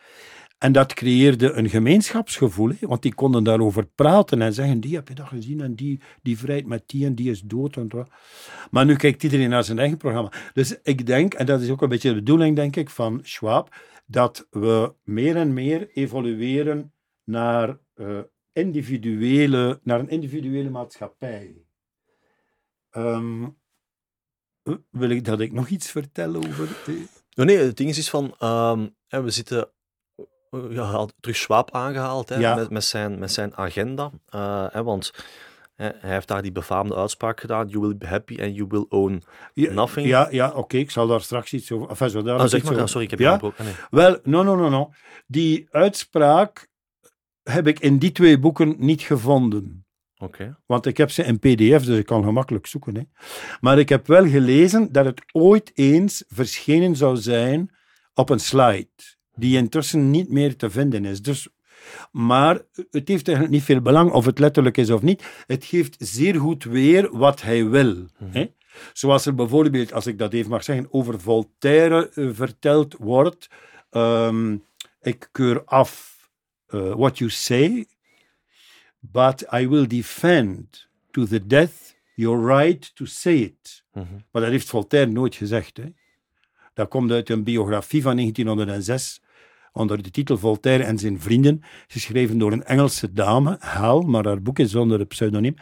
En dat creëerde een gemeenschapsgevoel, want die konden daarover praten en zeggen: Die heb je dat gezien en die, die vrijt met die en die is dood. En maar nu kijkt iedereen naar zijn eigen programma. Dus ik denk, en dat is ook een beetje de bedoeling, denk ik, van Schwab, dat we meer en meer evolueren naar uh, individuele, naar een individuele maatschappij. Um, wil ik dat ik nog iets vertel over? Nee, nee het ding is, is van, um, we zitten ja, terug Schwab aangehaald hè, ja. met, met, zijn, met zijn agenda. Uh, hè, want hij heeft daar die befaamde uitspraak gedaan: You will be happy and you will own nothing. Ja, ja oké, ik zal daar straks iets over. Enfin, daar oh, zeg maar, sorry, ik heb je ja? Wel, no, no, no, no. Die uitspraak heb ik in die twee boeken niet gevonden. Want ik heb ze in pdf, dus ik kan gemakkelijk zoeken. Hè. Maar ik heb wel gelezen dat het ooit eens verschenen zou zijn op een slide, die intussen niet meer te vinden is. Dus, maar het heeft eigenlijk niet veel belang of het letterlijk is of niet. Het geeft zeer goed weer wat hij wil. hè. Zoals er bijvoorbeeld, als ik dat even mag zeggen, over Voltaire eh, verteld wordt. ehm, ik keur af uh, what you say, but I will defend to the death your right to say it. Maar dat heeft Voltaire nooit gezegd. Hè. Dat komt uit een biografie van 1906 onder de titel Voltaire en zijn vrienden, geschreven door een Engelse dame, Hal, maar haar boek is onder het pseudoniem.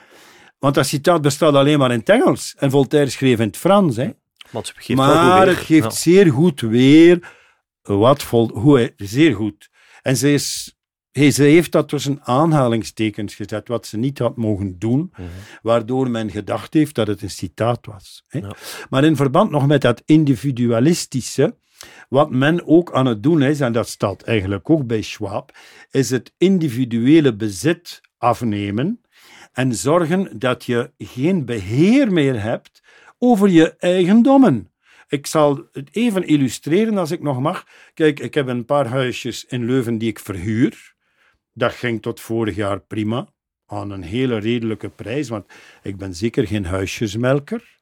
Want dat citaat bestaat alleen maar in het Engels. En Voltaire schreef in het Frans. Hè. Maar het geeft wel goed Maar weer. het geeft Ja. zeer goed weer wat vol, hoe zeer goed. En ze, is, hij, ze heeft dat tussen aanhalingstekens gezet, wat ze niet had mogen doen, Mhm. waardoor men gedacht heeft dat het een citaat was. Hè. Ja. Maar in verband nog met dat individualistische, wat men ook aan het doen is, en dat staat eigenlijk ook bij Schwab, is het individuele bezit afnemen en zorgen dat je geen beheer meer hebt over je eigendommen. Ik zal het even illustreren als ik nog mag. Kijk, ik heb een paar huisjes in Leuven die ik verhuur. Dat ging tot vorig jaar prima, aan een hele redelijke prijs, want ik ben zeker geen huisjesmelker.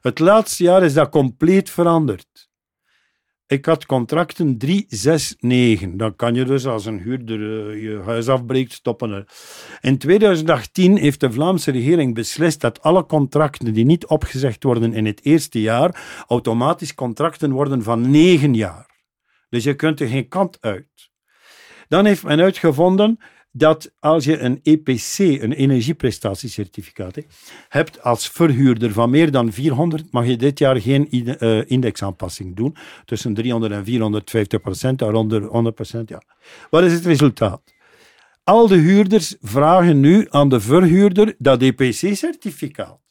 Het laatste jaar is dat compleet veranderd. Ik had contracten 3, 6, 9. Dan kan je dus als een huurder eh, je huis afbreekt, stoppen. In 2018 heeft de Vlaamse regering beslist dat alle contracten die niet opgezegd worden in het eerste jaar, automatisch contracten worden van 9 jaar. Dus je kunt er geen kant uit. Dan heeft men uitgevonden dat als je een EPC, een energieprestatiecertificaat, hebt als verhuurder van meer dan 400, mag je dit jaar geen eh, indexaanpassing doen. Tussen 300 en 450 procent, daaronder 100 procent. Ja. Wat is het resultaat? Al de huurders vragen nu aan de verhuurder dat EPC-certificaat.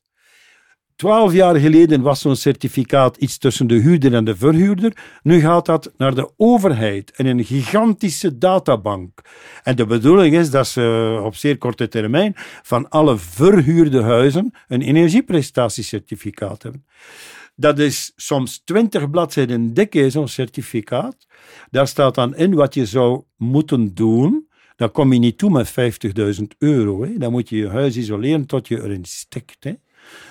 Twaalf jaar geleden was zo'n certificaat iets tussen de huurder en de verhuurder. Nu gaat dat naar de overheid in een gigantische databank. En de bedoeling is dat ze op zeer korte termijn van alle verhuurde huizen een energieprestatiecertificaat hebben. Dat is soms twintig bladzijden dik, zo'n certificaat. Daar staat dan in wat je zou moeten doen. Dan kom je niet toe met 50.000 euro. Hè. Dan moet je je huis isoleren tot je erin stikt.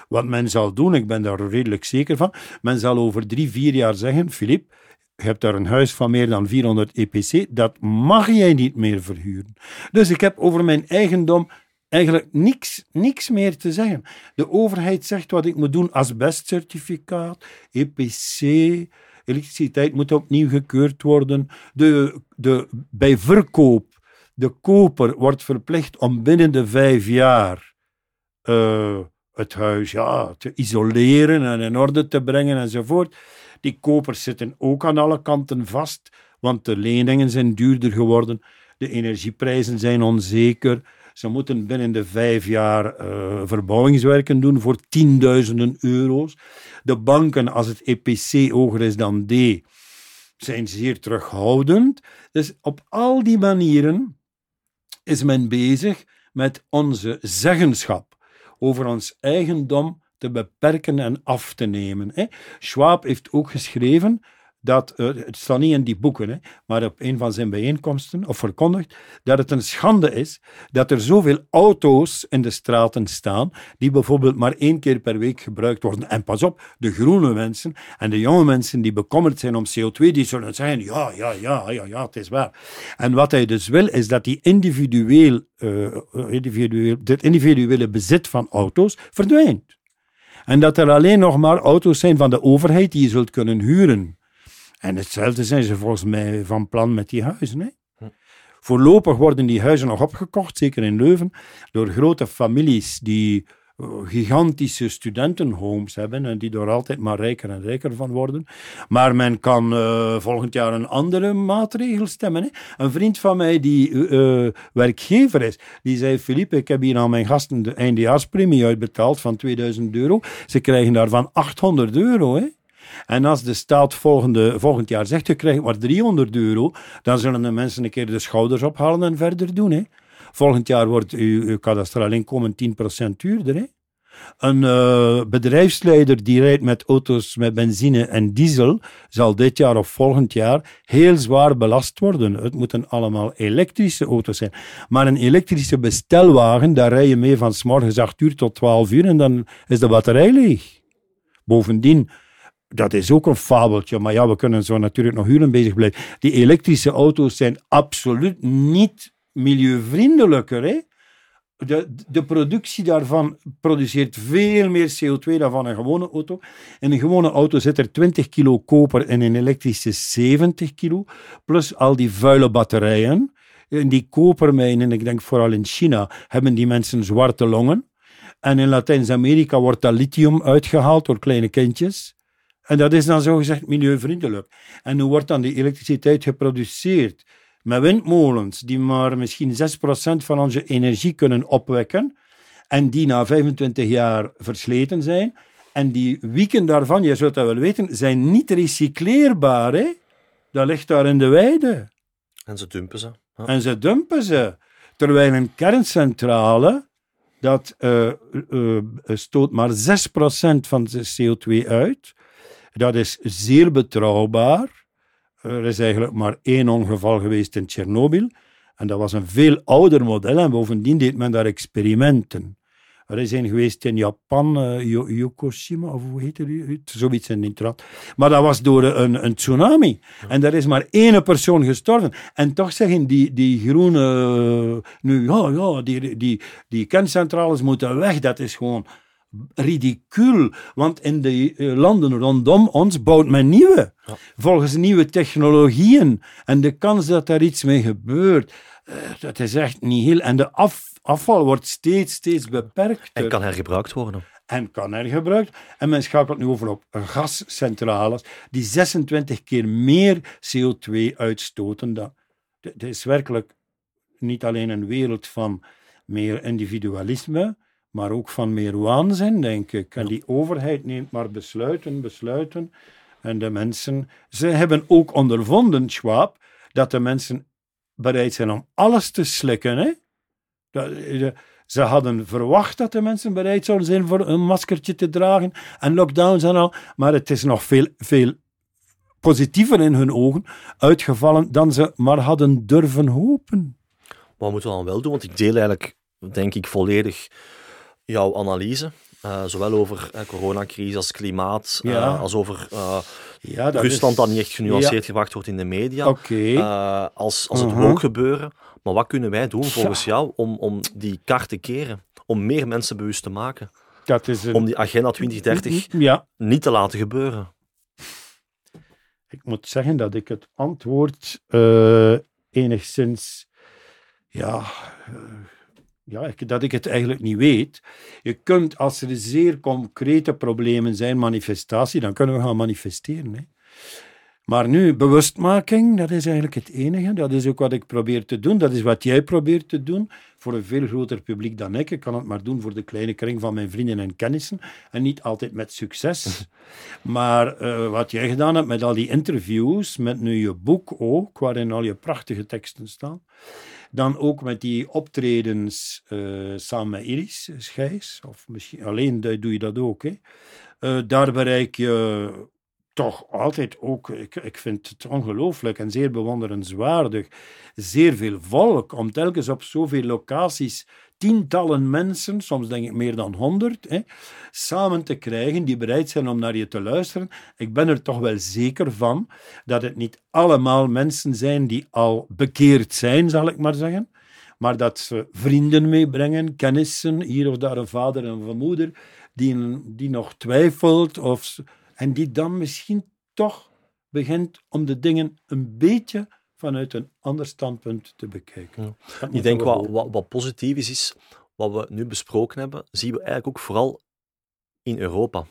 Wat men zal doen, ik ben daar redelijk zeker van, men zal over drie, vier jaar zeggen, Filip, je hebt daar een huis van meer dan 400 EPC, dat mag jij niet meer verhuren. Dus ik heb over mijn eigendom eigenlijk niks, niks meer te zeggen. De overheid zegt wat ik moet doen, asbestcertificaat, EPC, elektriciteit moet opnieuw gekeurd worden. De, de, bij verkoop, de koper wordt verplicht om binnen de vijf jaar eh, het huis ja, te isoleren en in orde te brengen enzovoort. Die kopers zitten ook aan alle kanten vast, want de leningen zijn duurder geworden, de energieprijzen zijn onzeker. Ze moeten binnen de vijf jaar eh, verbouwingswerken doen voor tienduizenden euro's. De banken, als het EPC hoger is dan D, zijn zeer terughoudend. Dus op al die manieren is men bezig met onze zeggenschap over ons eigendom te beperken en af te nemen. Schwab heeft ook geschreven dat, eh, het staat niet in die boeken, maar op een van zijn bijeenkomsten, of verkondigd, dat het een schande is dat er zoveel auto's in de straten staan, die bijvoorbeeld maar één keer per week gebruikt worden. En pas op, de groene mensen en de jonge mensen die bekommerd zijn om CO2, die zullen zeggen, ja, ja, ja, ja, ja, het is waar. En wat hij dus wil, is dat die individueel, eh, individueel, dit individuele bezit van auto's verdwijnt. En dat er alleen nog maar auto's zijn van de overheid die je zult kunnen huren. En hetzelfde zijn ze volgens mij van plan met die huizen. Hè? Voorlopig worden die huizen nog opgekocht, zeker in Leuven, door grote families die eh, gigantische studentenhomes hebben en die door altijd maar rijker en rijker van worden. Maar men kan eh, volgend jaar een andere maatregel stemmen. Hè? Een vriend van mij die eh, werkgever is, die zei, Philippe, ik heb hier aan mijn gasten de eindejaarspremie uitbetaald van 2000 euro. Ze krijgen daarvan 800 euro. Hè? En als de staat volgende, volgend jaar zegt, je krijgt maar 300 euro, dan zullen de mensen een keer de schouders ophalen en verder doen. Hè. Volgend jaar wordt uw, kadastraal inkomen 10% duurder. Hè. Een uh, bedrijfsleider die rijdt met auto's met benzine en diesel zal dit jaar of volgend jaar heel zwaar belast worden. Het moeten allemaal elektrische auto's zijn. Maar een elektrische bestelwagen, daar rij je mee van s morgens 8 uur tot 12 uur en dan is de batterij leeg. Bovendien, dat is ook een fabeltje, maar ja, we kunnen zo natuurlijk nog uren bezig blijven. Die elektrische auto's zijn absoluut niet milieuvriendelijker. Hè? De, de productie daarvan produceert veel meer CO2 dan van een gewone auto. In een gewone auto zit er 20 kilo koper en in een elektrische 70 kilo, plus al die vuile batterijen. In die kopermijnen, ik denk vooral in China, hebben die mensen zwarte longen. En in Latijns-Amerika wordt dat lithium uitgehaald door kleine kindjes. En dat is dan zogezegd milieuvriendelijk. En hoe wordt dan die elektriciteit geproduceerd? Met windmolens die maar misschien 6% van onze energie kunnen opwekken en die na 25 jaar versleten zijn. En die wieken daarvan, je zult dat wel weten, zijn niet recycleerbaar. Hè? Dat ligt daar in de weide. En ze dumpen ze. Ja. En ze dumpen ze. Terwijl een kerncentrale, dat uh, uh, stoot maar 6% van de CO2 uit. Dat is zeer betrouwbaar. Er is eigenlijk maar één ongeval geweest in Tsjernobyl. En dat was een veel ouder model. En bovendien deed men daar experimenten. Er is een geweest in Japan, uh, Yokoshima, of hoe heet het? Zoiets in Nitrat. Maar dat was door een, een tsunami. En daar is maar één persoon gestorven. En toch zeggen die, die groene... nu, ja, ja, die, die, die kerncentrales moeten weg. Dat is gewoon ridicuul, want in de eh, landen rondom ons bouwt men nieuwe, ja. volgens nieuwe technologieën. En de kans dat daar iets mee gebeurt, uh, dat is echt niet heel... En de af, afval wordt steeds, steeds beperkt. En kan hergebruikt worden. En kan hergebruikt. En men schakelt nu over op gascentrales die 26 keer meer CO2 uitstoten. Dat, dat is werkelijk niet alleen een wereld van meer individualisme, maar ook van meer waanzin, denk ik. En die overheid neemt maar besluiten, besluiten. En de mensen, ze hebben ook ondervonden, Schwab, dat de mensen bereid zijn om alles te slikken. Hè? ze hadden verwacht dat de mensen bereid zouden zijn voor een maskertje te dragen en lockdowns en al, maar het is nog veel, veel positiever in hun ogen uitgevallen dan ze maar hadden durven hopen. Wat moeten we dan wel doen? Want ik deel eigenlijk, denk ik, volledig jouw analyse. Uh, zowel over uh, coronacrisis als klimaat, uh, ja. als over ja, dat Rusland is... dat niet echt genuanceerd ja. gebracht wordt in de media, okay. als, als het -huh. ook gebeuren. Maar wat kunnen wij doen volgens jou om, om die kaart te keren? Om meer mensen bewust te maken? Dat is een... Om die agenda 2030 niet te laten gebeuren? Ik moet zeggen dat ik het antwoord enigszins ja, ja, dat ik het eigenlijk niet weet. Je kunt, als er zeer concrete problemen zijn, manifestatie, dan kunnen we gaan manifesteren. Hè. Maar nu, bewustmaking, dat is eigenlijk het enige. Dat is ook wat ik probeer te doen. Dat is wat jij probeert te doen voor een veel groter publiek dan ik. Ik kan het maar doen voor de kleine kring van mijn vrienden en kennissen. En niet altijd met succes. Maar uh, wat jij gedaan hebt met al die interviews, met nu je boek ook, waarin al je prachtige teksten staan. Dan ook met die optredens uh, samen met Iris Schijs, of misschien alleen doe je dat ook. Hè. Uh, daar bereik je toch altijd ook, ik, ik vind het ongelooflijk en zeer bewonderenswaardig, zeer veel volk om telkens op zoveel locaties tientallen mensen, soms denk ik meer dan honderd, hè, samen te krijgen die bereid zijn om naar je te luisteren. Ik ben er toch wel zeker van dat het niet allemaal mensen zijn die al bekeerd zijn, zal ik maar zeggen, maar dat ze vrienden meebrengen, kennissen, hier of daar een vader en een moeder, die, die nog twijfelt of en die dan misschien toch begint om de dingen een beetje vanuit een ander standpunt te bekijken. Ja. Ik denk wat, wat, wat, positief is, is, wat we nu besproken hebben, zien we eigenlijk ook vooral in Europa.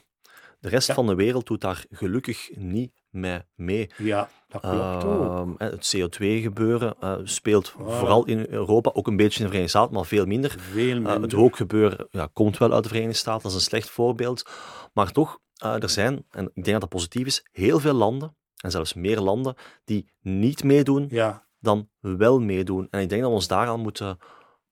De rest ja. van de wereld doet daar gelukkig niet mee. Ja, dat klopt uh, Het CO2-gebeuren uh, speelt vooral in Europa, ook een beetje in de Verenigde Staten, maar veel minder. Veel minder. Uh, het rookgebeuren ja, komt wel uit de Verenigde Staten, dat is een slecht voorbeeld. Maar toch, eh, er zijn, en ik denk dat dat positief is, heel veel landen, en zelfs meer landen, die niet meedoen Ja, dan wel meedoen. En ik denk dat we ons daaraan moeten,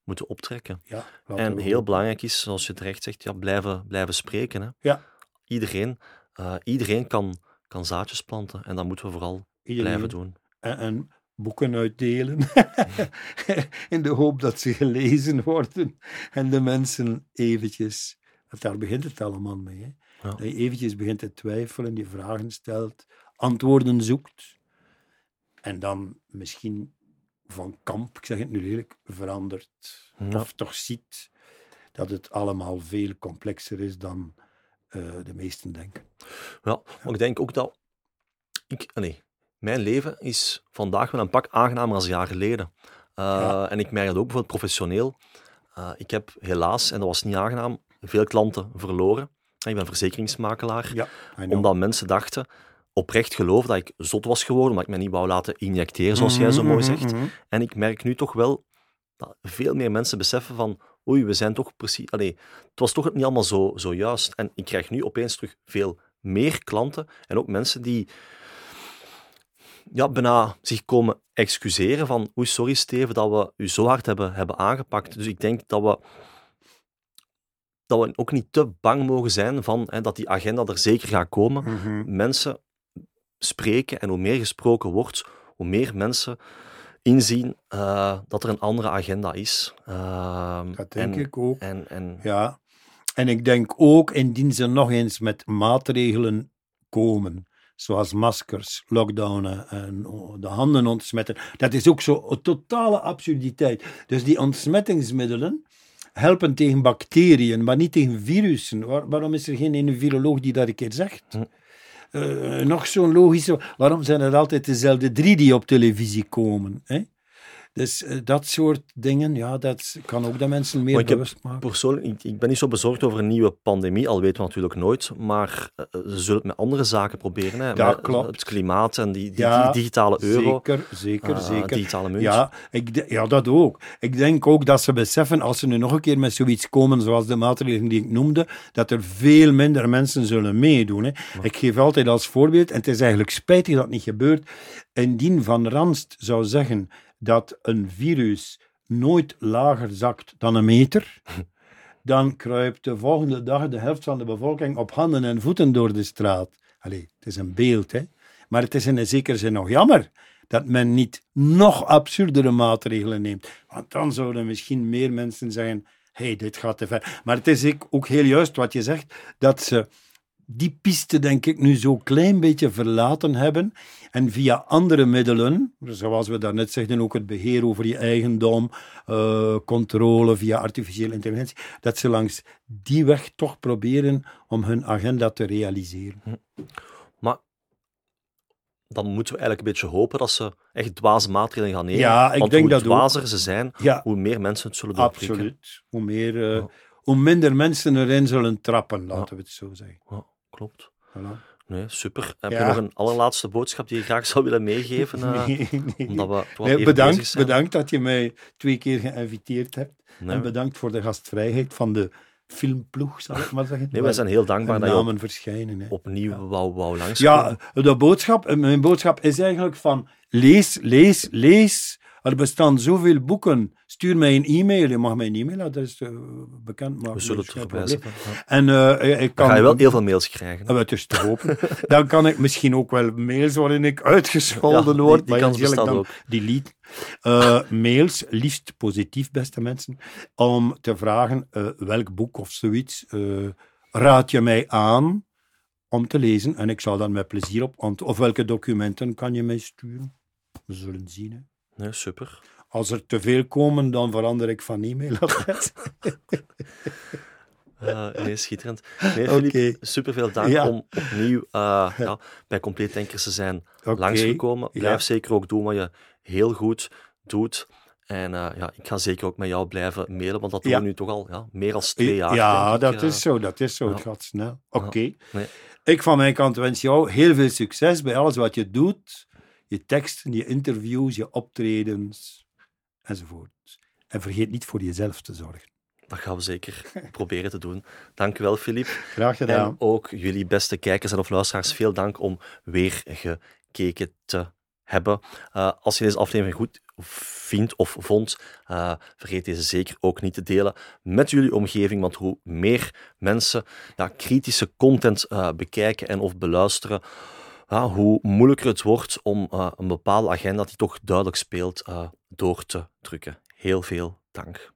moeten optrekken. ja. En heel belangrijk is, zoals je terecht zegt, ja, blijven, blijven spreken. Hè. Ja. Iedereen, eh, iedereen kan, kan zaadjes planten en dat moeten we vooral Iedereen. blijven doen. en, en boeken uitdelen. In de hoop dat ze gelezen worden. En de mensen eventjes... Want daar begint het allemaal mee. Hè? Ja. Dat je eventjes begint te twijfelen, die vragen stelt, antwoorden zoekt. En dan misschien van kamp, ik zeg het nu lelijk, verandert. Ja. Of toch ziet dat het allemaal veel complexer is dan eh, de meesten denken. Ja, maar ik denk ook dat... Ik, nee, mijn leven is vandaag wel een pak aangenamer als jaar geleden. Uh, Ja. En ik merk dat ook bijvoorbeeld professioneel. Uh, ik heb helaas, en dat was niet aangenaam, veel klanten verloren. Ik ben verzekeringsmakelaar. Ja. Omdat mensen dachten, oprecht geloven dat ik zot was geworden, omdat ik me niet wou laten injecteren, zoals jij zo mooi Mhm, zegt. mhm. En ik merk nu toch wel dat veel meer mensen beseffen van oei, we zijn toch precies... Allee, het was toch niet allemaal zo, zo juist. En ik krijg nu opeens terug veel meer klanten en ook mensen die ja, bijna zich komen excuseren van oei, sorry Steven, dat we u zo hard hebben, hebben aangepakt. Dus ik denk dat we dat we ook niet te bang mogen zijn van hè, dat die agenda er zeker gaat komen. Mhm. Mensen spreken en hoe meer gesproken wordt, hoe meer mensen inzien uh, dat er een andere agenda is. Uh, Dat denk en, ik ook. En, en, Ja, en ik denk ook indien ze nog eens met maatregelen komen, zoals maskers, lockdownen en de handen ontsmetten, dat is ook zo een totale absurditeit. Dus die ontsmettingsmiddelen helpen tegen bacteriën, maar niet tegen virussen. Waar, waarom is er geen ene viroloog die dat een keer zegt? Hm. Uh, nog zo'n logische. Waarom zijn er altijd dezelfde drie die op televisie komen? Hè? Dus uh, dat soort dingen, ja, dat kan ook de mensen meer bewust maken. Persoonlijk, ik, ik, ben niet zo bezorgd over een nieuwe pandemie, al weten we natuurlijk nooit, maar uh, ze zullen het met andere zaken proberen. Hè? Dat met klopt. Het klimaat en die, die, ja, die digitale euro. Zeker, zeker, uh, zeker. Digitale munt. Ja, ik, ja, dat ook. Ik denk ook dat ze beseffen, als ze nu nog een keer met zoiets komen, zoals de maatregelen die ik noemde, dat er veel minder mensen zullen meedoen. Hè. Ja. Ik geef altijd als voorbeeld, en het is eigenlijk spijtig dat het niet gebeurt, indien Van Ranst zou zeggen dat een virus nooit lager zakt dan een meter, dan kruipt de volgende dag de helft van de bevolking op handen en voeten door de straat. Allee, het is een beeld, hè. Maar het is in een zekere zin nog jammer dat men niet nog absurdere maatregelen neemt. Want dan zouden misschien meer mensen zeggen, hé, hey, dit gaat te ver. Maar het is ook heel juist wat je zegt, dat ze die piste, denk ik, nu zo'n klein beetje verlaten hebben en via andere middelen, zoals we daarnet zegden, ook het beheer over je eigendom, uh, controle via artificiële intelligentie, dat ze langs die weg toch proberen om hun agenda te realiseren. Maar dan moeten we eigenlijk een beetje hopen dat ze echt dwaze maatregelen gaan nemen. Ja, ik Want denk hoe dat dwazer ook. ze zijn, ja. hoe meer mensen het zullen doorprikken. Absoluut. Hoe, meer, uh, ja. hoe minder mensen erin zullen trappen, laten ja. we het zo zeggen. Ja, klopt. Voilà. Nee, super. Heb je nog een allerlaatste boodschap die je graag zou willen meegeven? Uh, nee, nee. Omdat we toch nee, bedankt, bedankt dat je mij twee keer geïnviteerd hebt. En bedankt voor de gastvrijheid van de filmploeg, zal ik maar zeggen. Nee, wij zijn heel dankbaar dat je verschijnen. Hè. opnieuw ja. wou, wou langs. Ja, de boodschap, mijn boodschap is eigenlijk van lees, lees, lees. Er bestaan zoveel boeken. Stuur mij een e-mail. Je mag mijn e-mailadres uh, bekend maken. We zullen het verwijzen. En uh, ik kan... Dan ga je wel heel veel mails krijgen. Uh, het is te hopen. dan kan ik misschien ook wel mails waarin ik uitgescholden ja, word. Die, die kans bestaat ook. Delete. Uh, mails, liefst positief, beste mensen, om te vragen uh, welk boek of zoiets raad je mij aan om te lezen. En ik zal dan met plezier op Of welke documenten kan je mij sturen? We zullen zien. Hè. Nee, super. Als er te veel komen, dan verander ik van e-mailadres. Uh, nee, schitterend. Nee, okay. super veel dank ja. om opnieuw uh, ja, bij Compleet Denkers te zijn okay. langsgekomen. Blijf ja. zeker ook doen wat je heel goed doet. En uh, ja, ik ga zeker ook met jou blijven mailen, want dat doen we nu toch al ja, meer dan twee jaar. Ja, ik, dat is zo, dat is zo. Het gaat snel. Oké. Okay. Nee. Ik van mijn kant wens jou heel veel succes bij alles wat je doet. Je teksten, je interviews, je optredens, enzovoort. En vergeet niet voor jezelf te zorgen. Dat gaan we zeker proberen te doen. Dank u wel, Filip. Graag gedaan. En ook jullie beste kijkers en of luisteraars, veel dank om weer gekeken te hebben. Uh, als je deze aflevering goed vindt of vond, uh, vergeet deze zeker ook niet te delen met jullie omgeving, want hoe meer mensen ja, kritische content uh, bekijken en of beluisteren, hoe moeilijker het wordt om een bepaalde agenda die toch duidelijk speelt door te drukken. Heel veel dank.